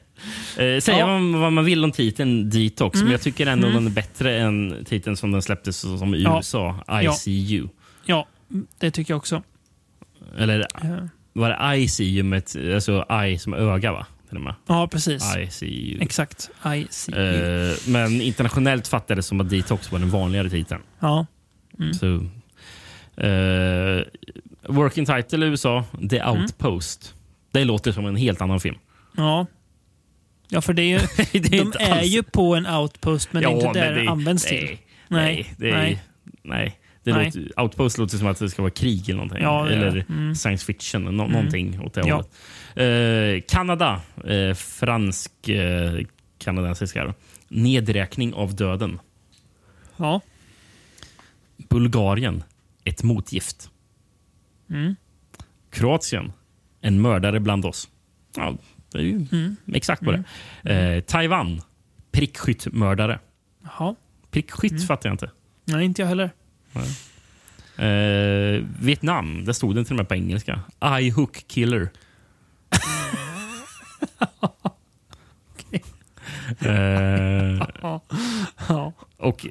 Eh, säga Ja. vad, vad man vill om titeln Detox, Mm. men jag tycker ändå Mm. den är bättre än titeln som den släpptes som i Ja. USA, Ja. ICU. Ja, det tycker jag också. Eller Ja. var det ICU med ett, alltså I som öga va? Till och med. Ja, precis. ICU. Exakt. I see. Eh, men internationellt fattades som att Detox var den vanligare titeln. Ja. Mm. Så, eh, working title i USA, The Mm. Outpost. Det låter som en helt annan film. Ja. Ja, för det är ju, Det är de är alls- ju på en outpost, men det är Ja, inte där det används till. nej, Nej, det är, nej. Nej. Det Nej. Låter, Outpost låter som att det ska vara krig eller någonting. Ja, eller. Mm. science fiction, nå- Mm. någonting åt det Ja. hållet. Eh, Kanada, eh, fransk eh, kanadensiska. Nedräkning av döden. Ja. Bulgarien, ett motgift. Mm. Kroatien, en mördare bland oss. Ja, det är ju Mm. exakt på det. Eh, Taiwan, prickskyttmördare. Jaha. Prickskytt Mm. fattar jag inte. Nej, inte jag heller. Eh, Vietnam, där stod den till och med på engelska. I hook killer. Eh, Ja. Ja. och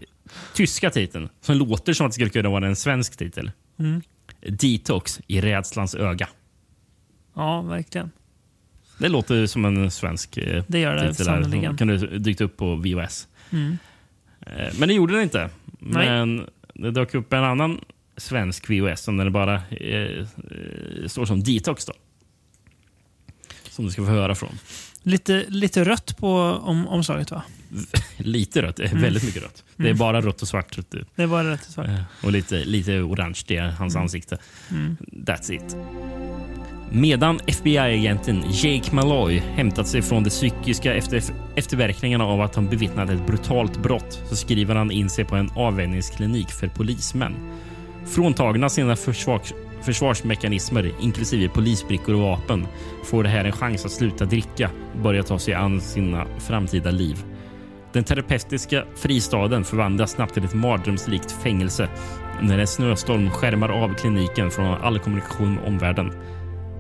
tyska titeln, som låter som att det skulle kunna vara en svensk titel. Mm. Detox i rädslans öga. ja, verkligen. Det låter som en svensk eh, Det gör det titel. där. Som kunde dykt upp på VHS. Mm. Eh, Men det gjorde den inte. Nej. Men det dök upp en annan svensk VHS som den bara eh, eh, står som Detox. Då. Som du ska få höra från. Lite, lite rött på om, omslaget, va? Lite rött, Mm. väldigt mycket rött. Det är Mm. bara rött och svart. vet du. Det var rätt svart. Och lite, lite orange, det är hans Mm. ansikte. Mm. That's it. Medan FBI-agenten Jake Malloy hämtat sig från de psykiska efter, efterverkningarna av att han bevittnade ett brutalt brott så skriver han in sig på en avvänjningsklinik för polismän. Fråntagna sina försvars, försvarsmekanismer, inklusive polisbrickor och vapen, får det här en chans att sluta dricka och börja ta sig an sina framtida liv. Den terapeutiska fristaden förvandlas snabbt till ett mardrömslikt fängelse när en snöstorm skärmar av kliniken från all kommunikation med omvärlden.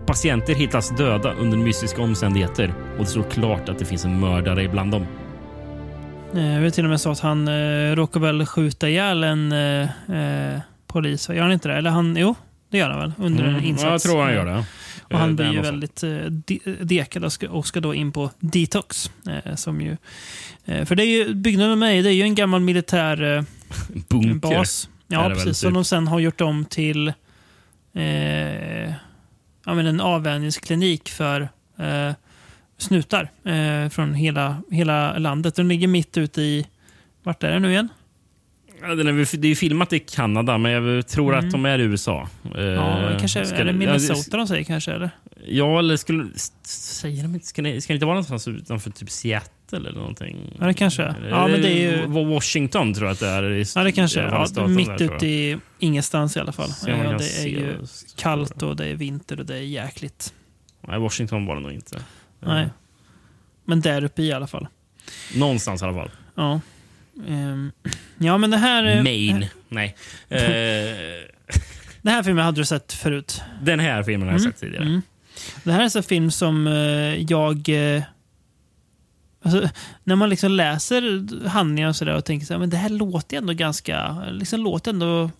Patienter hittas döda under mystiska omständigheter och det står klart att det finns en mördare ibland dem. Eh, jag vet till och med så att han eh, råkar väl skjuta ihjäl en eh, eh polis. Gör han inte det? Eller han, jo, det gör han väl under en Mm, insats. jag tror han gör det. Och han blir ju väldigt eh, de- dekad och ska, och ska då in på detox. Eh, som ju, eh, för det är ju, byggnaden med mig, det är ju en gammal militär eh, Bunker. bas. Ja, precis. typ. Som de sen har gjort om till eh, ja, men en avvänjningsklinik för eh, snutar från hela, hela landet. Den ligger mitt ute i... Vart är det nu igen? Ja, det är ju filmat i Kanada, men jag tror Mm. att de är i USA. Eh, Ja, kanske, ska är det ja, Minnesota de säger kanske? Eller? Ja, eller skulle... Säger de inte... Ska det, ska det inte vara någonstans utanför typ Seattle eller någonting? Ja, det kanske. Ja, men det är ju- Wa- Washington tror jag att det är. I, Ja, det kanske är. Ja, mitt ute i ingenstans i alla fall. Ja, det är ju kallt och det är vinter och det är jäkligt. Nej, Washington var det nog inte. Nej. Men där uppe i alla fall. Någonstans i alla fall. Ja. Ehm, ja, men det här... eh, Maine. Nej. Eh, Den här filmen hade du sett förut. den här filmen har jag Mm, sett tidigare. mm. Det här är en sån film som eh, jag... eh, Alltså, när man liksom läser handlingar och sådär och tänker så här, men det här låter ändå ganska, liksom låter ändå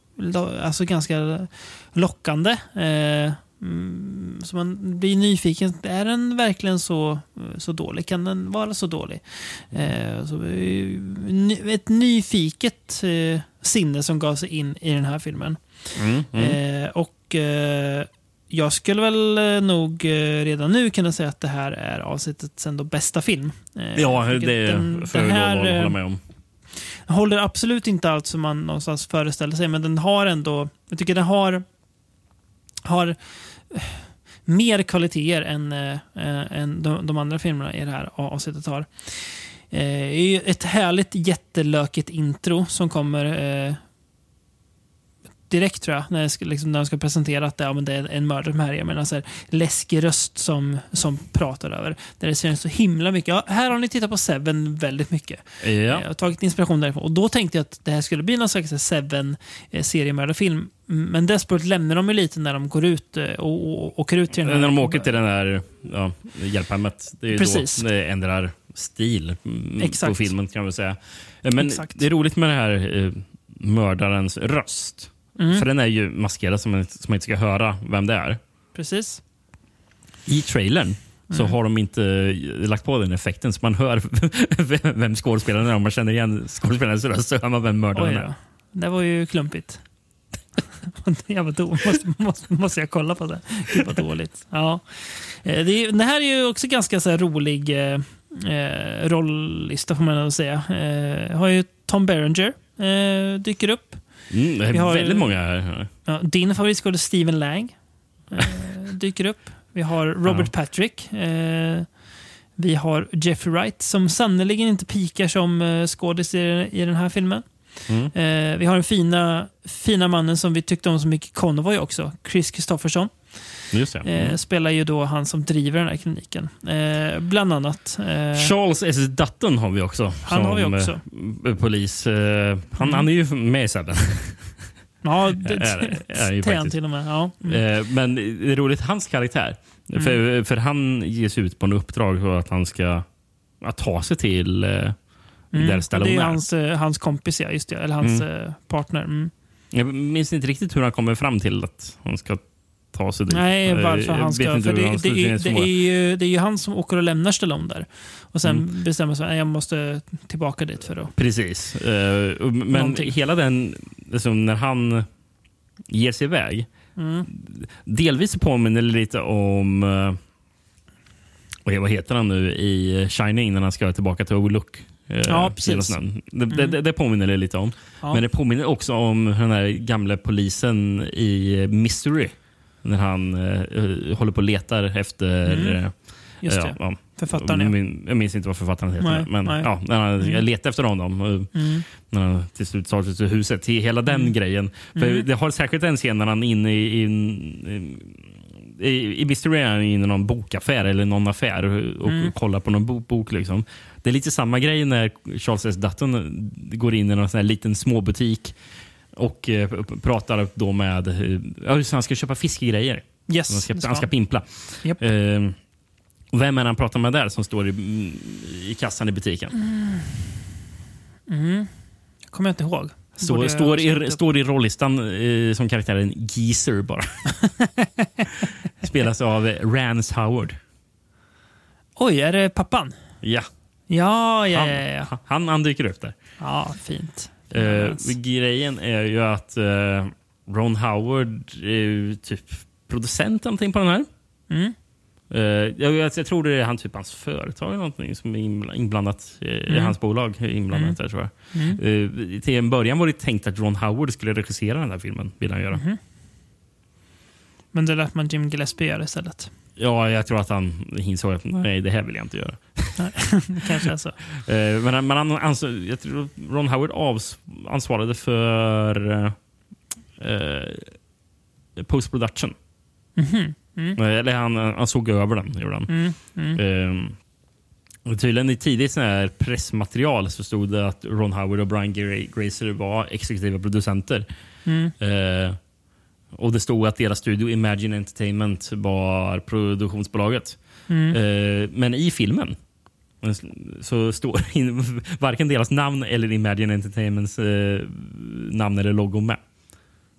alltså ganska lockande. Eh, mm, så man blir nyfiken. Är den verkligen så, så dålig? Kan den vara så dålig? Eh, så, ett nyfiket eh, sinne som gav sig in i den här filmen. Mm, mm. Eh, och eh, jag skulle väl eh, nog eh, redan nu kunna säga att det här är avsnittets ändå bästa film. Ja, det den- får den jag hålla med om. håller absolut inte allt som man någonstans föreställer sig, men den har ändå... Jag tycker den har, har mer kvaliteter än, äh, än de, de andra filmerna i det här avsnittet har. Eh, det är ju ett härligt jättelökigt intro som kommer eh, direkt tror jag, när, jag ska, liksom, när de ska presentera att det, ja, men det är en mördare som härjar. Alltså, här, läskig röst som, som pratar över. Där det känns så himla mycket. Ja, här har ni tittat på Seven väldigt mycket. Ja. Jag har tagit inspiration därifrån. Och då tänkte jag att det här skulle bli någon slags Seven-seriemördarfilm. Men Desperate lämnar de ju lite när de går ut eh, och, och, åker ut till den här... När de åker till den där ja, hjälphemmet. Det är Precis. då det ändrar stil mm, på Exakt. filmen kan man säga. Eh, Men Exakt. det är roligt med det här eh, mördarens röst. Mm. För den är ju maskerad som man, som man inte ska höra vem det är. Precis. I trailern så Mm. har de inte eh, lagt på den effekten så man hör vem skådespelaren är. Om man känner igen skådespelarens röst så hör man vem mördaren är. Det var ju klumpigt. jag var dum. Måste, måste, måste jag kolla på det? Gud vad dåligt. Ja. Eh, Det, är, det här är ju också ganska så rolig eh, eh, rolllista får man nog säga. Eh, har ju Tom Berenger eh, dyker upp. Mm, det är Vi har- väldigt många här. Ja, din favoritskådespelare Steven Lang eh, dyker upp. Vi har Robert Patrick. Eh, vi har Jeffrey Wright som sannerligen inte pikar som eh, skådis i, i den här filmen. Mm. Eh, vi har den fina, fina mannen som vi tyckte om så mycket, Convoy också. Chris Christopherson. Eh, Mm. spelar ju då han som driver den här kliniken. Eh, bland annat. Eh, Charles S. Dutton har vi också. Han har vi också. eh, polis. Eh, han, Mm. han är ju med i Seven. ja, det, är- är är han till och med. Ja. Mm. Eh, Men det är roligt, hans karaktär. För, för han ges ut på en uppdrag för att han ska att ta sig till eh, där Mm. Och Stallone det är är. hans, eh, hans kompis, ja. Just det. Eller hans Mm. eh, partner. Mm. Jag minns inte riktigt hur han kommer fram till att han ska ta sig dit. Nej, varför han ska... För det, hans det, är, det, är ju, det är ju han som åker och lämnar Stallone där. Och sen Mm. bestämmer sig att jag måste tillbaka dit för att... Precis. Och- men Någonting. hela den, liksom, när han ger sig iväg. Mm. Delvis påminner det lite om, uh, vad heter han nu i Shining när han ska tillbaka till Overlook. eh, Ja, precis. Det, det, Mm. det, det påminner det lite om. Ja. Men det påminner också om den här gamla polisen i Mystery. När han eh, håller på och letar efter... Mm. eh, Just det. ja. Författaren, ja. Min- Jag minns inte vad författaren heter. Nej, men nej. Ja, när han Mm. letar efter honom. och Mm. När han till slut tar sig till huset. Hela den Mm. grejen. För Mm. Det har särskilt en scen när han är inne i, i, i, i Mystery är han inne i någon bokaffär eller någon affär och Mm. kollar på någon bo, bok. Liksom. Det är lite samma grej när Charles S. Dutton går in i någon sån liten småbutik och eh, pratar då med... eh, han ska köpa fiskegrejer. Yes, han, ska, han ska han. pimpla. Japp. Eh, vem är han pratar med där som står i, i kassan i butiken? Mm. kommer jag inte ihåg. Står, står, i, står i rollistan eh, som karaktären Geezer bara. Spelas av Rance Howard. Oj, är det pappan? Ja, Ja, ja, han, ja. ja. han, han dyker upp där. Ja, fint. Eh, grejen är ju att eh, Ron Howard är typ producent någonting på den här. Mm. Eh, jag, jag, jag tror det är han, typ hans företag eller någonting som är inbla- inblandat. eh, i Mm. Hans bolag är inblandat där tror jag. Mm. Eh, till en början var det tänkt att Ron Howard skulle regissera den här filmen. Vill han göra. Mhm. Men det lät man Jim Gillespie göra istället. Ja, jag tror att han insåg att nej, det här vill jag inte göra. Kanske är så. Men han- men han, ansåg, jag tror Ron Howard avs, ansvarade för eh, post production. Mhm. Mm. Eh, Eller han, han såg över den. Gjorde han. Mm. Mm. Eh, tydligen i tidigt sån här pressmaterial så stod det att Ron Howard och Brian Gra- Grazer var exekutiva producenter. Mm. Eh, och det stod att deras studio Imagine Entertainment var produktionsbolaget. Mm. Eh, men i filmen så står in, varken deras namn eller Imagine Entertainments eh, namn eller logo med.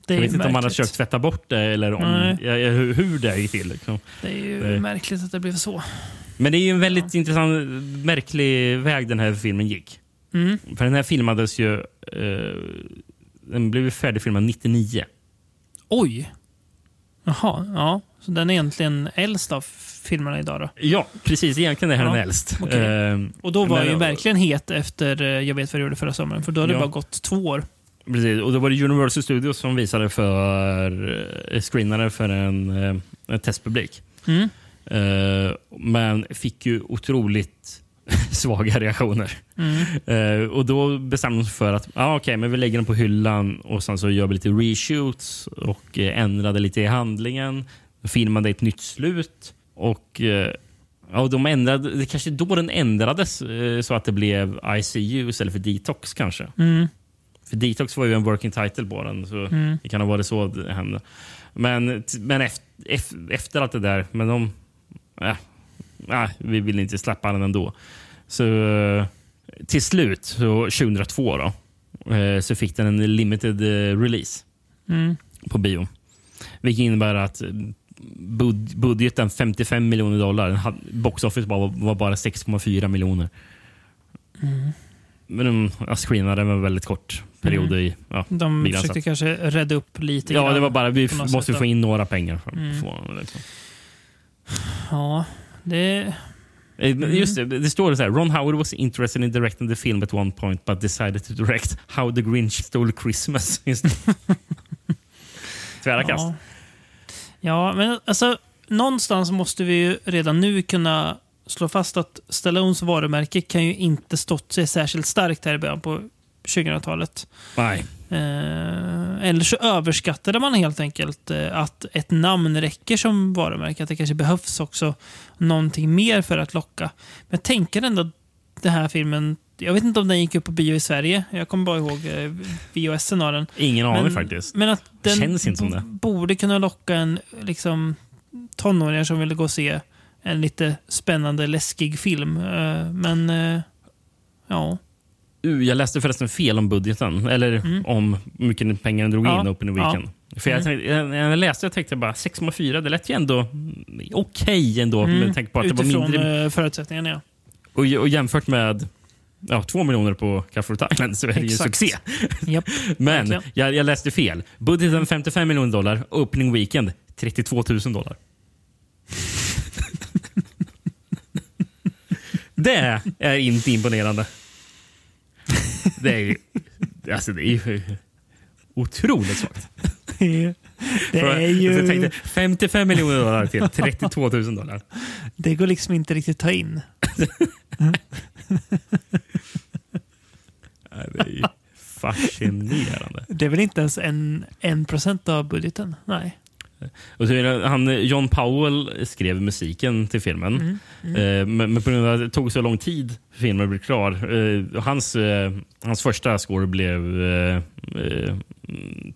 Det är jag vet inte om man har försökt tvätta bort det eller om, Nej. ja, ja, hur, det gick till. Liksom. Det är ju Nej. märkligt att det blev så. Men det är en väldigt intressant, märklig väg den här filmen gick. Mm. För den här filmades ju... Eh, den blev färdigfilmad 99. Oj! Jaha, ja. Så den är egentligen äldst av filmerna idag då? Ja, precis. Egentligen är den Ja, äldst. okej. Ehm, Och då var men- ju verkligen het efter eh, Jag vet vad du gjorde förra sommaren. För då hade det Ja. bara gått två år. Precis, och då var det Universal Studios som visade för eh, screenade för en, eh, en testpublik. Mm. Eh, men fick ju otroligt svaga reaktioner. Mm. Eh, och Då bestämde de sig för att ah, okay, men vi lägger den på hyllan och sen så gör vi lite reshoots och eh, ändrade lite i handlingen. Filmade ett nytt slut. Och eh, ja, de ändrade, Det kanske då den ändrades eh, så att det blev ICU istället för Detox kanske. Mm. För Detox var ju en working title på den, så Mm. det kan ha varit så det hände. Men, men efter, efter allt det där, men de... Äh, äh, vi vill inte släppa den ändå. Så eh, till slut, så 2002, då, eh, så fick den en limited eh, release Mm. på bio. Vilket innebär att bud budgeten 55 miljoner dollar, box office var, var bara 6,4 miljoner. Mm. Men de ja, screenade med väldigt kort period Mm. i ja, De försökte kanske rädda upp lite Ja, grann det var bara vi måste få in några pengar. För Mm. få, liksom. Ja, det... Eh, Just det, det står så här. Ron Howard was interested in directing the film at one point but decided to direct How the Grinch Stole Christmas. Tvära kast. Ja. ja, men alltså någonstans måste vi ju redan nu kunna slå fast att Stallones varumärke kan ju inte stått sig särskilt starkt här i början på 2000-talet. Nej. Eh, eller så överskattade man helt enkelt eh, att ett namn räcker som varumärke. Att det kanske behövs också någonting mer för att locka. Men jag tänker ändå att den här filmen, jag vet inte om den gick upp på bio i Sverige. Jag kommer bara ihåg eh, VHSen av den. Ingen aning faktiskt. Men att den Känns inte som det. borde kunna locka en liksom, tonåringar som vill gå och se en lite spännande, läskig film. Eh, Men ja. Uh, jag läste förresten fel om budgeten. Eller om hur mycket pengar den drog Mm. Ja. in Open Ja. Weekend. För jag Mm. tänkte, jag- jag läste jag tänkte bara 6,4 det lät ju ändå mm, okej ändå. Mm. Med tanke på att det var Utifrån mindre. eh, förutsättningarna, ja. Och, och jämfört med ja, två miljoner på Carrefour Thailand så är det ju succé. Japp, Men jag, jag läste fel. Budgeten 55 miljoner dollar, opening weekend 32 000 dollar. det är inte imponerande. Det är ju alltså det är ju otroligt svagt. Det är ju... Jag tänkte 55 miljoner dollar till 32 000 dollar. Det går liksom inte riktigt att ta in. Nej, Det är ju fascinerande. Det är väl inte ens en, en procent av budgeten? Nej. Och han, John Powell skrev musiken till filmen. Mm, Eh, men, men på grund av att det tog så lång tid för filmen att bli klar. Eh, hans, eh, hans första score blev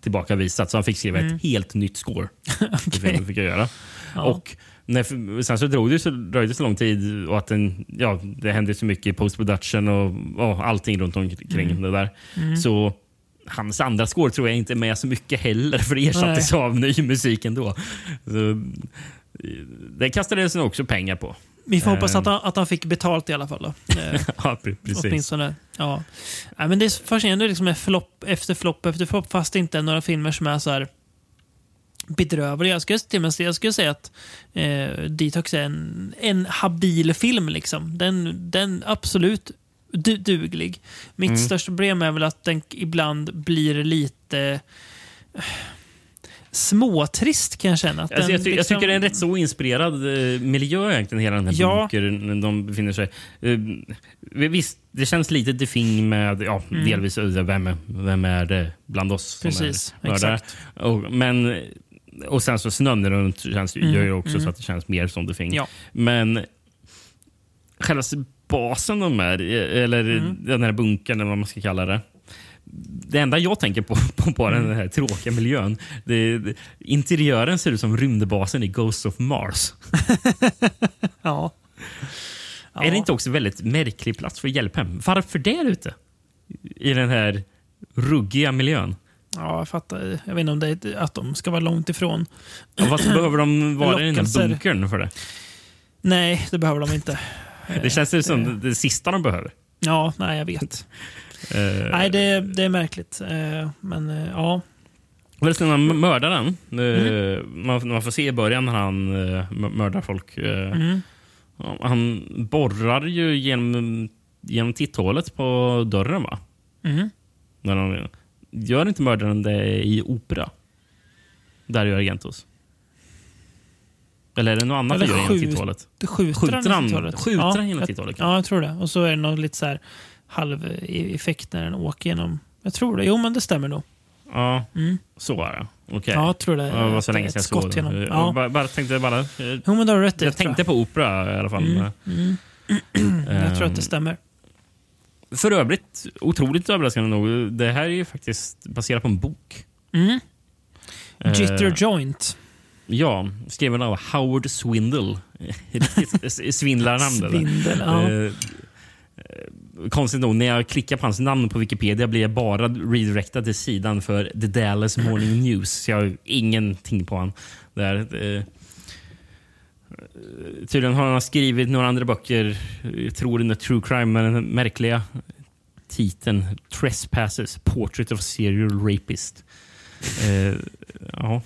tillbakavisat, så han fick skriva Mm. ett helt nytt score. filmen fick jag göra. Ja. Och när, sen så drog det så, dröjde det så lång tid och att den, ja, det hände så mycket i post-production och, och allting runt omkring Mm. det där. Mm. Så hans andra score tror jag inte är med så mycket heller, för det ersattes Nej. av ny musik ändå. Så, det kastades nog också pengar på. Vi får hoppas Eh, att han, att han fick betalt i alla fall. Då. Eh, ja, pre- precis. Åtminstone. Ja. Nej, men det är fascinerande liksom med flopp efter flopp efter flopp fast det inte är några filmer som är så här bedrövliga. Jag skulle, till och jag skulle säga att eh, Detox är en, en habil film. Liksom. Den, den absolut du, duglig. Mitt Mm. största problem är väl att den ibland blir lite eh, småtrist kan jag känna. Att Alltså, jag, ty jag liksom- tycker det är en rätt så inspirerad eh, miljö egentligen, hela den här Ja. bunkern de befinner sig. Eh, visst, det känns lite defing med, ja, Mm. delvis eh, vem, är- vem är det bland oss som Precis, är mördare. exakt. Och, men, och sen så snön runt känns, Mm, gör ju också mm. så att det känns mer som defing. Ja. Men själva basen de är, eller Mm. den här bunkern eller vad man ska kalla det. Det enda jag tänker på, på, på Mm. den här tråkiga miljön, det, det, interiören ser ut som rymdbasen i Ghost of Mars. Ja. Är det inte också väldigt märklig plats för hjälphem? Varför där ute? I den här ruggiga miljön. Ja, jag fattar. Jag vet inte om det är att de ska vara långt ifrån. Och vad behöver de vara i den bunkern för det? Nej, det behöver de inte. Det känns ju som det sista de behöver. Ja, nej, jag vet. Eh, Nej, det, det är märkligt. Eh, Men eh, ja. Den här mördaren. Mm. Man, man får se i början när han mö- mördar folk. Mm. Han borrar ju genom, genom titthålet på dörren, va? Mm. När han, gör inte mördaren det i opera? Där gör Argentos. Eller är det något annat Eller han gör genom skjut- titthålet? Det skjuter, Skjuter han- titthålet. skjuter ja, han genom jag- titthålet? Ja, jag tror det. Och så är det någon lite så här halv-effekt när den åker genom... Jag tror det. Jo, men det stämmer nog. Ja, Mm. så var det. Okej. Ja, jag tror det. Det var så länge sedan jag såg genom- det. ja. Jag bara, tänkte bara... Jo, men det har du rätt Jag tror tänkte på opera i alla fall. Mm, mm. Jag tror att det Ehm, stämmer. För övrigt, otroligt överraskande nog, det här är ju faktiskt baserat på en bok. Mm. Eh, Jitter Joint. Ja, skriven av Howard Swindle. Svindlarnamn. Svindel, ja. Eh, eh, Konstigt nog, när jag klickar på hans namn på Wikipedia blir jag bara redirectad till sidan för The Dallas Morning News. Så jag har ingenting på han där. Eh, Tydligen har han skrivit några andra böcker, jag tror det är true crime, med den märkliga titeln Trespasses, Portrait of Serial Rapist. Eh, ja.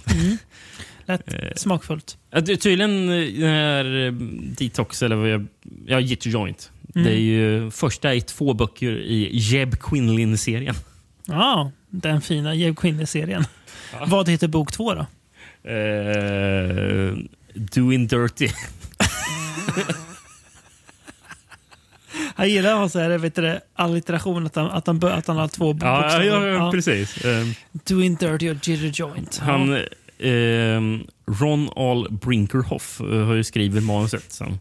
Lät Eh, smakfullt. Ja, tydligen eh, den här eh, Detox, eller vad jag... Ja, Jitter Joint. Mm. Det är ju första i två böcker i Jeb Quinlin-serien. Ja, den fina Jeb Quinley-serien. Vad heter bok två då? Eh, doing Dirty. Jag gillar att ha så här, vet du, allitteration, att han, att, han, att han har två ja, bokstäver. ja, ja, precis. Eh, Doing Dirty och Jitter Joint. han, Ja. Eh, Ron Al Brinkerhoff eh, har ju skrivit manuset. Så.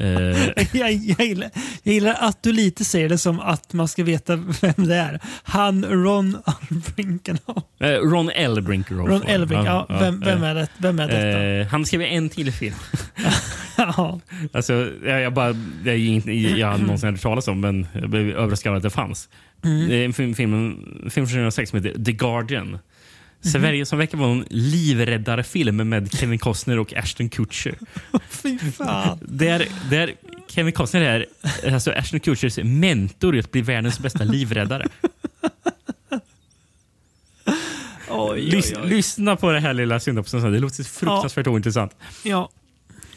Eh, jag, jag, gillar, jag gillar att du lite säger det som att man ska veta vem det är. Han Ron Albrinkenhoff. eh, Ron L. Brinkerhoff. Ron Elbrink, ja, vem, vem, är det, vem är detta? Eh, han skrev en till film. ja. Alltså, jag, jag, bara, det är inget jag någonsin hört talas om, men jag blev överraskad att det fanns. Mm. Det är en film, film, film från 2006 som heter The Guardian. Mhm. Sverige som verkar vara en livräddarfilm med Kevin Costner och Ashton Kutcher. Fy fan. Där, där Kevin Costner är alltså Ashton Kutchers mentor i att bli världens bästa livräddare. Oj, Lys, oj, oj. Lyssna på det här lilla synopsisen. Det låter fruktansvärt ointressant. Ja.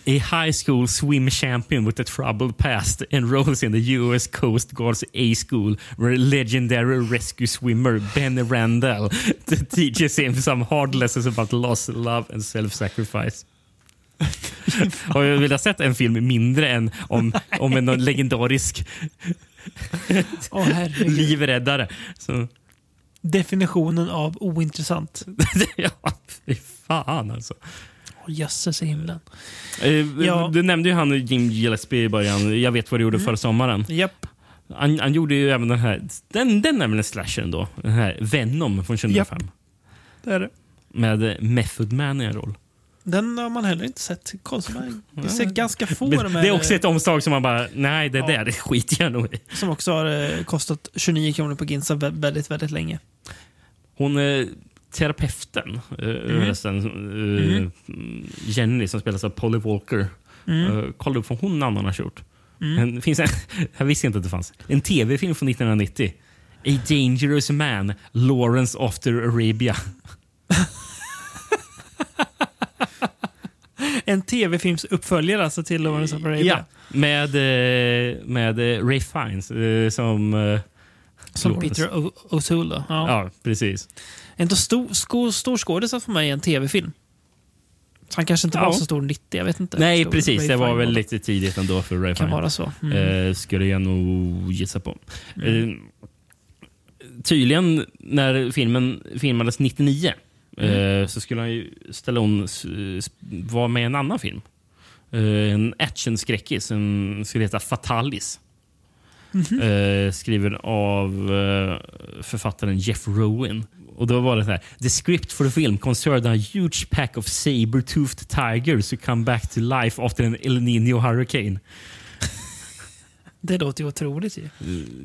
A high school swim champion with a troubled past enrolls in the U.S. Coast Guard's A school where legendary rescue swimmer Ben Randall teaches him some hard lessons about loss, love and self-sacrifice. Har jag velat sett en film mindre än om, om en legendarisk herregud. livräddare. Så, Definitionen av ointressant. ja, fy fan alltså. Jösses i himlen. Eh, Ja. Du nämnde ju han Jim Gillespie i början. Jag vet vad du gjorde förra sommaren. Japp. Han, han gjorde ju även den här. Den, den är väl en slasher ändå? Den här Venom från 2005. Det är det. Med eh, Method Man i en roll. Den har man heller inte sett. Konstigt. man- Jag ser ganska få Men de det är också ett omslag som man bara, nej det Ja. där det skiter jag nog i. Som också har eh, kostat 29 kronor på Ginsa vä- väldigt, väldigt länge. Hon är terapeuten, eh, resten, eh, Jenny som spelas av Polly Walker. Mm. Uh, kolla upp vad hon annan har gjort. Mm. En, finns en, jag visste inte att det fanns. En tv-film från 1990. A Dangerous Man, Lawrence After Arabia. En tv-films uppföljare alltså till Lawrence of Arabia. Ja, med, eh, med eh, Ray Fiennes eh, som... eh, Som Lawrence. Peter O- O'Toole. då. Ja. Ja, precis. En stor, sko, stor skådis för mig i en tv-film. Så han kanske inte Ja. var så stor 90, jag vet inte. Nej, Stor precis. Ray Det var Fiennes väl lite tidigt ändå för Ray Kan vara så. Mm. Eh, skulle jag nog gissa på. Eh, tydligen när filmen filmades 99 Mm. eh, så skulle han ju Stallone vara med i en annan film. Eh, en actionskräckis som skulle heta Fatalis. Mhm. Eh, skriven av eh, författaren Jeff Rowan. Och då var det så här. The script for the film concerned a huge pack of saber-toothed tigers who come back to life after an El Nino hurricane. Det låter ju otroligt ju.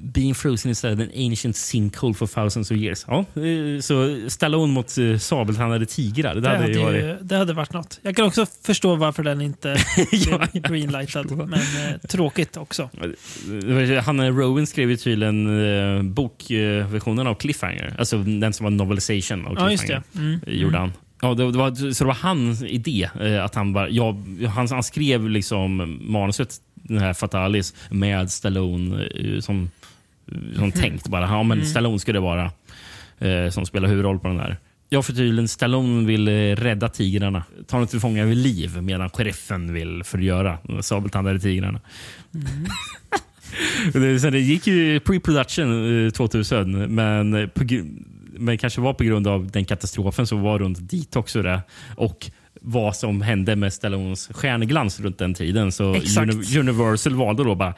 Being frozen instead an ancient sinkhole for thousands of years. Ja, eh, så Stallone mot eh, sabeltandade tigrar. Det, Det hade hade, ju varit... det hade varit något. Jag kan också förstå varför den inte Ja, blev greenlightad. Men eh, tråkigt också. Han eh, Rowan skrev ju tydligen eh, bokversionen av Cliffhanger. Alltså den som var novelization av Ja, just Cliffhanger. det. Mm. eh, Gjorde han. Ja, det, var, så det var hans idé. Att han, bara, ja, han, han skrev liksom manuset, den här Fatalis, med Stallone eh, som, som tänkt. bara. Ja, men Mm. Stallone skulle det vara eh, som spelar huvudroll på den där. Ja, för tydligen Stallone vill eh, rädda tigrarna. Ta dem till fånga vid liv medan sheriffen vill förgöra de sabeltandade tigrarna. Det, så det gick ju pre-production eh, 2000, men, eh, på, men kanske var på grund av den katastrofen som var runt dit också. Det, och vad som hände med Stallones stjärnglans runt den tiden. Så Exakt. Uni- Universal valde då bara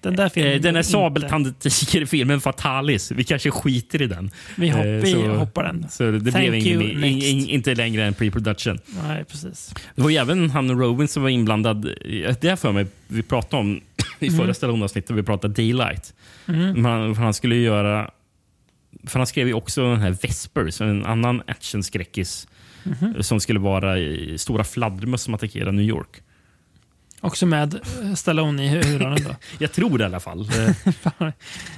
Den där filmen. eh, den är sabeltandtiger-filmen Fatalis. Vi kanske skiter i den. Vi, hopp, Eh, vi så- hoppar den. Så det Thank blev ingen, in, in, inte längre en pre-production. Nej, precis. Det var ju även han Rowan som var inblandad. Det är för mig vi pratade om i Mm. förra Stallone-avsnittet. Vi pratade Daylight. Mm. Han, han skulle göra... För han skrev ju också den här Vesper, så en annan actionskräckis Mhm. som skulle vara i stora fladdermöss som attackerar New York. Också med eh, Stallone i huvudrollen då. Jag tror det i alla fall. Eh,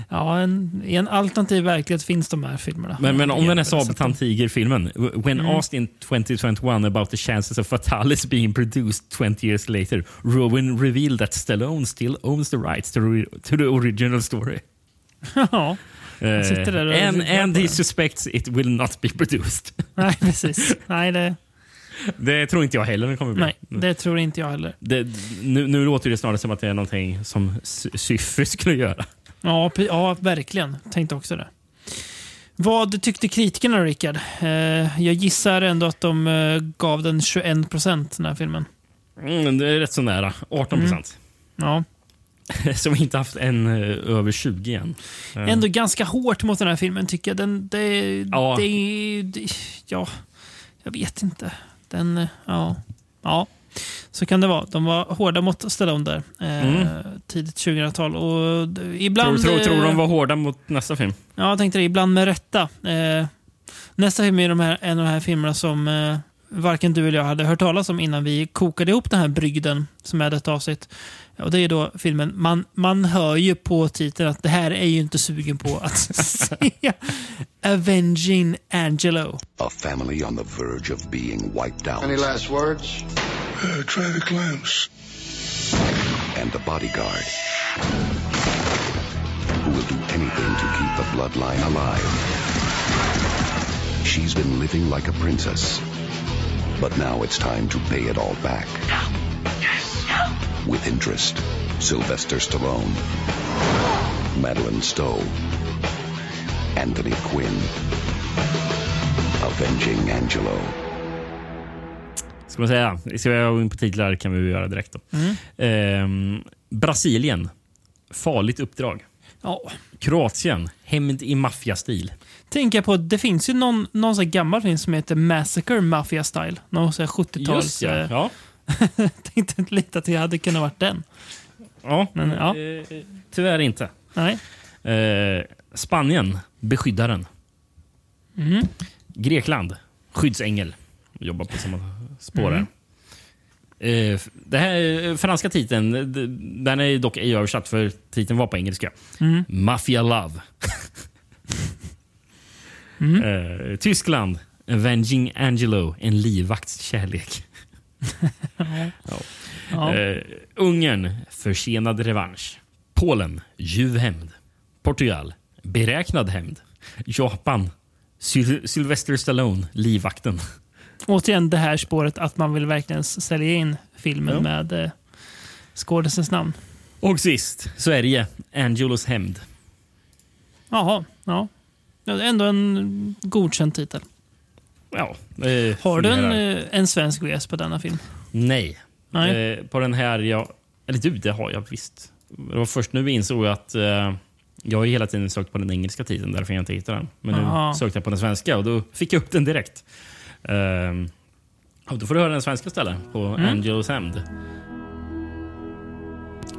ja, en, I en alternativ verklighet finns de här filmerna. Men, men om den sett dem. Sabeltand-tiger-filmen. When Mm. asked in 2021 about the chances of Fatalis being produced 20 years later, Rowan revealed that Stallone still owns the rights to, to the original story. ja, Uh, sitter där och and and he suspects it will not be produced. nej precis. Nej, det, det tror inte jag heller det kommer bli. nej, det tror inte jag heller. Det, nu, nu låter det snarare som att det är någonting som Sy- Syfy skulle göra. Ja, ja, verkligen. Tänkte också det. Vad tyckte kritikerna, Rickard? Eh, jag gissar ändå att de eh, gav den 21 procent, den här filmen. Mm, det är rätt så nära. 18 procent. Ja. Som inte haft en eh, över 20 än. Eh, Ändå ganska hårt mot den här filmen, tycker jag. Den, det, Ja. det, det, ja, jag vet inte. Den, eh, ja, ja. Så kan det vara. De var hårda mot Stallone där. Eh, Mm. Tidigt 2000-tal. Och ibland... tror, tror, tror de var hårda mot nästa film? Ja, jag tänkte det. Ibland med rätta. Eh, nästa film är de här, en av de här filmerna som eh, varken du eller jag hade hört talas om innan vi kokade ihop den här brygden som är detta avsnitt. Och det är då filmen, man, man hör ju på titeln att det här är ju inte sugen på att se Avenging Angelo. A family on the verge of being wiped out. Any last words? Uh, try the clamps. And the bodyguard. Who will do anything to keep the bloodline alive. She's been living like a princess. But now it's time to pay it all back. With interest. Sylvester Stallone. Madeline Stowe. Anthony Quinn. Avenging Angelo. Ska man säga. Ska vi gå in på titlar kan vi göra direkt. Då. Mm. Ehm, Brasilien. Farligt uppdrag. Ja. Kroatien. Hämnd i maffiastil. Tänker jag på, det finns ju någon, någon gammal film som heter Massacre Mafia Style. Någon sån här 70-tals... Just ja. ja. tänkte lite att det hade kunnat varit den. ja. Men, ja. Eh, tyvärr inte. Nej. Eh, Spanien. Beskyddaren. Mm. Grekland. Skyddsängel. Jobbar på samma spår Mm. Eh, det här eh, franska titeln, den är dock ej översatt för titeln var på engelska. Mm. Mafia Love. Mm. Eh, Tyskland. Avenging Angelo. En livvakts kärlek. Ja. Ja. Eh, Ungern. Försenad revansch. Polen. Ljuv hämnd. Portugal. Beräknad hämnd. Japan. Syl- Sylvester Stallone. Livvakten. Återigen det här spåret att man vill verkligen sälja in filmen Ja. med eh, skådisens namn. Och sist, Sverige. Angelos hämnd. Jaha, ja. Ja, det är Ändå en godkänd titel. Ja, eh, Har du en, fungerar. eh, en svensk VS på denna film? Nej. Nej. Eh, på den här, jag, eller du, det har jag visst. Det var först nu vi insåg att eh, jag har ju hela tiden sökt på den engelska titeln, därför jag inte hittade den. Men Aha. nu sökte jag på den svenska och då fick jag upp den direkt. Ehm, och då får du höra den svenska istället, på Mm. Angelos hämnd.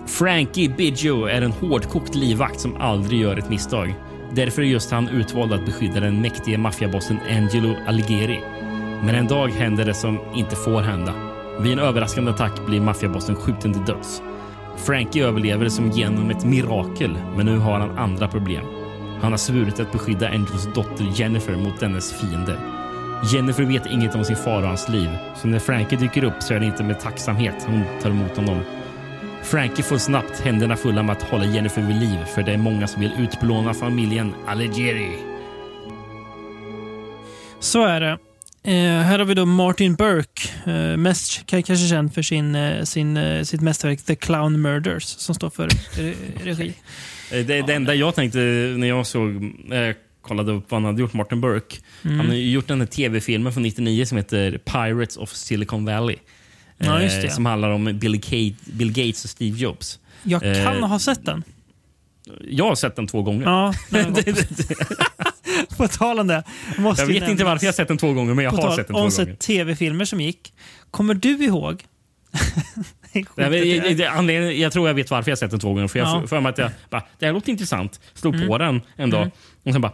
Frankie Biggio är en hårdkokt livvakt som aldrig gör ett misstag. Därför är just han utvald att beskydda den mäktige maffiabossen Angelo Alighieri. Men en dag händer det som inte får hända. Vid en överraskande attack blir maffiabossen skjuten till döds. Frankie överlever som genom ett mirakel, men nu har han andra problem. Han har svurit att beskydda Angelos dotter Jennifer mot dennes fiender. Jennifer vet inget om sin far och hans liv, så när Frankie dyker upp så är det inte med tacksamhet hon tar emot honom. Frankie får snabbt händerna fulla med att hålla Jennifer vid liv för det är många som vill utplåna familjen Alighieri. Så är det. Eh, här har vi då Martin Burke, eh, mest kanske känd för sin, eh, sin, eh, sitt mästerverk The Clown Murders, som står för re- regi. Eh, Det, det enda jag tänkte när jag såg, eh, kollade upp vad han hade gjort, Martin Burke. Mm. Han har gjort den här tv-filmen från 99 som heter Pirates of Silicon Valley. Ja, Eh. Som handlar om Bill, Gates, Bill Gates och Steve Jobs. Jag kan Eh, ha sett den. Jag har sett den två gånger. Ja. På tal om det. Måste jag vet inte varför jag har sett den två gånger, men jag På har sett den om två så gånger. tv-filmer som gick. Kommer du ihåg? Jag, jag, jag tror jag vet varför jag har sett den två gånger. För jag Ja. för mig att jag bara, det här låter intressant. Slog på Mm. den en dag Mm. och sen bara,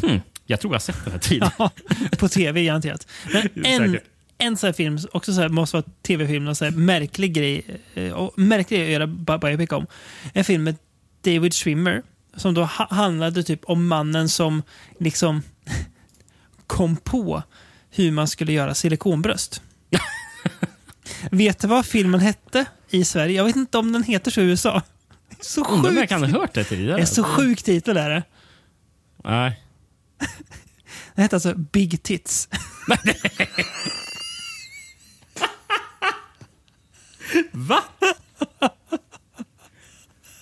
hmm, jag tror jag har sett den här tidigare. Ja, på tv garanterat. Men en. En sån här film, också så här, måste vara tv-film, någon så här märklig grej, eh, och märklig att göra bi- biopic om. En film med David Schwimmer som då ha- handlade typ om mannen som liksom kom på hur man skulle göra silikonbröst. vet du vad filmen hette i Sverige? Jag vet inte om den heter så i USA. Så Undrar om jag sjukt. kan ha hört det tidigare. Det är så sjuk titel är det. Nej. Den hette alltså Big Tits. Va?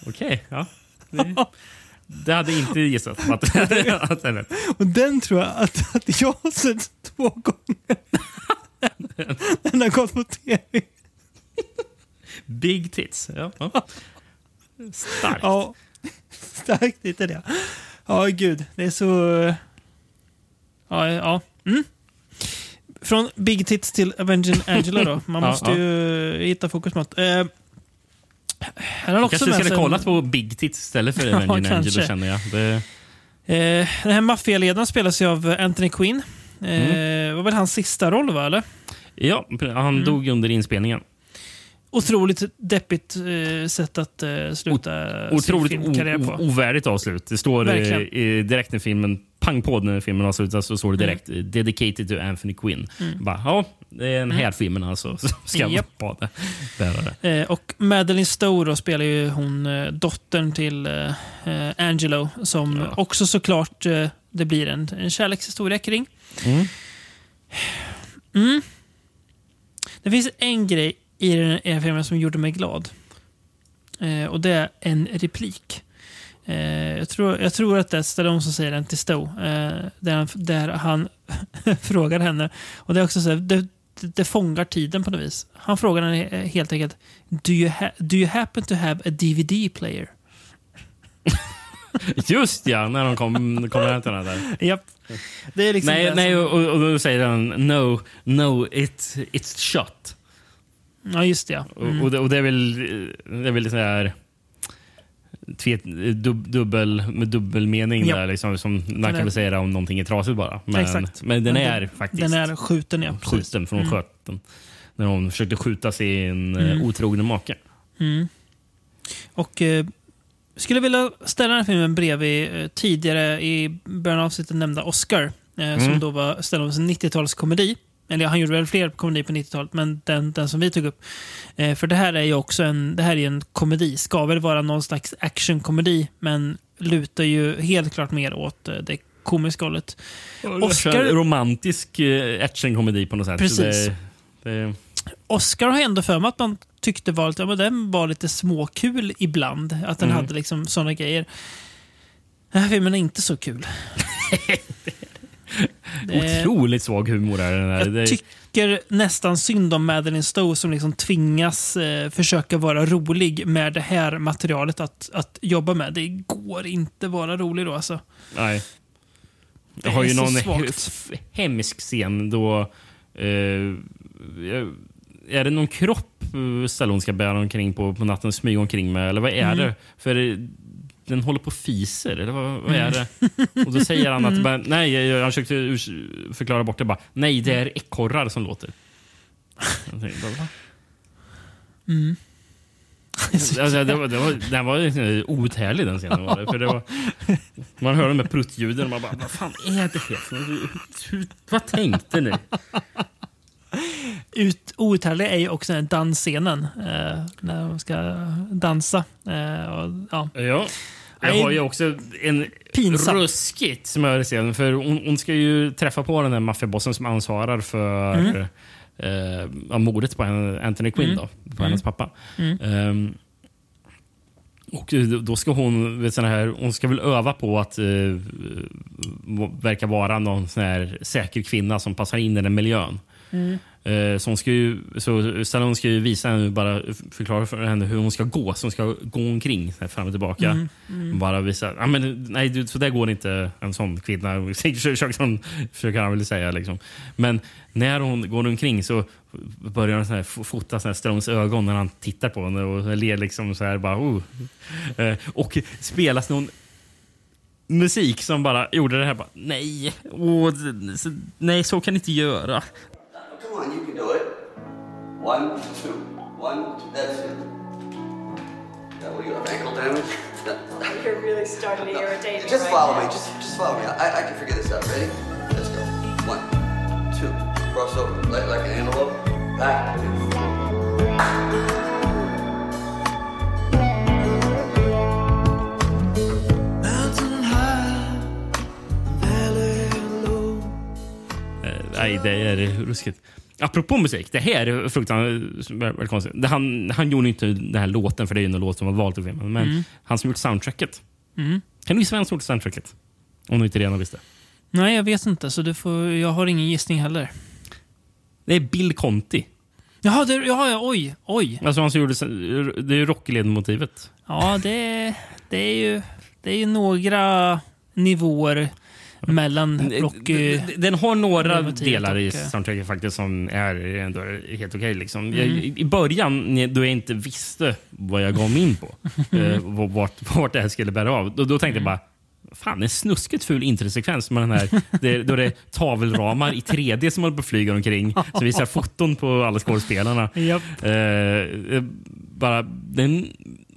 Okej, ja. Det, det hade inte gissat att, att hette. Och den tror jag att, att jag har sett två gånger. den har gått på tv. Big tits. Ja, ja. Starkt. Ja, starkt inte det. Ja, gud. Det är så... Ja, ja. Mm. Från Big Tits till Avenging Angela då. Man Ja, måste ja. ju hitta fokusmått. Eh, här har också kanske skulle sig- kollat på Big Tits istället för Ja, Avenging Angel, kanske. då känner jag. Det, Eh, den här maffialedaren spelas ju av Anthony Quinn. Eh, Mm. var väl hans sista roll, va? Eller? ja, han Mm. dog under inspelningen. Otroligt deppigt eh, sätt att eh, sluta Otroligt sin o- filmkarriär på. o- ovärdigt avslut. Det står eh, direkt när filmen, pang på när filmen avslutas, så står det direkt eh, “Dedicated to Anthony Quinn”. Mm. Bara, ja, det är den här filmen alltså. Så ska Japp. vara det. Bära det. Eh, och Madeleine Stowe spelar ju hon eh, dottern till eh, eh, Angelo som också såklart eh, det blir en, en kärlekshistoria kring. Mm. Mm. Det finns en grej i den i den här filmen som gjorde mig glad. Eh, och det är en replik. Eh, jag, tror, jag tror att det är Stallone som säger den till Stowe. Eh, där han, där han frågar henne. Och det är också så här, det, det, fångar tiden på något vis. Han frågar henne he- helt enkelt Do you, do you happen to have a DVD player? Just ja, när de kom, hem till den där. Japp. Det är liksom nej, det nej som- och, och då säger han no, no, it, it's shot. Ja, just det. ja. Mm. Och, och, det, och det är väl, det är väl så här tvet, dub, dubbel, med dubbelmening Ja. där. Liksom, som man kan väl säga om någonting är trasigt bara. Men, Exakt. men den är den- faktiskt Den är skjuten, ja. precis. skjuten från Mm. sköten. När hon försökte skjuta sin mm. Mm. otrogne make. Mm. Och eh, skulle vilja ställa den här filmen bredvid eh, tidigare i början av avsnittet nämnda Oscar. Eh, Som Mm. då var Stallones 90-talskomedi. Eller han gjorde väl fler komedier på 90-talet, men den, den som vi tog upp. Eh, för det här är ju också en, det här är en komedi. Ska väl vara någon slags actionkomedi, men lutar ju helt klart mer åt eh, det komiska hållet. Oscar... Oscar, Romantisk eh, actionkomedi på något sätt. Precis. Det, det, Oscar har jag ändå för mig att man tyckte var lite, ja, men den var lite småkul ibland. Att den Mm. hade liksom sådana grejer. Den här filmen är inte så kul. Otroligt svag humor är den här. Jag Det, tycker nästan synd om Madeleine Stowe som liksom tvingas eh, försöka vara rolig med det här materialet att, att jobba med. Det går inte vara rolig då alltså. nej. Det Jag har ju någon svagt. hemsk scen då... Eh, är det någon kropp uh, Stallone ska bära omkring på, på natten, smyga omkring med? Eller vad är Mm. det? För den håller på och fiser, eller vad, vad är det? Och då säger han att, Mm. bara, nej, jag, jag försökte urs- förklara bort det bara. Nej, det är ekorrar som låter. Jag tänkte, bara, va? Mm. Alltså, det var, det var, den var outhärdlig den scenen. Var det, för det var, man hör de här pruttljuden och man bara, vad fan är det här? Vad tänkte ni? Ut, outhärdlig är ju också den dansscenen. Eh, när de ska dansa. Eh, och, ja. Ja. Jag har ju också en Pinsamt. ruskigt smörig scen. För hon, hon ska ju träffa på den där maffiabossen som ansvarar för Mm. eh, mordet på Anthony Quinn, Mm. då, på Mm. hennes pappa. Mm. Ehm, och då- då ska hon, vet, sån här, hon ska väl öva på att eh, verka vara någon sån här säker kvinna som passar in i den miljön. Mm. Eh, Så hon ska ju, så Stallone ska ju visa henne, bara förklara för henne hur hon ska gå. Så hon ska gå omkring så fram och tillbaka. Mm, mm. Bara visa, ah, men, nej så där går inte en sån kvinna. Försöker han, väl säga. Liksom. Men när hon går omkring så börjar hon så här, f- fota så här Stallones ögon när han tittar på henne och ler liksom så här bara, oh. eh, Och spelas någon musik som bara gjorde det här. Bara, nej, så- nej, så kan ni inte göra. Come on, you can do it. One, two, one, two. That's it. Yeah, what do you have? Ankle damage? You're really starting to irritate me Just right follow now. me. Just, just follow me. I, I can figure this out. Ready? Let's go. One, two. Cross over like, like an antelope. Back and forward. Nej, det är ruskigt. Apropå musik, det här är fruktansvärt konstigt. Han, han gjorde inte den här låten, för det är ju en låt som var vald till filmen. Men Mm. han som gjort soundtracket. Mm. Kan du gissa vem som gjort soundtracket? Om du inte redan visste. Nej, jag vet inte. Så du får, jag har ingen gissning heller. Det är Bill Conti. Jaha, det, ja, ja, oj, oj. Alltså han som gjorde, det är ju Rocky-ledmotivet. Ja, det, det, är ju, det är ju några nivåer mellan Rocky... Den- Den har några delar i och, eh, soundtracket faktiskt som är ändå helt okej. liksom. Jag- Mm. I början, då jag inte visste vad jag gav mig in på, eh, vart, vart det här skulle bära av, då, då tänkte jag bara Fan, en snuskigt ful introsekvens med den här, det, då det är tavelramar i 3D som håller på att flyga omkring. Som visar foton på alla skådespelarna. Japp. Eh, eh, bara, det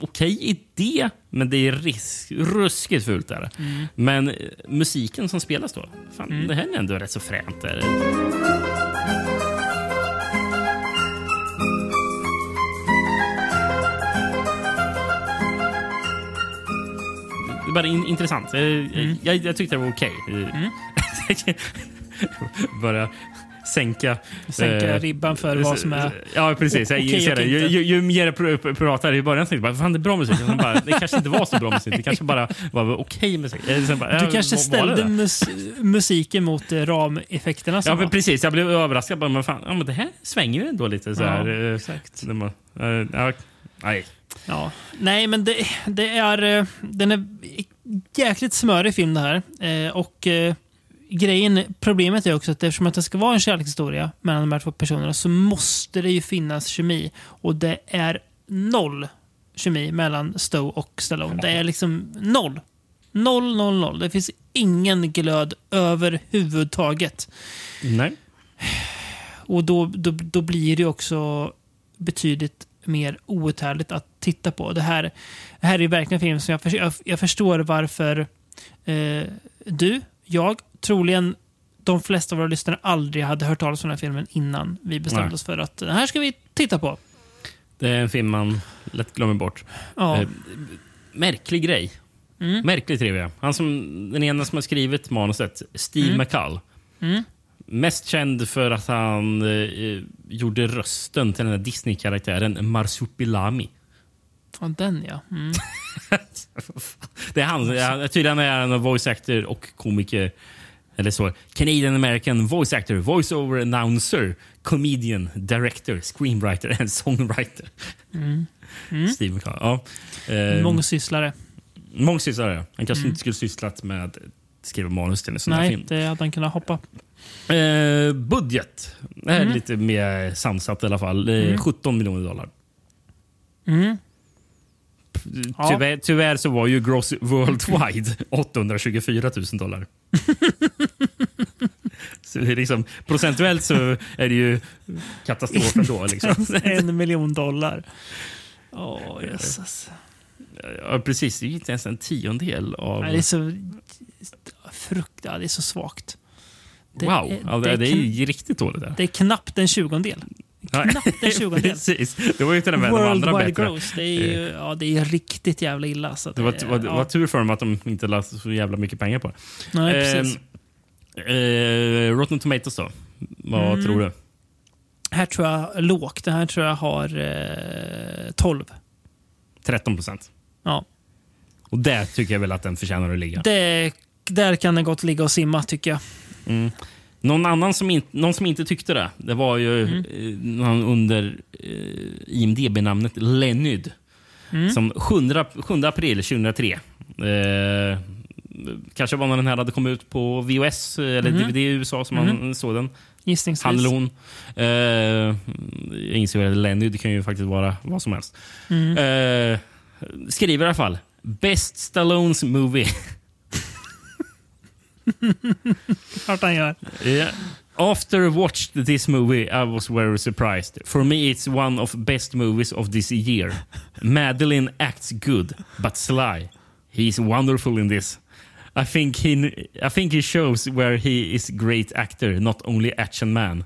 okej idé, men det är risk, ruskigt fult. Där. Mm. Men eh, musiken som spelas då, fan, Mm. det här är ändå rätt så fränt. Där. Det bara in, intressant. Eh, Jag, jag tyckte det var okej. Eh, Börja sänka... Sänka eh, ribban för vad som är Ja, precis. Jag okej ser det. Ju, ju, ju mer jag pr- pr- pratar i början tänkte jag bara, fan det är bra musik. Sen bara, det kanske inte var så bra musik. Det kanske bara var okej musik. Eh, sen bara, Du ja, kanske ställde mus musiken mot eh, rameffekterna. Ja, men precis. Jag blev överraskad. Bara, men fan, ja, men det här svänger ju ändå lite. Så Ja, här. Eh, exakt. eh, ja, nej. Ja. Nej, men det, det är... eh, Den är jäkligt smörig film det här. Eh, och eh, grejen, problemet är också att eftersom att det ska vara en kärlekshistoria mellan de här två personerna så måste det ju finnas kemi. Och det är noll kemi mellan Stowe och Stallone. Det är liksom noll. Noll, noll, noll. Det finns ingen glöd överhuvudtaget. Nej. Och då, då, då blir det också betydligt mer outhärdligt att titta på. Det här, det här är verkligen en film som jag, jag, jag förstår varför eh, du, jag, troligen de flesta av våra lyssnare aldrig hade hört talas om den här filmen innan vi bestämde Nej. oss för att den här ska vi titta på. Det är en film man lätt glömmer bort. Ja. Eh, märklig grej. Mm. Märklig trivia. Han som, den ena som har skrivit manuset, Steve Mm. McCall. Mm. Mest känd för att han eh, gjorde rösten till den här Disney-karaktären Marsupilami. Ja, den ja. Mm. Det är han. Tydligen är han en voice actor och komiker. Eller så. Canadian American voice actor, voice over announcer, comedian, director, screenwriter and songwriter. Mm. Mm. Steve McCall. Ja. Eh, Mångsysslare. Mångsysslare. Han kanske Mm. inte skulle sysslat med skriva manus till en sån här film. Nej, det hade han kunnat hoppa. Eh, budget. Det här är Mm. lite mer sansat i alla fall. Eh, Mm. 17 miljoner dollar. Mm. Tyvärr, tyvärr så var ju gross worldwide 824 000 dollar. så är liksom, procentuellt så är det ju katastrof ändå. Liksom. en miljon dollar. Åh, jösses. Ja, precis. Det är ju inte ens en tiondel av... Nej, det är så... Frukt, ja, det är så svagt. Det wow, är- ja, det, det det är ju riktigt dåligt. Där. Det är knappt en tjugondel. Knappt en tjugondel. precis. Det var ju till och med de andra Worldwide bättre. gross. Det är ju ja, det är riktigt jävla illa. Så Det var, det, var, ja. var tur för dem att de inte lade så jävla mycket pengar på det. Nej, precis. Eh, eh, Rotten Tomatoes då? Vad Mm. tror du? Här tror jag lågt. Det här tror jag har eh, 12. 13 procent. Ja. Och där tycker jag väl att den förtjänar att ligga. Det, där kan den gott ligga och simma tycker jag. Mm. Någon annan som, in, någon som inte tyckte det, det var ju Mm. eh, under eh, IMDB-namnet Lennyd. Mm. Som 7, 7 april 2003. Eh, kanske var när den här hade kommit ut på eh, eller Mhm. DVD i USA som Mhm. man såg den. Gissningsvis. Han eller hon. Eh, jag inser att Lennyd kan ju faktiskt vara vad som helst. Mm. Eh, skriver i alla fall. Best Stallones movie. Klart han gör. Yeah. After watched this movie I was very surprised. For me it's one of best movies of this year. Madeline acts good, but sly. He's wonderful in this. I think he, I think he shows where he is great actor, not only action man.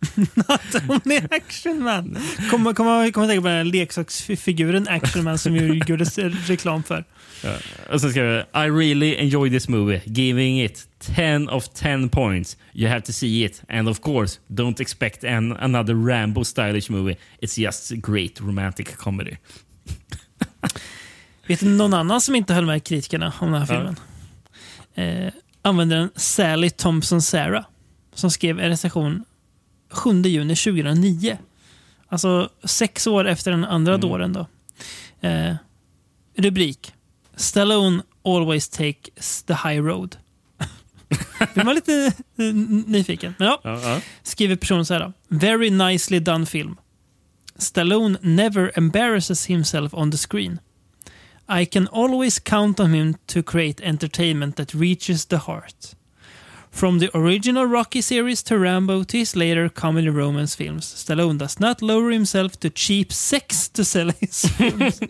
Hon är Action Man. Kommer kom, kom att tänka på den här leksaksfiguren Action Man som ju gjordes reklam för. Ja. Och sen jag, I really enjoy this movie, giving it 10 of 10 points. You have to see it. And of course, don't expect an, another Rambo stylish movie. It's just great romantic comedy. Vet du någon annan som inte höll med kritikerna om den här Ja. Eh, användaren Sally Thompson Sarah som skrev en recension 7 juni 2009. Alltså sex år efter den andra Mm. dåren. Då. Eh, rubrik. Stallone always takes the high road. Blir man lite nyfiken. Men ja, Ja, ja. skriver personen så här. då. Very nicely done film. Stallone never embarrasses himself on the screen. I can always count on him to create entertainment that reaches the heart. From the original Rocky series to Rambo to his later comedy romance films, Stallone does not lower himself to cheap sex to sell his films.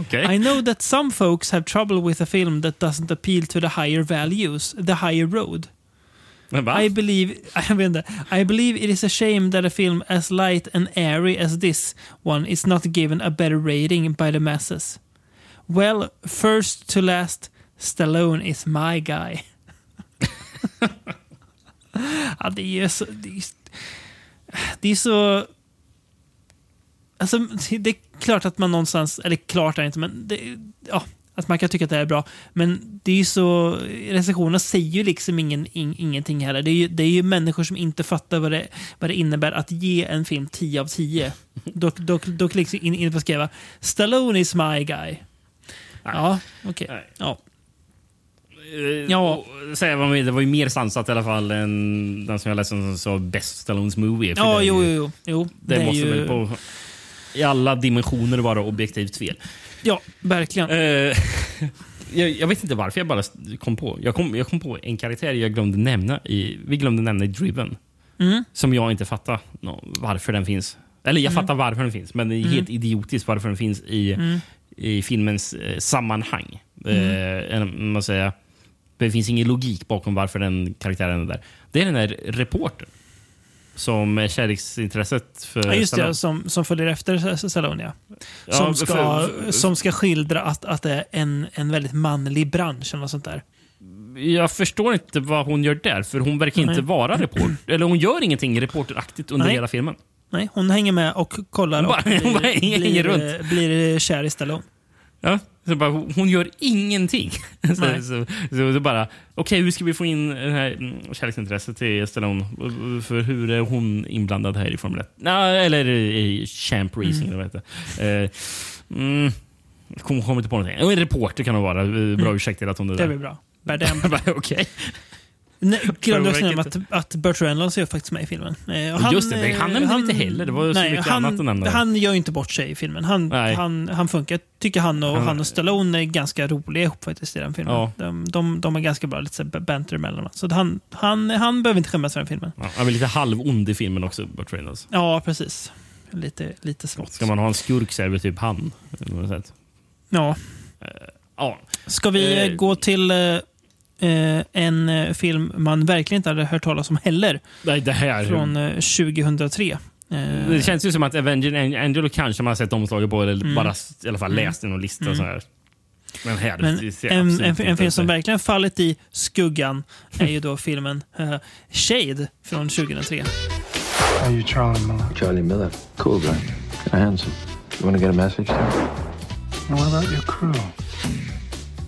Okay. I know that some folks have trouble with a film that doesn't appeal to the higher values, the higher road. Va? I believe, vet inte, I believe it is a shame that a film as light and airy as this one is not given a better rating by the masses. Well, first to last, Stallone is my guy. ja, det är ju så... Det är, det är så... Alltså, det är klart att man någonstans... Eller klart är det inte, men... Det, ja, att man kan tycka att det är bra. Men det är ju så... Recensionerna säger ju liksom ingen, in, ingenting heller. Det är, ju, det är ju människor som inte fattar vad det, vad det innebär att ge en film 10 av 10. Då, kan då klickas in, in på att skriva Stallone is my guy. Ja, okej. Ja. Ja. Säga vad man- det var ju mer sansat i alla fall än den som jag läste som sa Best Stallones Movie. för Ja, det jo, ju- jo, jo. Det, är måste ju- väl på, i alla dimensioner vara objektivt fel. Ja, verkligen. Eh, jag, jag vet inte varför jag bara kom på. Jag kom, jag kom på en karaktär jag glömde nämna i, vi glömde nämna i Driven. Mm. Som jag inte fattar nå- varför den finns. Eller jag Mm. fattar varför den finns, men det är Mm. helt idiotiskt varför den finns i, Mm. I filmens eh, sammanhang. Mm. Eh, man säger, det finns ingen logik bakom varför den karaktären är där. Det är den där reportern som är kärleksintresset för Ja, just Stallone. det, som, som följer efter Stallone, ja. Ja, Som för- ska, för- som ska skildra att, att det är en, en väldigt manlig bransch eller något sånt där. Jag förstår inte vad hon gör där, för hon verkar inte Nej. vara reporter. Eller hon gör ingenting reporteraktigt under Nej. hela filmen. Nej, hon hänger med och kollar Hon och bara- hon bara hänger blir, runt. blir kär i Stallone. Ja, så bara, hon gör ingenting. så, så, så, så bara, okej, hur ska vi få in det här mm, kärleksintresset till Stallone? För hur är hon inblandad här i Formel 1? Nej, eller i Champ Racing, Mm. eller vad det? Eh, mm, kommer inte på någonting. En reporter kan hon vara. Eh, Bra Mm. ursäkt till att hon är Det där. blir bra. Okej. Nej, glömde Själva säga att, att Burt Reynolds är faktiskt med i filmen. Eh, och Ja, just det. Nej, han nämnde vi inte heller. Det var ju så mycket han, annat att nämna. Han gör ju inte bort sig i filmen. Han, Nej. han, han funkar. Tycker han och, Han- han och Stallone är ganska roliga ihop faktiskt i den filmen. Ja. De, de, de är ganska bra, lite så banter emellan. Så att han, han, han behöver inte skämmas för den filmen. Ja, han är lite halvond i filmen också, Burt Reynolds. Ja, precis. Lite, lite smått. Ska man ha en skurk så är det typ han. på något sätt. Ja. Ja. Ska vi eh, gå till eh, eh, en eh, film man verkligen inte hade hört talas om heller? Nej, det här... Från eh, 2003. Eh, Det känns ju som att Avenger Angel kanske man har sett omslaget på eller Mm. bara i alla fall Mm. läst i någon lista. Mm. Så här. Men här, Men en, en, en, film som verkligen fallit i skuggan är ju då filmen eh, Shade från 2003. Are you Charlie Miller? Charlie Miller. Cool guy. Handsome. You want to get a message? And what about your crew?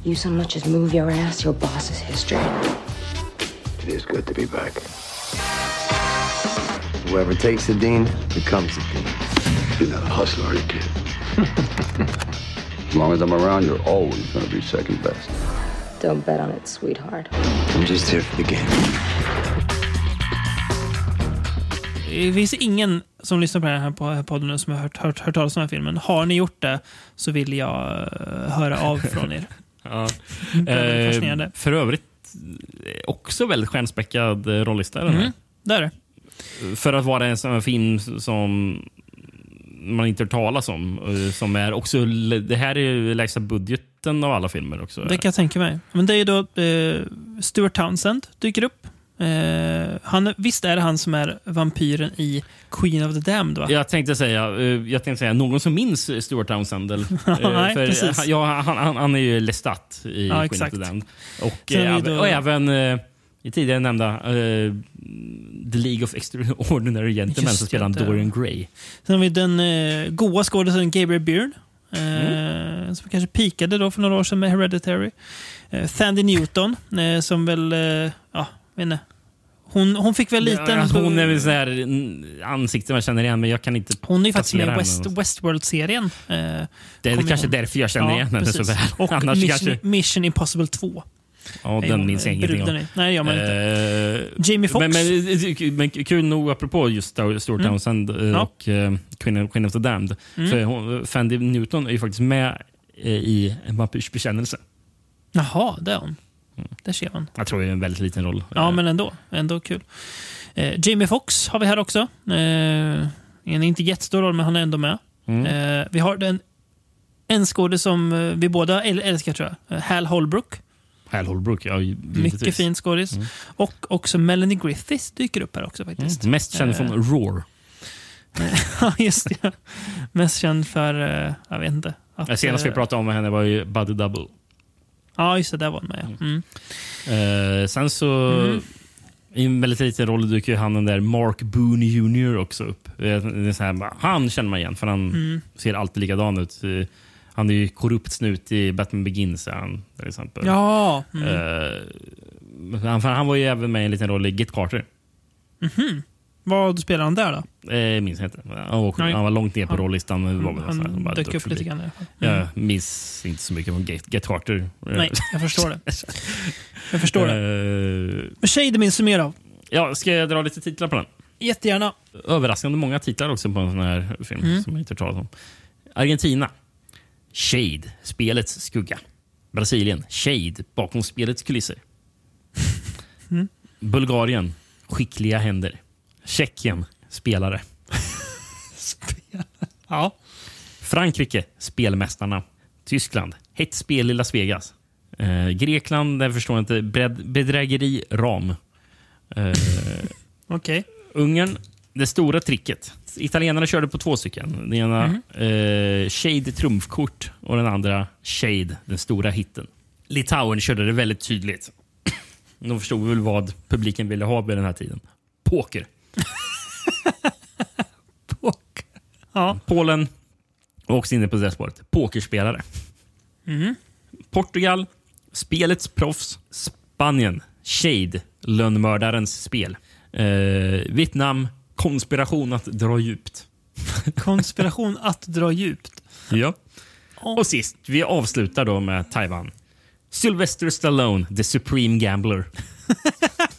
You so much as move your ass, your boss's history. It is good to be back. Whoever takes the dean becomes the dean. You're not a hustler, are you, kid? as long as I'm around, you're always going to be second best. Don't bet on it, sweetheart. I'm just here for the game. Det finns ingen som lyssnar på den här podden nu som har hört, hört, hört talas om den här filmen. Har ni gjort det så vill jag eh, höra av från er. Ja. Det är väldigt Eh, för övrigt eh, också väldigt stjärnspäckad eh, rollista. den. Mm, det är det. För att vara en sån film som man inte hört talas om. eh, Som är också, det här är lägsta budgeten av alla filmer också. Det kan jag tänka mig. Men det är då eh, Stuart Townsend dyker upp. Eh, han, visst är det han som är vampyren i Queen of the Damned? Va? Jag tänkte säga, eh, jag tänkte säga någon som minns Stuart Townsend. Eh, Nej, för, Ja, han, han, han är ju Lestat i Ja, Queen exakt. of the Damned. Och, eh, då- och även i tidigare nämnda The League of Extraordinary Gentlemen så spelar han. Dorian Gray. Sen har vi den eh, goa skådespelaren Gabriel Byrne. Mm. Som kanske pikade då för några år sedan med Hereditary. Thandie Newton, som väl... Ja, vet inte. Hon, hon fick väl lite... Ja, hon är väl så här mm, ansikte man känner igen, men jag kan inte Hon är ju faktiskt med i West. Westworld-serien. Eh, Det är kanske hon. därför jag känner igen henne så väl. Och Annars Mission, kanske- Mission Impossible 2. Ja, den minns jag eh, ingenting om. Nej, man inte. Eh, Jamie Foxx. Men, men, men kul nog, apropå just Stuart Mm. Townsend eh, Ja. och eh, Queen, Queen of the Damned. Mm. För hon, Fandy Newton är ju faktiskt med eh, i En vampyrs bekännelse. Jaha, det är hon. Där ser man. Jag tror det är en väldigt liten roll. Ja, men ändå. Ändå kul. Eh, Jamie Foxx har vi här också. Eh, en inte jättestor roll, men han är ändå med. Mm. Eh, vi har den, en skådis som eh, vi båda äl- älskar, tror jag. Eh, Hal Holbrook. Hal Holbrook, ja. givetvis. Mycket fin skådis. Mm. Och också Melanie Griffiths dyker upp här också faktiskt. Mm. Mest känd Eh, från Roar. Ja, just det. Mest känd för, jag vet inte. Att, Det senaste vi pratade om henne var ju Buddy Double. Ja, just det. Där var han med. Mm. Eh, sen så... Mm. I en väldigt liten roll dyker han där Mark Boone Jr också upp. Det är så här, han känner man igen för han Mm. ser alltid likadan ut. Eh, Han är ju korrupt snut i Batman Begins. Han, till exempel. Ja. Mm. Eh, han, han var ju även med i en liten roll i Get Carter. Mhm. Vad spelar han där då? Eh, minns jag inte. Han var, han var långt ner på Han- rollistan. det var han här, bara dök upp lite grann. Mm. Jag minns inte så mycket från Get, Get Carter. Eh, Nej, jag förstår det. Jag förstår det. det. Men Shade minns du mer av? Ja, ska jag dra lite titlar på den? Jättegärna. Överraskande många titlar också på en sån här film Mm. som jag inte talas om. Argentina. Shade, spelets skugga. Brasilien. Shade, bakom spelets kulisser. Mm. Bulgarien. Skickliga händer. Tjeckien. Spelare. Ja. Frankrike. Spelmästarna. Tyskland. Hett spel i Las Vegas. Eh, Grekland. Där förstår jag inte. Bred- Bedrägeri. Ram. Eh, Okej. Ungern, det stora tricket. Italienarna körde på två stycken. Den ena Mhm. eh, Shade trumfkort och den andra Shade, den stora hitten. Litauen körde det väldigt tydligt. De förstod väl vad publiken ville ha vid den här tiden. Poker. Ja. Polen var också inne på det spåret. Pokerspelare. Mhm. Portugal, spelets proffs. Spanien, Shade, lönnmördarens spel. Eh, Vietnam, konspiration att dra djupt. Konspiration att dra djupt. Ja. Och sist, vi avslutar då med Taiwan. Sylvester Stallone, the supreme gambler.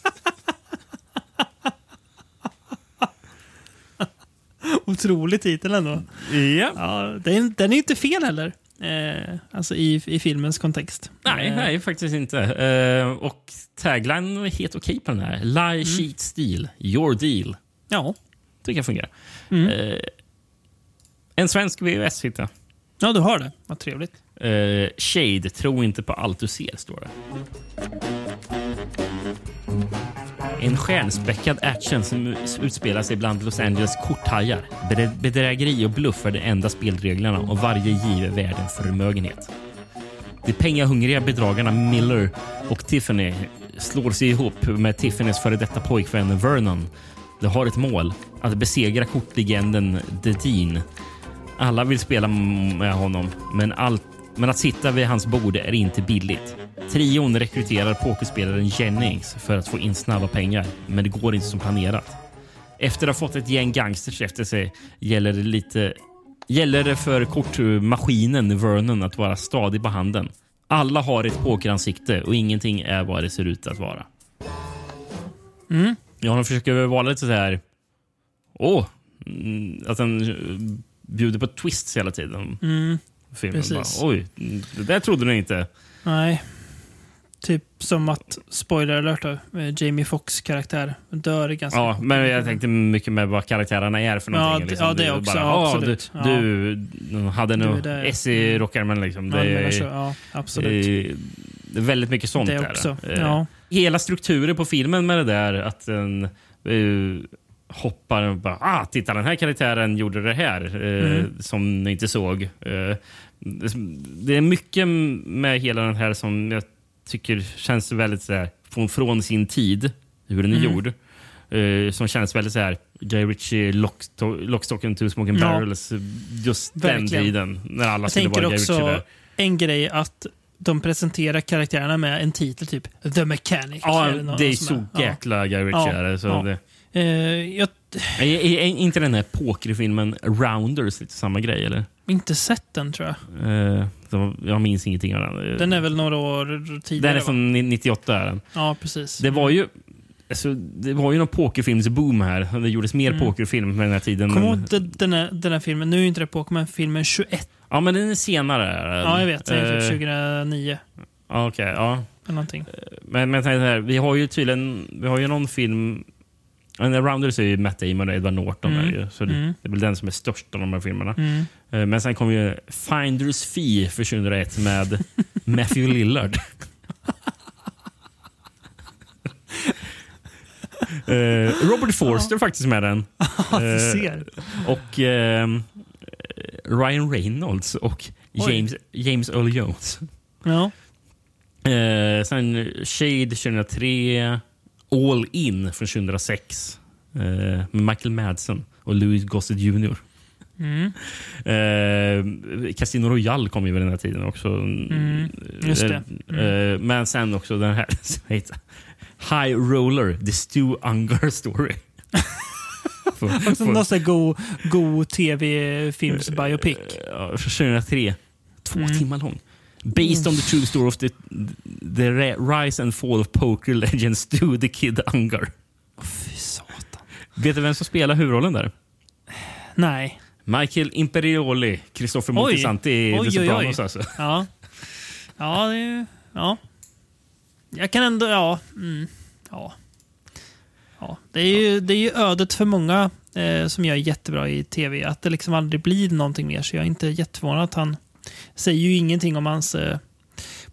Otrolig titel ändå. Ja. ja den, den är inte fel heller. Eh, alltså i, i filmens kontext. Nej, Eh, nej, faktiskt inte. Eh, och tagline är helt okej på den här. Lie, cheat, steal. Your deal. Ja. Tycker jag fungerar. Mm. Eh, en svensk VHS-hitta. Ja, du har det. Vad trevligt. Eh, Shade, tro inte på allt du ser, står det. En stjärnspäckad action som utspelar sig bland Los Angeles korthajar. Bedrägeri och bluff är de enda spelreglerna och varje giv är värd en förmögenhet. De pengahungriga bedragarna Miller och Tiffany slår sig ihop med Tiffany's före detta pojkvän Vernon. De har ett mål, att besegra kortlegenden The Dean. Alla vill spela med honom, men, allt, men att sitta vid hans bord är inte billigt. Trion rekryterar pokerspelaren Jennings för att få in snabba pengar, men det går inte som planerat. Efter att ha fått ett gäng gangsters efter sig gäller det lite gäller det för kortmaskinen Vernon att vara stadig på handen. Alla har ett pokeransikte och ingenting är vad det ser ut att vara. Mm. Ja, de försöker vara lite så här... Åh! mm, att den bjuder på twists hela tiden. Mm. Filmen Precis. bara, Oj, det där trodde ni inte. Nej. Typ som att, spoiler alert då, eh, Jamie Foxx karaktär dör ganska Ja, men jag tänkte mycket med vad karaktärerna är för Ja, någonting. det- ja, det Du också, Bara, ja, "Ah, absolut. Du, Ja. du hade nog där. S i rockärmen liksom. Ja, Det, är- så. Ja, absolut. det är väldigt mycket sånt Det där. också, Eh, ja. Hela strukturen på filmen med det där att den eh, hoppar och bara ah, titta den här karaktären gjorde det här eh, Mm. som ni inte såg. Eh, det, är mycket med hela den här som jag tycker känns väldigt så här, från, från sin tid, hur den är Mm. gjord. Eh, som känns väldigt så här Guy Ritchie, Lockstock and two smoking Ja. barrels. Just Verkligen. den tiden när alla Jag skulle vara Guy Ritchie där. en grej att de presenterar karaktärerna med en titel typ The Mechanic. Ja, det är så där. Ja. jäkla Guy Ritchie. Ja, så ja. det. Eh, jag Är, är, är inte den här pokerfilmen Rounders lite samma grej? Eller? inte sett den tror jag. Eh, så jag minns ingenting av den. Den är väl några år tidigare? Den är från ni- 98. Är den. Ja, precis. Det var ju alltså, det var ju någon pokerfilmsboom här. Det gjordes mer Mm. pokerfilm på den här tiden. Du men- ihåg den, här, den här filmen? Nu är inte det Pokémon-filmen 21. Ja, men den är senare. Ja, jag vet. Den är Eh, typ 2009. ja, Okej, ja. Eller någonting. Men, men här, vi har ju tydligen vi har ju någon film... ja, den Rounders är ju Matt Damon och Edward Norton. Mm. Är ju, så det, Mm. det är väl den som är störst av de här filmerna. Mm. Eh, Men sen kom ju Finders Fee för 2001 med Matthew Lillard. Eh, Robert Forster faktiskt med den. Ja, Eh, och ehm, Ryan Reynolds och Oj. James, James Earl Jones. Ja. Sen Shade 2003. All In från 2006. Eh, med Michael Madsen och Louis Gossett Jr. Mm. Eh, Casino Royale kom ju vid den här tiden också. Mm, just det. Eh, eh, men sen också den här som heter High Roller, The Stu Ungar Story. Också någon sån god tv-films-biopic. Ja, från 2003. Två Mm. timmar lång. Based on the true story of the, the rise and fall of poker legend Stu the Kid Ungar. Fy satan. Vet du vem som spelar huvudrollen där? Nej. Michael Imperioli, Christopher Oj. Moltisanti i The. Sopranos. Alltså. Ja. Ja, det är, ja. Jag kan ändå, ja. Mm, ja. ja. Det, är ju, det är ju ödet för många eh, som gör jättebra i tv. Att det liksom aldrig blir någonting mer. Så jag är inte jätteförvånad att han säger ju ingenting om hans eh,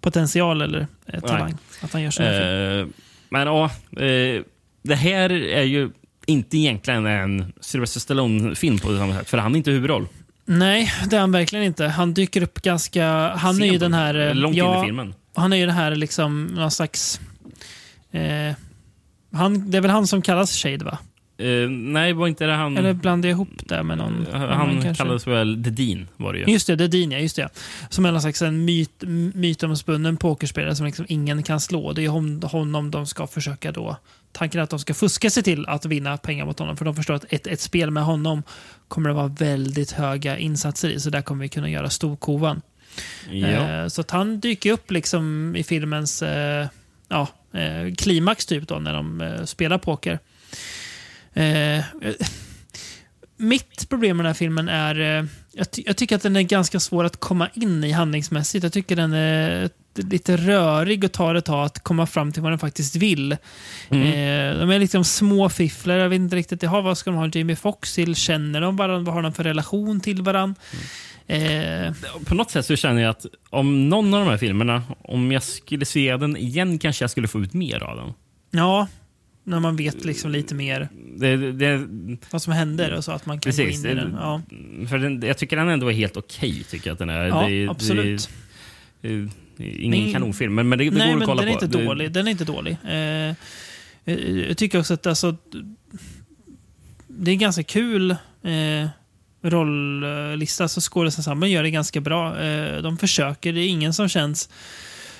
potential eller eh, talang. Att han gör film. Eh, men ja, eh, det här är ju inte egentligen en Sylvester Stallone-film på samma sätt. För han är inte huvudroll. Nej, det är han verkligen inte. Han dyker upp ganska... Han är ju den här... eh, Långt in i ja, filmen. Han är ju den här liksom någon slags... Eh, han, det är väl han som kallas Shade va? Eh, nej, var inte det han... Eller blandar jag ihop det med någon han annan kanske? kallades väl The Dean var det ju. Just det, är Dean, ja. Just det. Som är någon slags en myt, mytomspunnen pokerspelare som liksom ingen kan slå. Det är hon, honom de ska försöka då... Tanken är att de ska fuska sig till att vinna pengar mot honom. För de förstår att ett, ett spel med honom kommer det vara väldigt höga insatser i. Så där kommer vi kunna göra storkovan. Ja. Eh, så att han dyker upp liksom i filmens eh, ja, eh, klimax typ då, när de eh, spelar poker. Eh, mitt problem med den här filmen är eh, jag, ty jag tycker att den är ganska svår att komma in i handlingsmässigt. Jag tycker den är lite rörig och tar ett tag att komma fram till vad den faktiskt vill. Mm. Eh, de är liksom små fifflar. Jag vet inte riktigt. Jaha, vad ska de ha Jamie Foxx till? Känner de varandra? Vad har de för relation till varandra? Eh, På något sätt så känner jag att om någon av de här filmerna, om jag skulle se den igen kanske jag skulle få ut mer av den. ja, när man vet liksom lite mer Det, det, vad som händer och så att man kan Precis. gå in i den. Ja, För den, jag tycker den ändå är helt okej. tycker jag att den är. Ja, det, absolut. Ingen Men- kanonfilm, men, men det, det Nej, går att men kolla den är på. inte dålig. Den är inte dålig. Eh, eh, jag tycker också att alltså, det är ganska kul eh, rolllista. Så skådespelarna gör det ganska bra. Eh, de försöker. Det är ingen som känns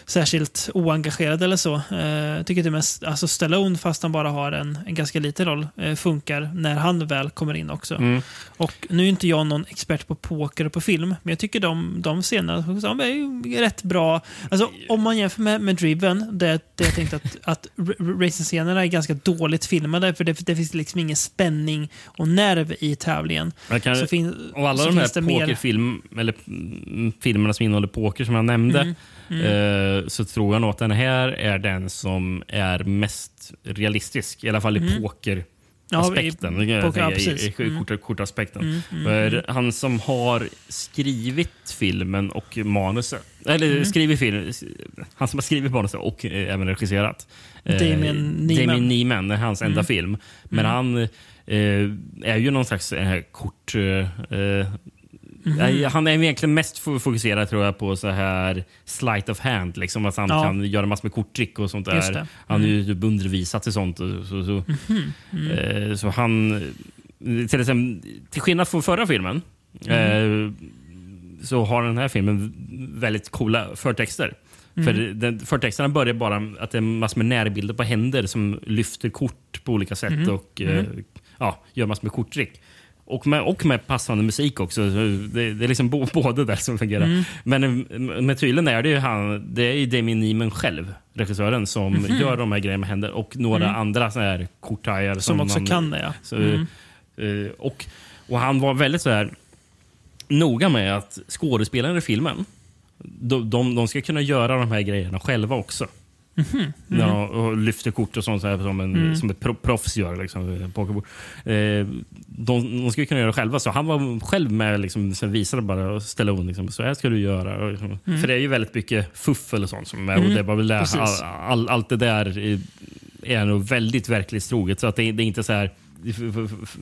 särskilt oengagerad eller så. Eh, jag tycker det mest, alltså Stallone, fast han bara har en, en ganska liten roll, eh, funkar när han väl kommer in också. Mm. Och nu är inte jag någon expert på poker och på film, men jag tycker de, de scenerna de är rätt bra. Alltså, om man jämför med, med Driven, där, där jag tänkte att, att racing-scenerna är ganska dåligt filmade, för det, det finns liksom ingen spänning och nerv i tävlingen. Kan, Så fin- och alla så de här mer- pokerfilm, eller mm, filmerna som innehåller poker som jag nämnde, Mm, mm. eh, så tror jag nog att den här är den som är mest realistisk. I alla fall i Mm. pokeraspekten. Ja, i poker, ja. I, i, Mm. kort, kortaspekten. Mm, mm, mm. han som har skrivit filmen och manuset, eller Mm. skrivit film, han som har skrivit manuset och eh, även regisserat. eh, Damien Niemann. Damien Niemann, det är hans enda Mm. film. Men han eh, är ju någon slags eh, kort... Eh, eh, nej, Han är egentligen mest fo- fokuserad tror jag på så här sleight of hand. Liksom, att han Ja. kan göra massor med korttrick och sånt där. det. Han är Mm. ju typ undervisat i sånt. och Så, så, Mhm. Mm. eh, så han... eh, Till, exempel, till skillnad från förra filmen Mm. eh, så har den här filmen väldigt coola förtexter. Mm. För den, förtexterna börjar bara att det är massor med närbilder på händer som lyfter kort på olika sätt Mm. och eh, Mm. ja, gör massor med korttrick. Och med, och med passande musik också. Så Det, det är liksom bo, både där som fungerar. Mm. Men, eh, men tydligen är det ju han, det är ju Damien Niemann själv, regissören, som Mhm. gör de här grejerna med händer. Och några Mm. andra så här korthajar. Som också man- kan det, ja. Så, Mm. eh, och, och han var väldigt så här noga med att skådespelarna i filmen de, de, de ska kunna göra de här grejerna själva också. Mhm. Ja, och lyfter kort och sånt så här, som, en, Mm. som ett pro, proffs gör. Liksom, eh, pokerbord. Eh, de, de ska kunna göra det själva. Så han var själv med liksom, så visade bara och ställa om. Liksom, så här ska du göra. Och, liksom, Mm. För det är ju väldigt mycket fuffel och sånt. Som är, och Mm, det var väl där, all, all, allt det där är, är nog väldigt verklighetstroget. Så att det, det är inte så här... Det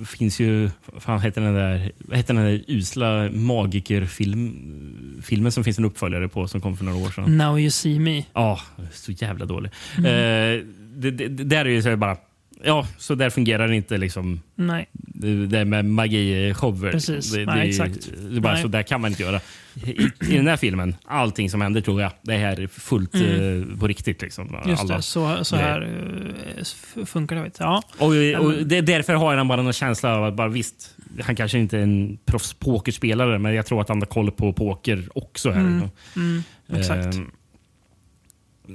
finns ju... Fan heter den där, heter den där usla magikerfilm, filmen som finns en uppföljare på som kom för några år sedan? Now you see me. Ja, så jävla dålig. Mm. Eh, det, det, där är ju så bara... Ja, så där fungerar det inte liksom Nej. det, det med magi-shower. Precis. Det, Nej, det, exakt. Det bara Nej. så där kan man inte göra. I, I den här filmen, allting som händer tror jag, det här är fullt Mm. eh, på riktigt. Liksom, Just Alla det, så, så här eh, f- funkar det. Vet. Ja. Och, och det, därför har jag bara en känsla av att bara, visst, han kanske inte är en proffs pokerspelare, men jag tror att han har koll på poker också. här. Mm. Mm, exakt.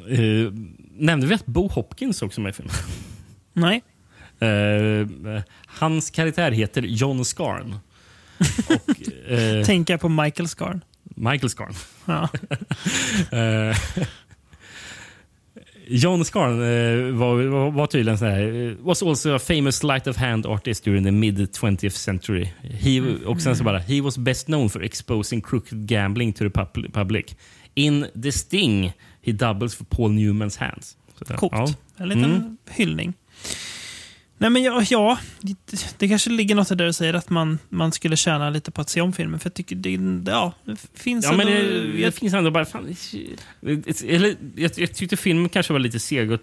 Eh, eh, nämnde vi att Bo Hopkins också med i filmen? Nej. Eh, hans karaktär heter John Scarn. Och, eh, Tänker jag på Michael Scarn. Michael Scarn. Ja. Eh, John Scarn eh, var, var, var tydligen så här, eh, was also a famous sleight of hand artist during the mid 20th century. He, och sen så bara, he was best known for exposing crooked gambling to the pub- public. In The Sting, he doubles for Paul Newmans hands. Så där, Coolt. ja. En liten Mm. hyllning. Nej, men ja, ja det, det kanske ligger något det du säger att man, man skulle tjäna lite på att se om filmen. För jag tycker det, ja, det finns Ja, men ändå- det, det jag- finns ändå bara... Fan, eller, jag, jag tyckte filmen kanske var lite seg att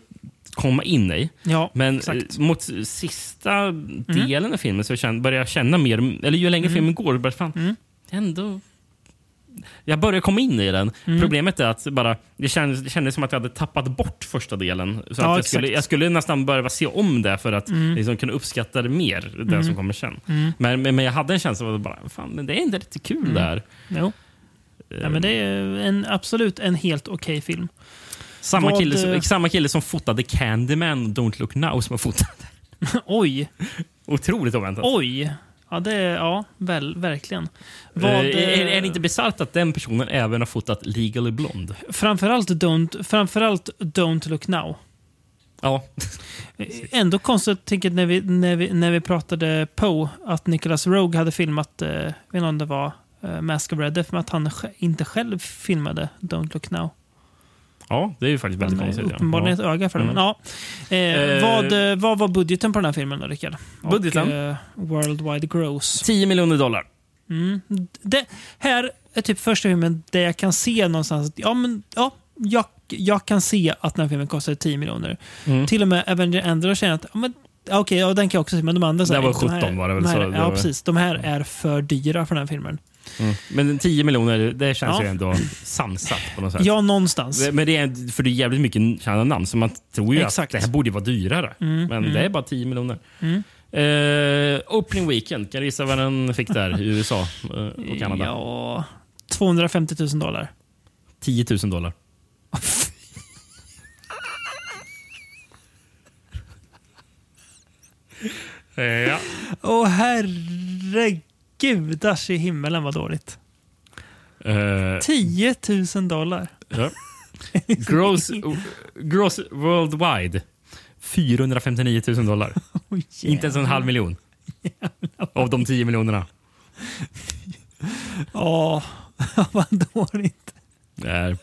komma in i. Ja, men exakt. eh, mot sista delen av filmen så kände, började jag känna mer... Eller ju längre Mm. filmen går, bara fan, ändå... Jag började komma in i den. Mm. Problemet är att bara, det, kändes, det kändes som att jag hade tappat bort första delen. Så Ja, att jag, skulle, jag skulle nästan behöva se om det för att Mm. liksom kunna uppskatta det mer, det Mm. som kommer sen. Mm. Men, men, men jag hade en känsla av att bara, fan, men det är inte riktigt kul Mm. där. Jo. Ja, men det är en, absolut en helt okej film. Samma, Vad, kille, som- eh, samma kille som fotade Candyman Don't Look Now som har fotat. Oj! Otroligt oväntat. Oj! Ja, det är, ja väl, verkligen. Eh, Vad, är, är eh, det inte bisarrt att den personen även har fotat Legally Blonde? Framförallt don't, framförallt don't look now. Ja. Ändå konstigt tänker när vi, när, vi, när vi pratade Poe att Nicholas Rogue hade filmat, eh, jag vet inte om det var eh, Mask of Red Death, men att han inte själv filmade Don't look now. Ja, det är ju faktiskt väldigt konstigt. ja. uppenbarligen ett öga för det. Mm. Men, ja. eh, vad, eh, vad var budgeten på den här filmen då, Rickard? Och, Budgeten? eh, worldwide gross. 10 miljoner dollar. Mm. Det här är typ första filmen där jag kan se någonstans att ja, men, ja, jag, jag kan se att den här filmen kostade 10 miljoner. Mm. Till och med Avenger Endor känner att ja, men, okej, ja, den kan jag också se, men de andra... så Det var de här- 17 var det väl, De här, så ja, var- precis. De här är för dyra för den här filmen. Mm. Men 10 miljoner, det känns Ja. ju ändå sansat på något sätt. Ja, någonstans. Men det är, för det är jävligt mycket kända namn, så man tror ju Exakt. att det här borde vara dyrare. Mm, men mm. det är bara 10 miljoner. Eh, opening weekend, kan du gissa vad den fick där i USA eh, och Kanada? Ja, 250 000 dollar. 10 000 dollar. Eh, ja. Åh herregudars i himmelen vad dåligt. Eh, 10 000 dollar. ja. gross, gross worldwide 459 000 dollar. Oj, Inte ens en halv miljon. Av de 10 miljonerna. Ja, vad dåligt. Nej.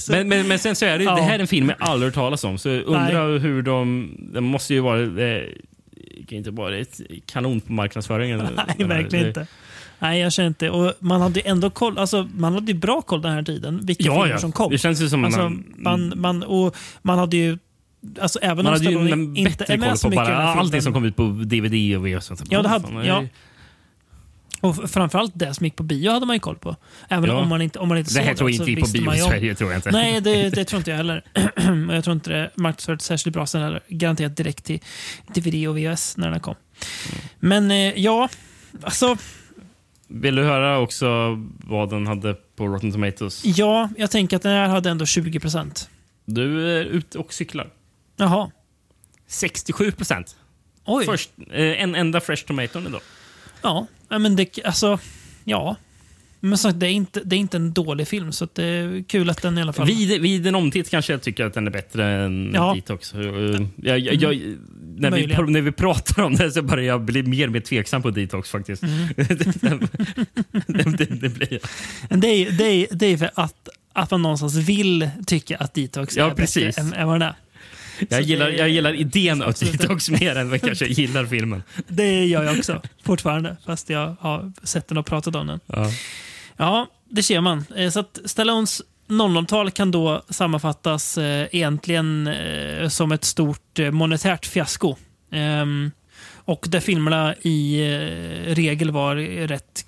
Så... Men, men, men sen så är det, Ja. det här är en film jag aldrig hört talas om. Så undrar hur de... Det måste ju vara... Det kan inte vara ett kanon på marknadsföringen. Nej, verkligen inte. Nej, jag känner inte. Och man hade ändå koll, alltså, man hade ju bra koll den här tiden, vilka Ja, filmer ja. som kom. Det känns ju som alltså, man- man, man, och man hade ju, alltså även Man om hade ju inte bättre koll så på bara allting som kom ut på DVD och VHS. Ja, det hade, ja. Och framförallt det som gick på bio hade man ju koll på. Även Ja. om man inte, om man inte Det såg här tror jag inte gick på bio i Sverige, tror jag inte. Nej, det, det tror inte jag heller. Jag tror inte det marknadsfördes särskilt bra sen heller. Garanterat direkt till DVD och VHS när den kom. Men eh, ja, alltså, Vill du höra också vad den hade på Rotten Tomatoes? ja, jag tänker att den här hade ändå 20 procent. Du är ute och cyklar. Jaha. 67 procent. Oj. Först, eh, en enda Fresh Tomato då. Ja, men det, alltså, ja. Men sagt, det, är inte, det är inte en dålig film, så det är kul att den i alla fall... Vid, vid en omtitt kanske jag tycker att den är bättre än Ja. Detox. Jag, jag, jag, när, vi, Möjligen. när vi pratar om det så börjar jag bli mer och mer tveksam på Detox faktiskt. Mm. det, det, det blir jag. Men det är, det är, det är för att, att man någonstans vill tycka att Detox Ja, är precis. bättre än, än vad den är. Jag gillar, det- jag gillar idén av. Detox mer än vad jag kanske gillar filmen. Det gör jag också, fortfarande. Fast jag har sett den och pratat om den. Ja. Ja, det ser man. Eh, Så att Stallones 00-tal kan då sammanfattas eh, egentligen eh, som ett stort eh, monetärt fiasko. Ehm, och där filmerna i regel var rätt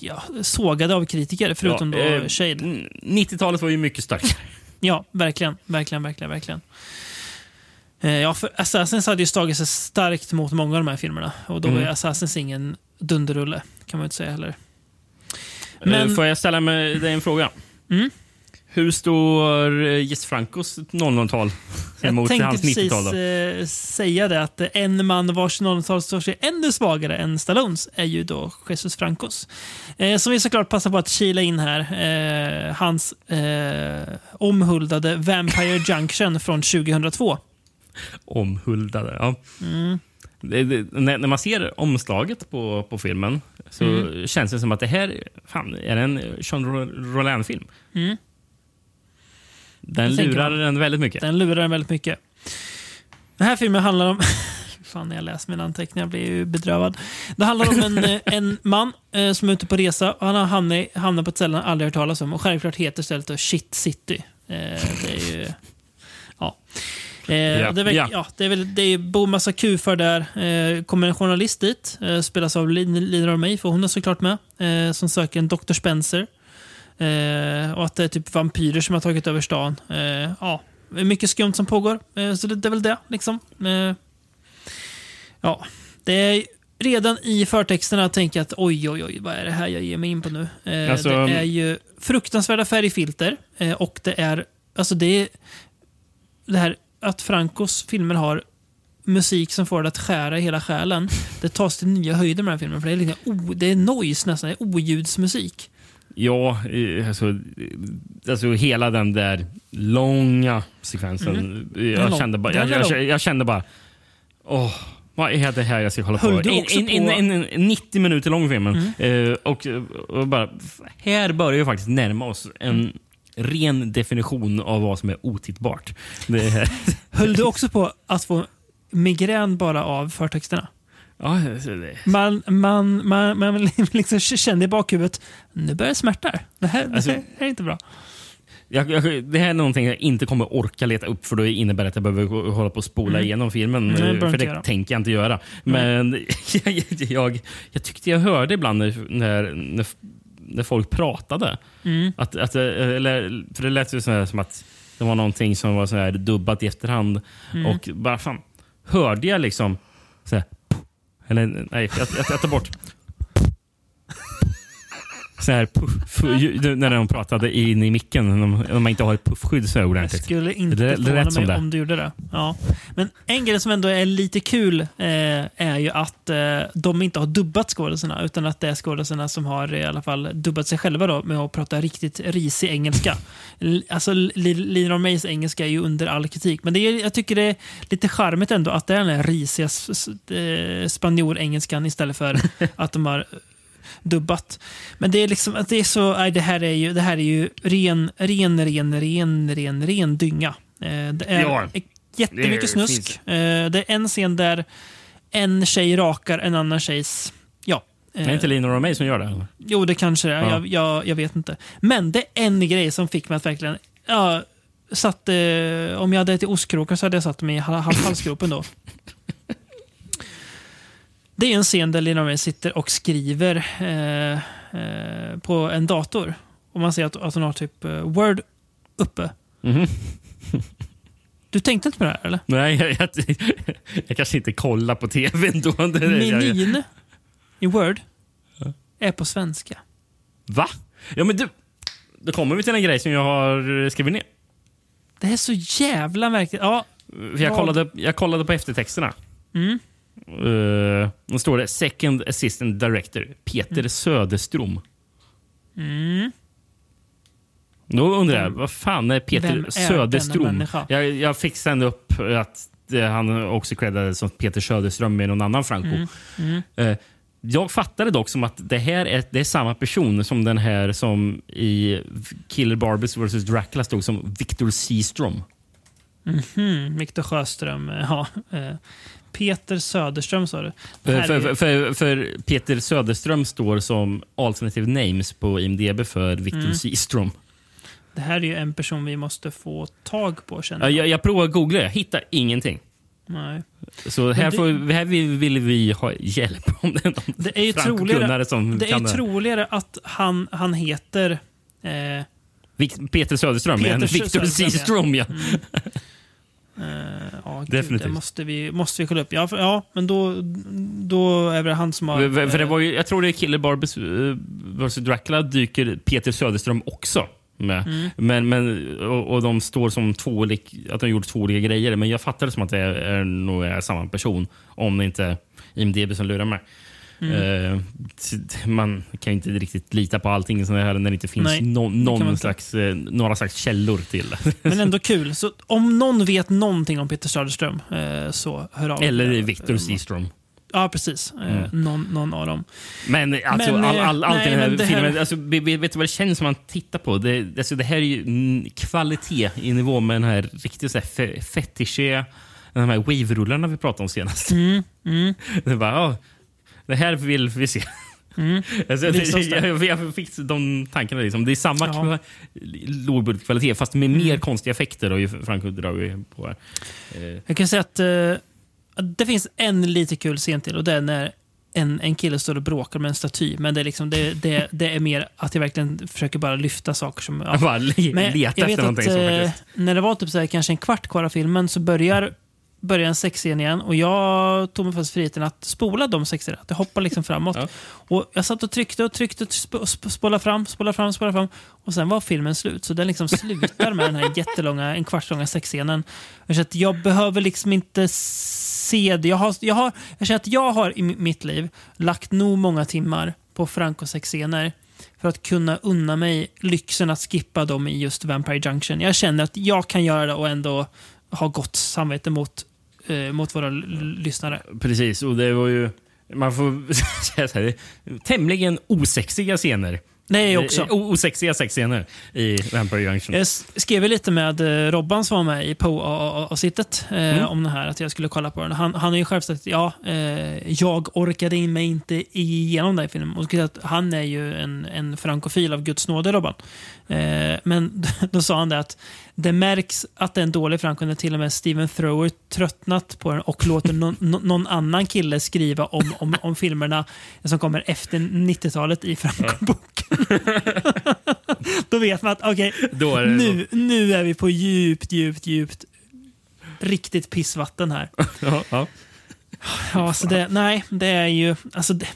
ja, sågade av kritiker, förutom Ja, då Shade. 90-talet var ju mycket starkare. Ja, verkligen. Verkligen, verkligen, verkligen. Eh, ja, för Assassins hade ju slagit sig starkt mot många av de här filmerna. Och då Mm. Assassins ingen dunderrulle, kan man ju inte säga heller. Men... Men- Får jag ställa dig en fråga? Mm. Hur står eh, Jess Francos 00-tal Jag emot tänkte hans precis 90-tal? då? eh, säga det att en man vars 00-tal står sig ännu svagare än Stallones är ju då Jesus Francos. Eh, som vi såklart passar på att kila in här. Eh, hans eh, omhuldade Vampire Junction från 2002. Omhuldade. Ja. Mm. Det, det, när, när man ser omslaget på, på filmen så Mm. känns det som att det här fan, är en Jean Rollin-film. Mm. Den lurar den väldigt mycket. Den lurar den väldigt mycket. Den här filmen handlar om... Fan, när jag läser mina anteckningar blir jag ju bedrövad. Det handlar om en, eh, en man eh, som är ute på resa och han har hamnat, hamnat på ett ställe han aldrig hört talas om. Och självklart heter stället då Shit City. Eh, det är ju... Eh, Ja, Det, är väl, ja. ja. det, är väl, det är massa kufar där. Eh, kommer en journalist dit, eh, spelas av Lin- Lina Romay, för hon är såklart med, eh, som söker en Dr. Spencer. Eh, och att det är typ vampyrer som har tagit över stan. Eh, ja, mycket skumt som pågår. Så det, det är väl det. liksom. Ja, det är redan i förtexterna tänker jag att oj, oj, oj, vad är det här jag ger mig in på nu? Alltså- det är ju fruktansvärda färgfilter och det är, alltså det är det här att Francos filmer har musik som får det att skära i hela själen. Det tas till nya höjder med den här filmen. För det är, liksom, o, det är noise nästan, det är oljudsmusik. Ja, alltså, alltså hela den där långa sekvensen. Mm. Jag, lång. kände bara, jag, jag, jag kände bara... Åh, vad är det här jag ska hålla Höll på en, också en, en, en, en 90 minuter lång filmen. Mm. Eh, och, och bara, här börjar vi faktiskt närma oss en ren definition av vad som är otittbart. Det Höll du också på att få migrän bara av förtexterna? ja, alltså, Man, man, man, man liksom kände i bakhuvudet, nu börjar det smärta. Det här, Alltså- det här är inte bra. Jag, jag, det här är någonting jag inte kommer orka leta upp för det innebär att jag behöver hålla på och spola Mm. igenom filmen. Nej, för det göra. tänker jag inte göra. Men jag, jag, jag tyckte jag hörde ibland när, när, när, när folk pratade. Mm. Att, att, eh, eller, för det lät ju så här, som att det var någonting som var så här dubbat i efterhand. Mm. Och bara fan, hörde jag liksom så här, eller nej, jag, jag, jag tar bort. Så här puff, när de pratade in i micken, när man inte har ett puffskydd så här Jag ordentligt. skulle inte det, det förvåna lät som mig det. om du gjorde det. Ja. Men en grej som ändå är lite kul eh, är ju att eh, de inte har dubbat skådisarna utan att det är skådisarna som har i alla fall dubbat sig själva då, med att prata riktigt risig engelska. Alltså, Li- Lina Mays engelska är ju under all kritik, men det är, jag tycker det är lite charmigt ändå att det är den här risiga eh, spanjor-engelskan istället för att de har dubbat. Men det är liksom att det är så, nej, det här är ju, det här är ju ren, ren, ren, ren, ren, ren dynga. Eh, det är Ja, jättemycket det snusk. finns- Eh, det är en scen där en tjej rakar en annan tjejs, ja. Det är inte Lina Romay som gör det? Eller? Jo, det kanske det är. Ja. Jag, jag, jag vet inte. Men det är en grej som fick mig att verkligen... Ja, satt, eh, om jag hade ätit ostkrokar så hade jag satt mig i hal- hal- halsgropen då. Det är en scen där Lina May sitter och skriver eh, eh, på en dator. Och man ser att, att hon har typ eh, Word uppe. Mhm. Du tänkte inte på det här eller? Nej, jag, jag, jag kanske inte kollar på tv då. Det, jag, Menyn i Word är på svenska. Va? Ja, men du, då kommer vi till en grej som jag har skrivit ner. Det här är så jävla märkligt. Ja, jag, kollade, jag kollade på eftertexterna. Mm. Uh, då står det Second Assistant Director Peter Söderström. Mm. Då undrar jag, vad fan är Peter Vem är Söderström? Jag, jag fick sen upp att eh, han också creddades som Peter Söderström med någon annan Franco. Mm. Mm. Eh, jag fattade dock som att det här är, det är samma person som den här som i Killer Barbers vs Dracula stod som Victor Seaström. Mhm, Viktor Sjöström. eh, Ja. Peter Söderström sa du. För, för, för, Peter Söderström står som alternative names på IMDB för Victor Mm. Seaström. Det här är ju en person vi måste få tag på känner Ja, jag. jag, jag provade att googla, jag hittar ingenting. Nej. Så här, det- får, här vill, vill vi ha hjälp om det är någon Det är ju troligare, som det är troligare att han, han heter... Eh, Peter Söderström, Peter Victor Söderström, ja. Seaström. Ja. eh, ja, gud, Definitivt. Det måste vi, måste vi kolla upp. Ja, för, ja men då, då är det han som har... För, för det eh, var ju, jag tror det är Killer Barbers uh, vs Dracula dyker Peter Söderström också med. Mm. Men, men, och, och de står som två olika, att de gjort två olika grejer. Men jag fattar det som att det är, är nog är samma person. Om det inte är IMDB som lurar mig. Mm. Eh, man kan inte riktigt lita på allting sånt här när det inte finns Nej, no, någon slags, eh, några slags källor till. Men ändå kul. Så om någon vet någonting om Peter Söderström eh, så hör av er. Eller Victor Seaström. Ja, precis. Eh, Mm. någon, någon av dem. Men alltså, Men, all, all, allt i nej, den här men det här- filmen, alltså, vet, du vad det känns som man tittar på? Det, alltså, det här är ju kvalitet i nivå med den här riktigt så här fe, fetischiga, de här wave-rullarna vi pratade om senast. Mm, mm. Det, bara, ja, det här vill vi se. Mm. Alltså, jag, jag fick de tankarna. Liksom. Det är samma Ja. kva- lågbudgetkvalitet fast med mer Mm. konstiga effekter. Och ju Franco på här. Eh, Jag kan säga att att det finns en lite kul scen till och det är när en, en kille står och bråkar med en staty. Men det är, liksom, det, det, det är mer att jag verkligen försöker bara lyfta saker som... Bara le- leta jag vet efter någonting att, som eh, faktiskt- När det var typ så här, kanske en kvart kvar av filmen så börjar börjar en sexscen igen och jag tog mig först friheten att spola de sexscenerna. Att jag hoppar liksom framåt. Och jag satt och tryckte och tryckte, sp sp spola fram, spola fram, spola fram. Och sen var filmen slut. Så den liksom slutar med den här jättelånga, en kvarts långa sexscenen. Jag känner att jag behöver liksom inte se det. Jag, har, jag, har, jag känner att jag har i mitt liv lagt nog många timmar på Franco sexscener för att kunna unna mig lyxen att skippa dem i just Vampire Junction. Jag känner att jag kan göra det och ändå ha gott samvete mot, eh, mot våra lyssnare. Precis, och det var ju... Man får säga så här, tämligen osexiga scener. Nej, också. O osexiga sexscener i Vampire Junction. Jag skrev lite med eh, Robban som var med i Poe-avsnittet eh, mm. om det här, att jag skulle kolla på den. Han, han har ju själv sagt ja, eh, jag orkade in mig inte igenom den här filmen. Och att han är ju en, en frankofil av Guds nåde, Robban. Eh, men då sa han det att det märks att det är en dålig Franco när till och med Steven Thrower tröttnat på den och låter någon, någon annan kille skriva om, om, om filmerna som kommer efter 90-talet i Franco-boken. Då vet man att okej, okay, nu, nu är vi på djupt, djupt, djupt riktigt pissvatten här. ja, ja. Ja, så det, nej, det är ju... Alltså det,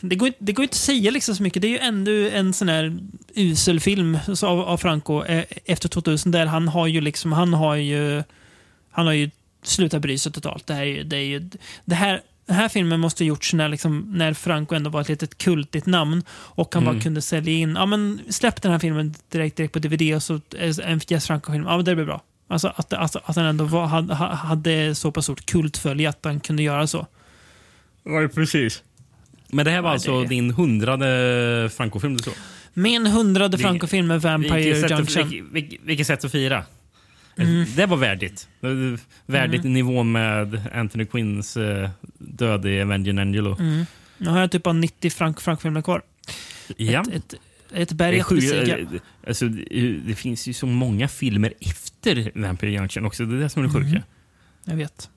det går, det går inte att säga liksom så mycket. Det är ju ändå en sån här usel film av, av Franco eh, efter 2000 där han har ju liksom, han har ju, han har ju slutat bry sig totalt. Det här, är, det är ju, det här, den här filmen måste ha gjorts när, liksom, när Franco ändå var ett litet kultigt namn och han mm. bara kunde sälja in, ja men släpp den här filmen direkt, direkt på DVD och så en Jess Franco-film, ja men det blir bra. Alltså att, alltså, att han ändå var, hade, hade så pass stort kultfölje att han kunde göra så. Ja, precis. Men det här var alltså det... din hundrade Franco-film du såg? Min hundrade Franco-film med Vampire vilket Junction. Sätt, vilket, vilket sätt att fira. Mm. Det var värdigt. Värdigt mm. i nivå med Anthony Quinns uh, död i Avenging Angelo. Mm. Nu har jag typ 90 Frank Frank-filmer kvar. Ja. Ett, ett, ett berg att besiga. Alltså, det finns ju så många filmer efter Vampire Junction också. Det är det som är det sjuka. Jag vet.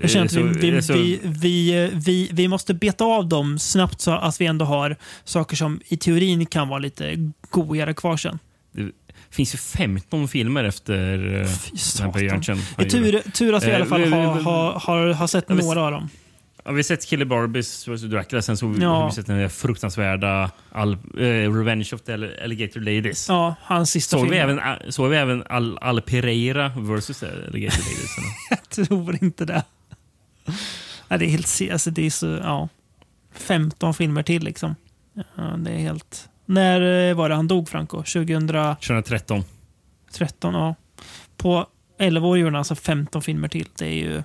Jag känner att vi, vi, vi, vi, vi, måste beta av dem snabbt så att vi ändå har saker som i teorin kan vara lite godare kvar sen. Det finns ju 15 filmer efter Vampire Junction. Tur, tur att vi i alla fall har, har, har, har sett några av dem. Ja, vi har sett Killer Barbies vs Dracula, sen så ja. har vi sett den där fruktansvärda Al, äh, Revenge of the Alligator Ladies. Ja, hans sista såg film. Vi även, såg vi även Al, Al Pereira vs Alligator Ladies? Jag tror inte det. Ja, det är helt... Alltså, det är så... Ja. 15 filmer till liksom. Ja, det är helt... När eh, var det han dog, Franco? 2000... 2013. 13, ja. På 11 år gjorde han alltså 15 filmer till. Det är ju...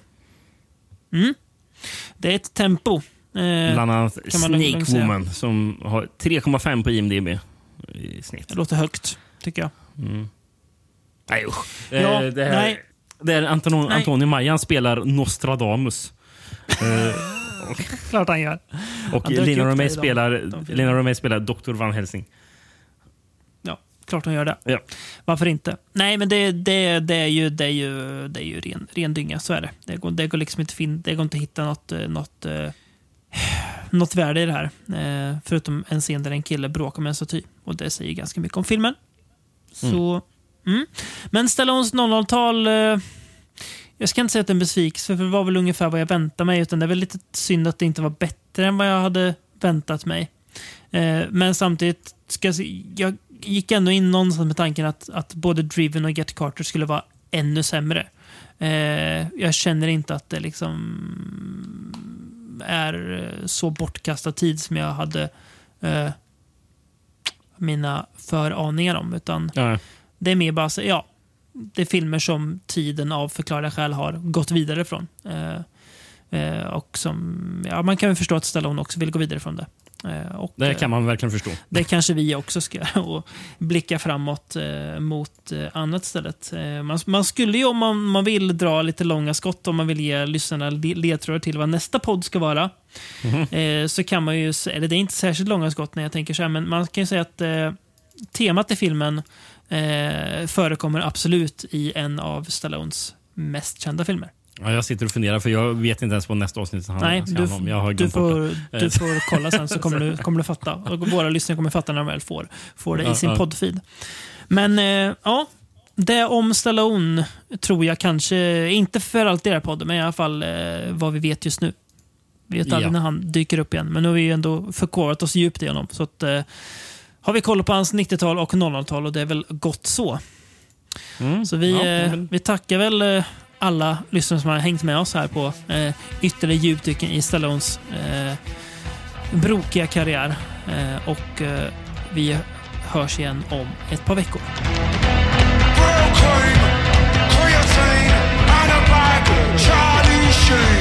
Mm. Det är ett tempo. Eh, Bland annat Snake Woman som har 3,5 på IMDB i snitt. Det låter högt, tycker jag. Mm. Nej usch. Ja, eh, det här, nej. Där Anton, nej. Antonio Majan spelar Nostradamus. eh, Klart han gör. Och Lina Romay spelar, Lina Romay spelar Dr. Van Helsing. Klart hon gör det. Ja. Varför inte? Nej, men det, det, det är ju, det är ju, det är ju ren, ren dynga. Så är det. Det går, det går liksom inte, fin, det går inte att hitta något, eh, något, eh, något värde i det här. Eh, förutom en scen där en kille bråkar med en staty. Och det säger ganska mycket om filmen. Så, mm. Mm. Men Stallones 00-tal jag ska inte säga att det är en besvikelse, för det var väl ungefär vad jag väntade mig. Utan det är väl lite synd att det inte var bättre än vad jag hade väntat mig. Eh, men samtidigt, ska jag, jag gick ändå in någonstans med tanken att, att både Driven och Get Carter skulle vara ännu sämre. Eh, jag känner inte att det liksom är så bortkastad tid som jag hade eh, mina föraningar om. Utan ja. Det är mer bara så, ja, det är filmer som tiden av förklarliga skäl har gått vidare från. Eh, eh, och som, ja, man kan väl förstå att Stallone också vill gå vidare från det. Eh, och, det kan man verkligen förstå. Det kanske vi också ska och blicka framåt eh, mot eh, annat stället. Eh, man, man, skulle ju om man, man vill dra lite långa skott, om man vill ge lyssnarna ledtrådar till vad nästa podd ska vara. Mm. så kan man ju, eller det är inte särskilt långa skott när jag tänker så här, men man kan ju säga att temat i filmen eh, förekommer absolut i en av Stallones mest kända filmer. Ja, jag sitter och funderar för jag vet inte ens vad nästa avsnitt handlar Nej, du, om. Jag har du, får, du får kolla sen så kommer du, kommer du fatta. Och våra lyssnare kommer fatta när de väl får, får det i sin ja. poddfeed. Men eh, ja, det om Stallone tror jag kanske, inte för allt i den här podden, men i alla fall eh, vad vi vet just nu. Vi vet aldrig Ja. när han dyker upp igen, men nu har vi ju ändå förkovrat oss djupt i honom. Så att, eh, har vi koll på hans 90-tal och 00-tal och det är väl gott så. Så vi, Mm. Ja, eh, men- vi tackar väl eh, alla lyssnare som har hängt med oss här på eh, ytterligare djupdyken i Stallones eh, brokiga karriär. Eh, och eh, vi hörs igen om ett par veckor. Charlie Sheen.